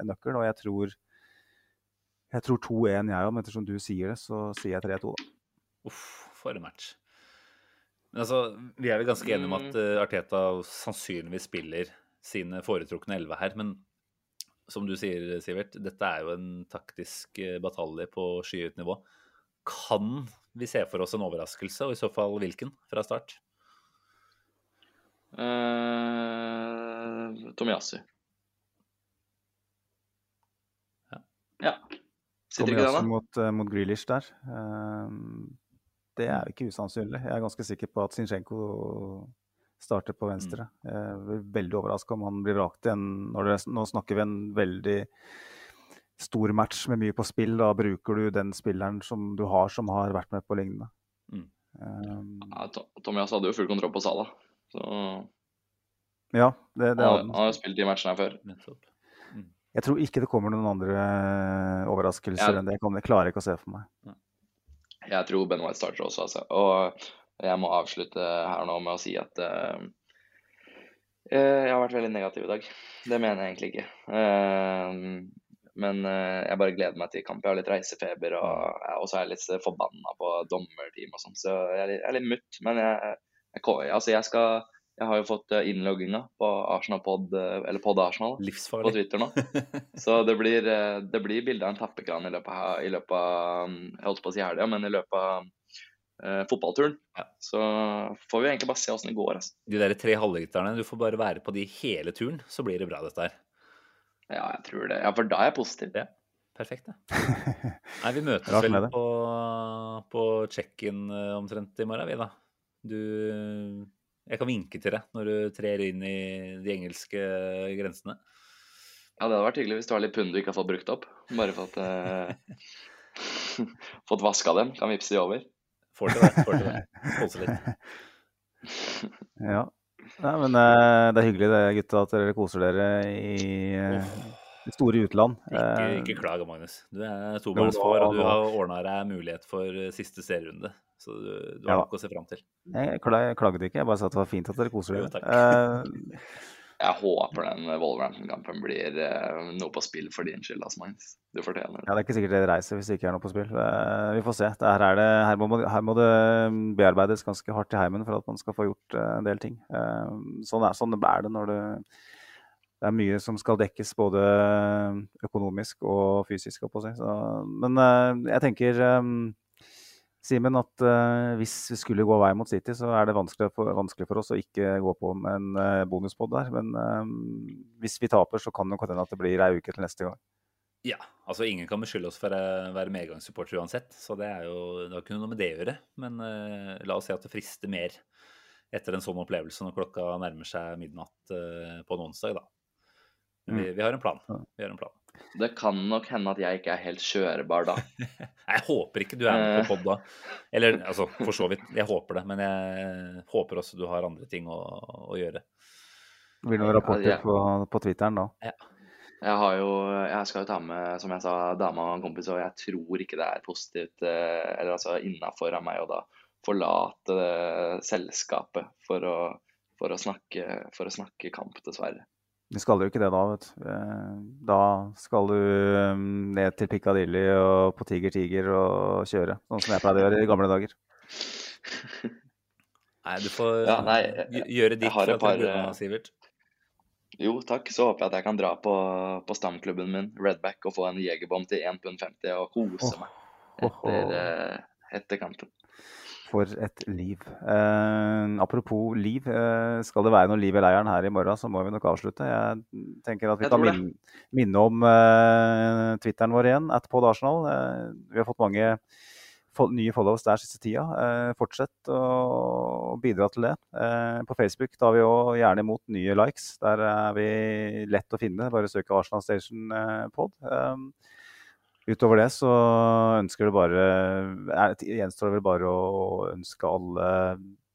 Speaker 4: en nøkkel, og jeg tror jeg tror 2-1 jeg òg, men ettersom du sier det, så sier jeg 3-2. da.
Speaker 3: Uff, for en match. Men altså, vi er vel ganske enige om at eh, Arteta sannsynligvis spiller sine foretrukne elleve her. Men som du sier, Sivert, dette er jo en taktisk eh, batalje på skyhøyt nivå. Kan vi se for oss en overraskelse, og i så fall hvilken, fra start?
Speaker 5: Uh, Tomiyasu.
Speaker 3: Ja.
Speaker 5: Ja. Sitter ikke den, da?
Speaker 4: mot, eh, mot Grealish der. Eh, det er jo ikke usannsynlig. Jeg er ganske sikker på at Zinchenko starter på venstre.
Speaker 5: Mm.
Speaker 4: Jeg blir veldig overraska om han blir vrakt igjen. Når det, nå snakker vi en veldig stor match med mye på spill. Da bruker du den spilleren som du har, som har vært med på lignende.
Speaker 3: Mm.
Speaker 4: Um,
Speaker 5: Ja, To- hadde jo full kontroll på Sala, Så
Speaker 4: ja, det, det
Speaker 5: han, han har jo spilt de matchene her før.
Speaker 3: Nettopp.
Speaker 4: Jeg tror ikke det kommer noen andre eh, overraskelser enn det. Jeg, kan, jeg klarer ikke å se for meg.
Speaker 5: Jeg tror Ben White starter også, altså. Og jeg må avslutte her nå med å si at eh, jeg har vært veldig negativ i dag. Det mener jeg egentlig ikke. Uh, Men uh, jeg bare gleder meg til kamp. Jeg har litt reisefeber, og, og så er jeg litt forbanna på dommerteam og sånn, så jeg er litt, jeg er litt mutt. Men jeg, jeg, altså jeg skal Jeg har jo fått eh, innlogginga på Arsenal Pod, eh, eller Pod Arsenal, på Twitter nå. Så det blir, eh, det blir bilde av en tappekran i løpet av, i løpet av Jeg holdt på å si helga, men i løpet av eh, fotballturen.
Speaker 3: Ja.
Speaker 5: Så får vi egentlig bare se åssen det går. Altså.
Speaker 3: De der tre halvliterne, du får bare være på de hele turen, så blir det bra, dette her.
Speaker 5: Ja, jeg tror det. Ja, for da er jeg positiv.
Speaker 3: Ja. Perfekt, det. Nei, vi møtes vel på, på check-in omtrent i morgen, vi, da. Du Jeg kan vinke til deg når du trer inn i de engelske grensene.
Speaker 5: Ja, det hadde vært hyggelig hvis du har litt pund du ikke har fått brukt opp. Bare fått eh, Fått vaska dem. Kan vippse de over.
Speaker 3: Får til det. Får til det. Spolse litt.
Speaker 4: Ja. Nei, men eh, det er hyggelig det, gutta, at dere koser dere i eh, det store utland.
Speaker 3: Ikke,
Speaker 4: Eh,
Speaker 3: ikke klag, Magnus. Du er tobarnsfar, og du har ordna deg mulighet for eh, siste serierunde. Så du, du har
Speaker 4: Ja.
Speaker 3: nok å se fram til.
Speaker 4: Jeg klagde ikke, jeg bare sa at det var fint at dere koser dere. Eh,
Speaker 5: Jeg håper den Wolverhampton-kampen blir uh, noe på spill for din skyld, altså, Magnus. Du fortjener
Speaker 4: Ja,
Speaker 5: det.
Speaker 4: Det er ikke sikkert dere reiser hvis det ikke er noe på spill. Uh, Vi får se. Det her, er det, her, må, her må det bearbeides ganske hardt i heimen for at man skal få gjort en del ting. Eh, Sånn er, sånn er det når det, det er mye som skal dekkes, både økonomisk og fysisk. Så, men jeg tenker, Simen, at uh, hvis vi skulle gå vei mot City, så er det vanskelig for, vanskelig for oss å ikke gå på med en uh, bonuspod der. Men uh, hvis vi taper, så kan det hende at det blir ei uke til neste gang.
Speaker 3: Ja, altså ingen kan beskylde oss for å være medgangssupporter uansett, så det er jo det har ikke noe med det å gjøre. Men la oss si at det frister mer etter en sånn opplevelse når klokka nærmer seg midnatt på en onsdag, da. Vi, mm. vi har en plan. Vi har en plan.
Speaker 5: Det kan nok hende at jeg ikke er helt kjørbar da.
Speaker 3: Jeg håper ikke du er med på pod da. Eller altså, for så vidt. Jeg håper det, men jeg håper også du har andre ting å, å gjøre.
Speaker 4: Det blir noen rapporter
Speaker 5: Ja, ja.
Speaker 4: på, på Twitteren da.
Speaker 5: Jeg har jo, jeg skal jo ta med, som jeg sa, dama og en kompis, og jeg tror ikke det er positivt, eh, eller altså innafor av meg å da forlate selskapet for å, for å, snakke, for å snakke kamp, dessverre.
Speaker 4: Vi skal jo ikke det da, vet du. Eh, Da skal du eh, ned til Piccadilly og på Tiger Tiger og kjøre, sånn som jeg pleide å gjøre i gamle dager.
Speaker 3: Nei, du får
Speaker 5: Ja, nei,
Speaker 3: gj- gjøre ditt
Speaker 5: for par,
Speaker 3: tribunen,
Speaker 5: eh,
Speaker 3: Sivert.
Speaker 5: Jo, takk. Så håper jeg at jeg kan dra på, på stamklubben min, Redback, og få en jegerbom til 1,50 pund og kose
Speaker 4: oh.
Speaker 5: meg etter, eh, etter kampen.
Speaker 4: For et liv. Eh, apropos liv, eh, skal det være noe liv i leiren her i morgen, så må vi nok avslutte. Jeg tenker at vi kan minne, minne om eh, Twitteren vår igjen, at pod Arsenal. Eh, vi har fått mange nye followers der siste tida. Eh, fortsett å bidra til det. Eh, på Facebook tar vi òg gjerne imot nye likes. Der er vi lett å finne. Bare søk Arsenal Station pod. Eh, Utover det så ønsker det bare er, gjenstår det vel bare å ønske alle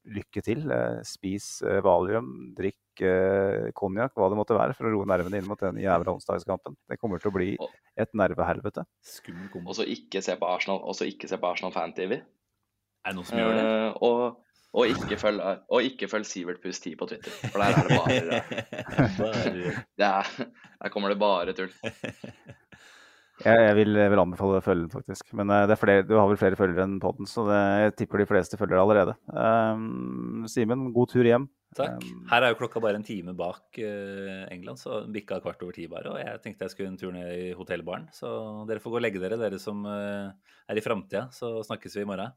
Speaker 4: lykke til. Eh, Spis eh, valium, drikk eh, konjakk, hva det måtte være, for å roe nervene inn mot den jævla onsdagskampen. Det kommer til å bli et nervehelvete.
Speaker 3: Skummel kombo.
Speaker 5: Og så ikke se på Arsenal, og så ikke se på Arsenal Fan-TV.
Speaker 3: Er det noen som gjør det?
Speaker 5: Uh, og, og ikke følg, og ikke følg Sivert Puss 10 på Twitter, for der er det bare er, Der kommer det bare tull.
Speaker 4: Jeg, jeg vil, vil anbefale å følge den, faktisk. Men eh, det er flere, du har vel flere følgere enn podden, så det, jeg tipper de fleste følger allerede. Um, Simen, god tur hjem.
Speaker 3: Takk.
Speaker 4: Um,
Speaker 3: Her er jo klokka bare en time bak uh, England, så bikka kvart over ti bare. Og jeg tenkte jeg skulle en tur ned i hotellbaren. Så dere får gå og legge dere, dere som uh, er i framtida. Så snakkes vi i morgen.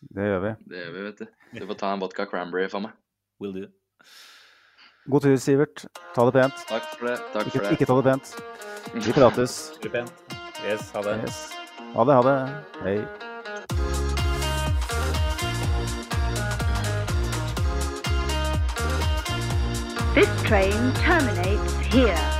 Speaker 4: Det gjør vi.
Speaker 5: Det gjør vi, vet du. Du får ta en vodka cranberry for meg.
Speaker 3: Will do.
Speaker 4: God tur, Sivert. Ta det pent.
Speaker 5: Takk for det. Takk
Speaker 4: Ikke,
Speaker 5: for det.
Speaker 4: ikke ta det pent. Vi prates.
Speaker 3: Yes, ha det.
Speaker 4: Yes. Ha det, ha det. Hei.
Speaker 6: This train terminates here.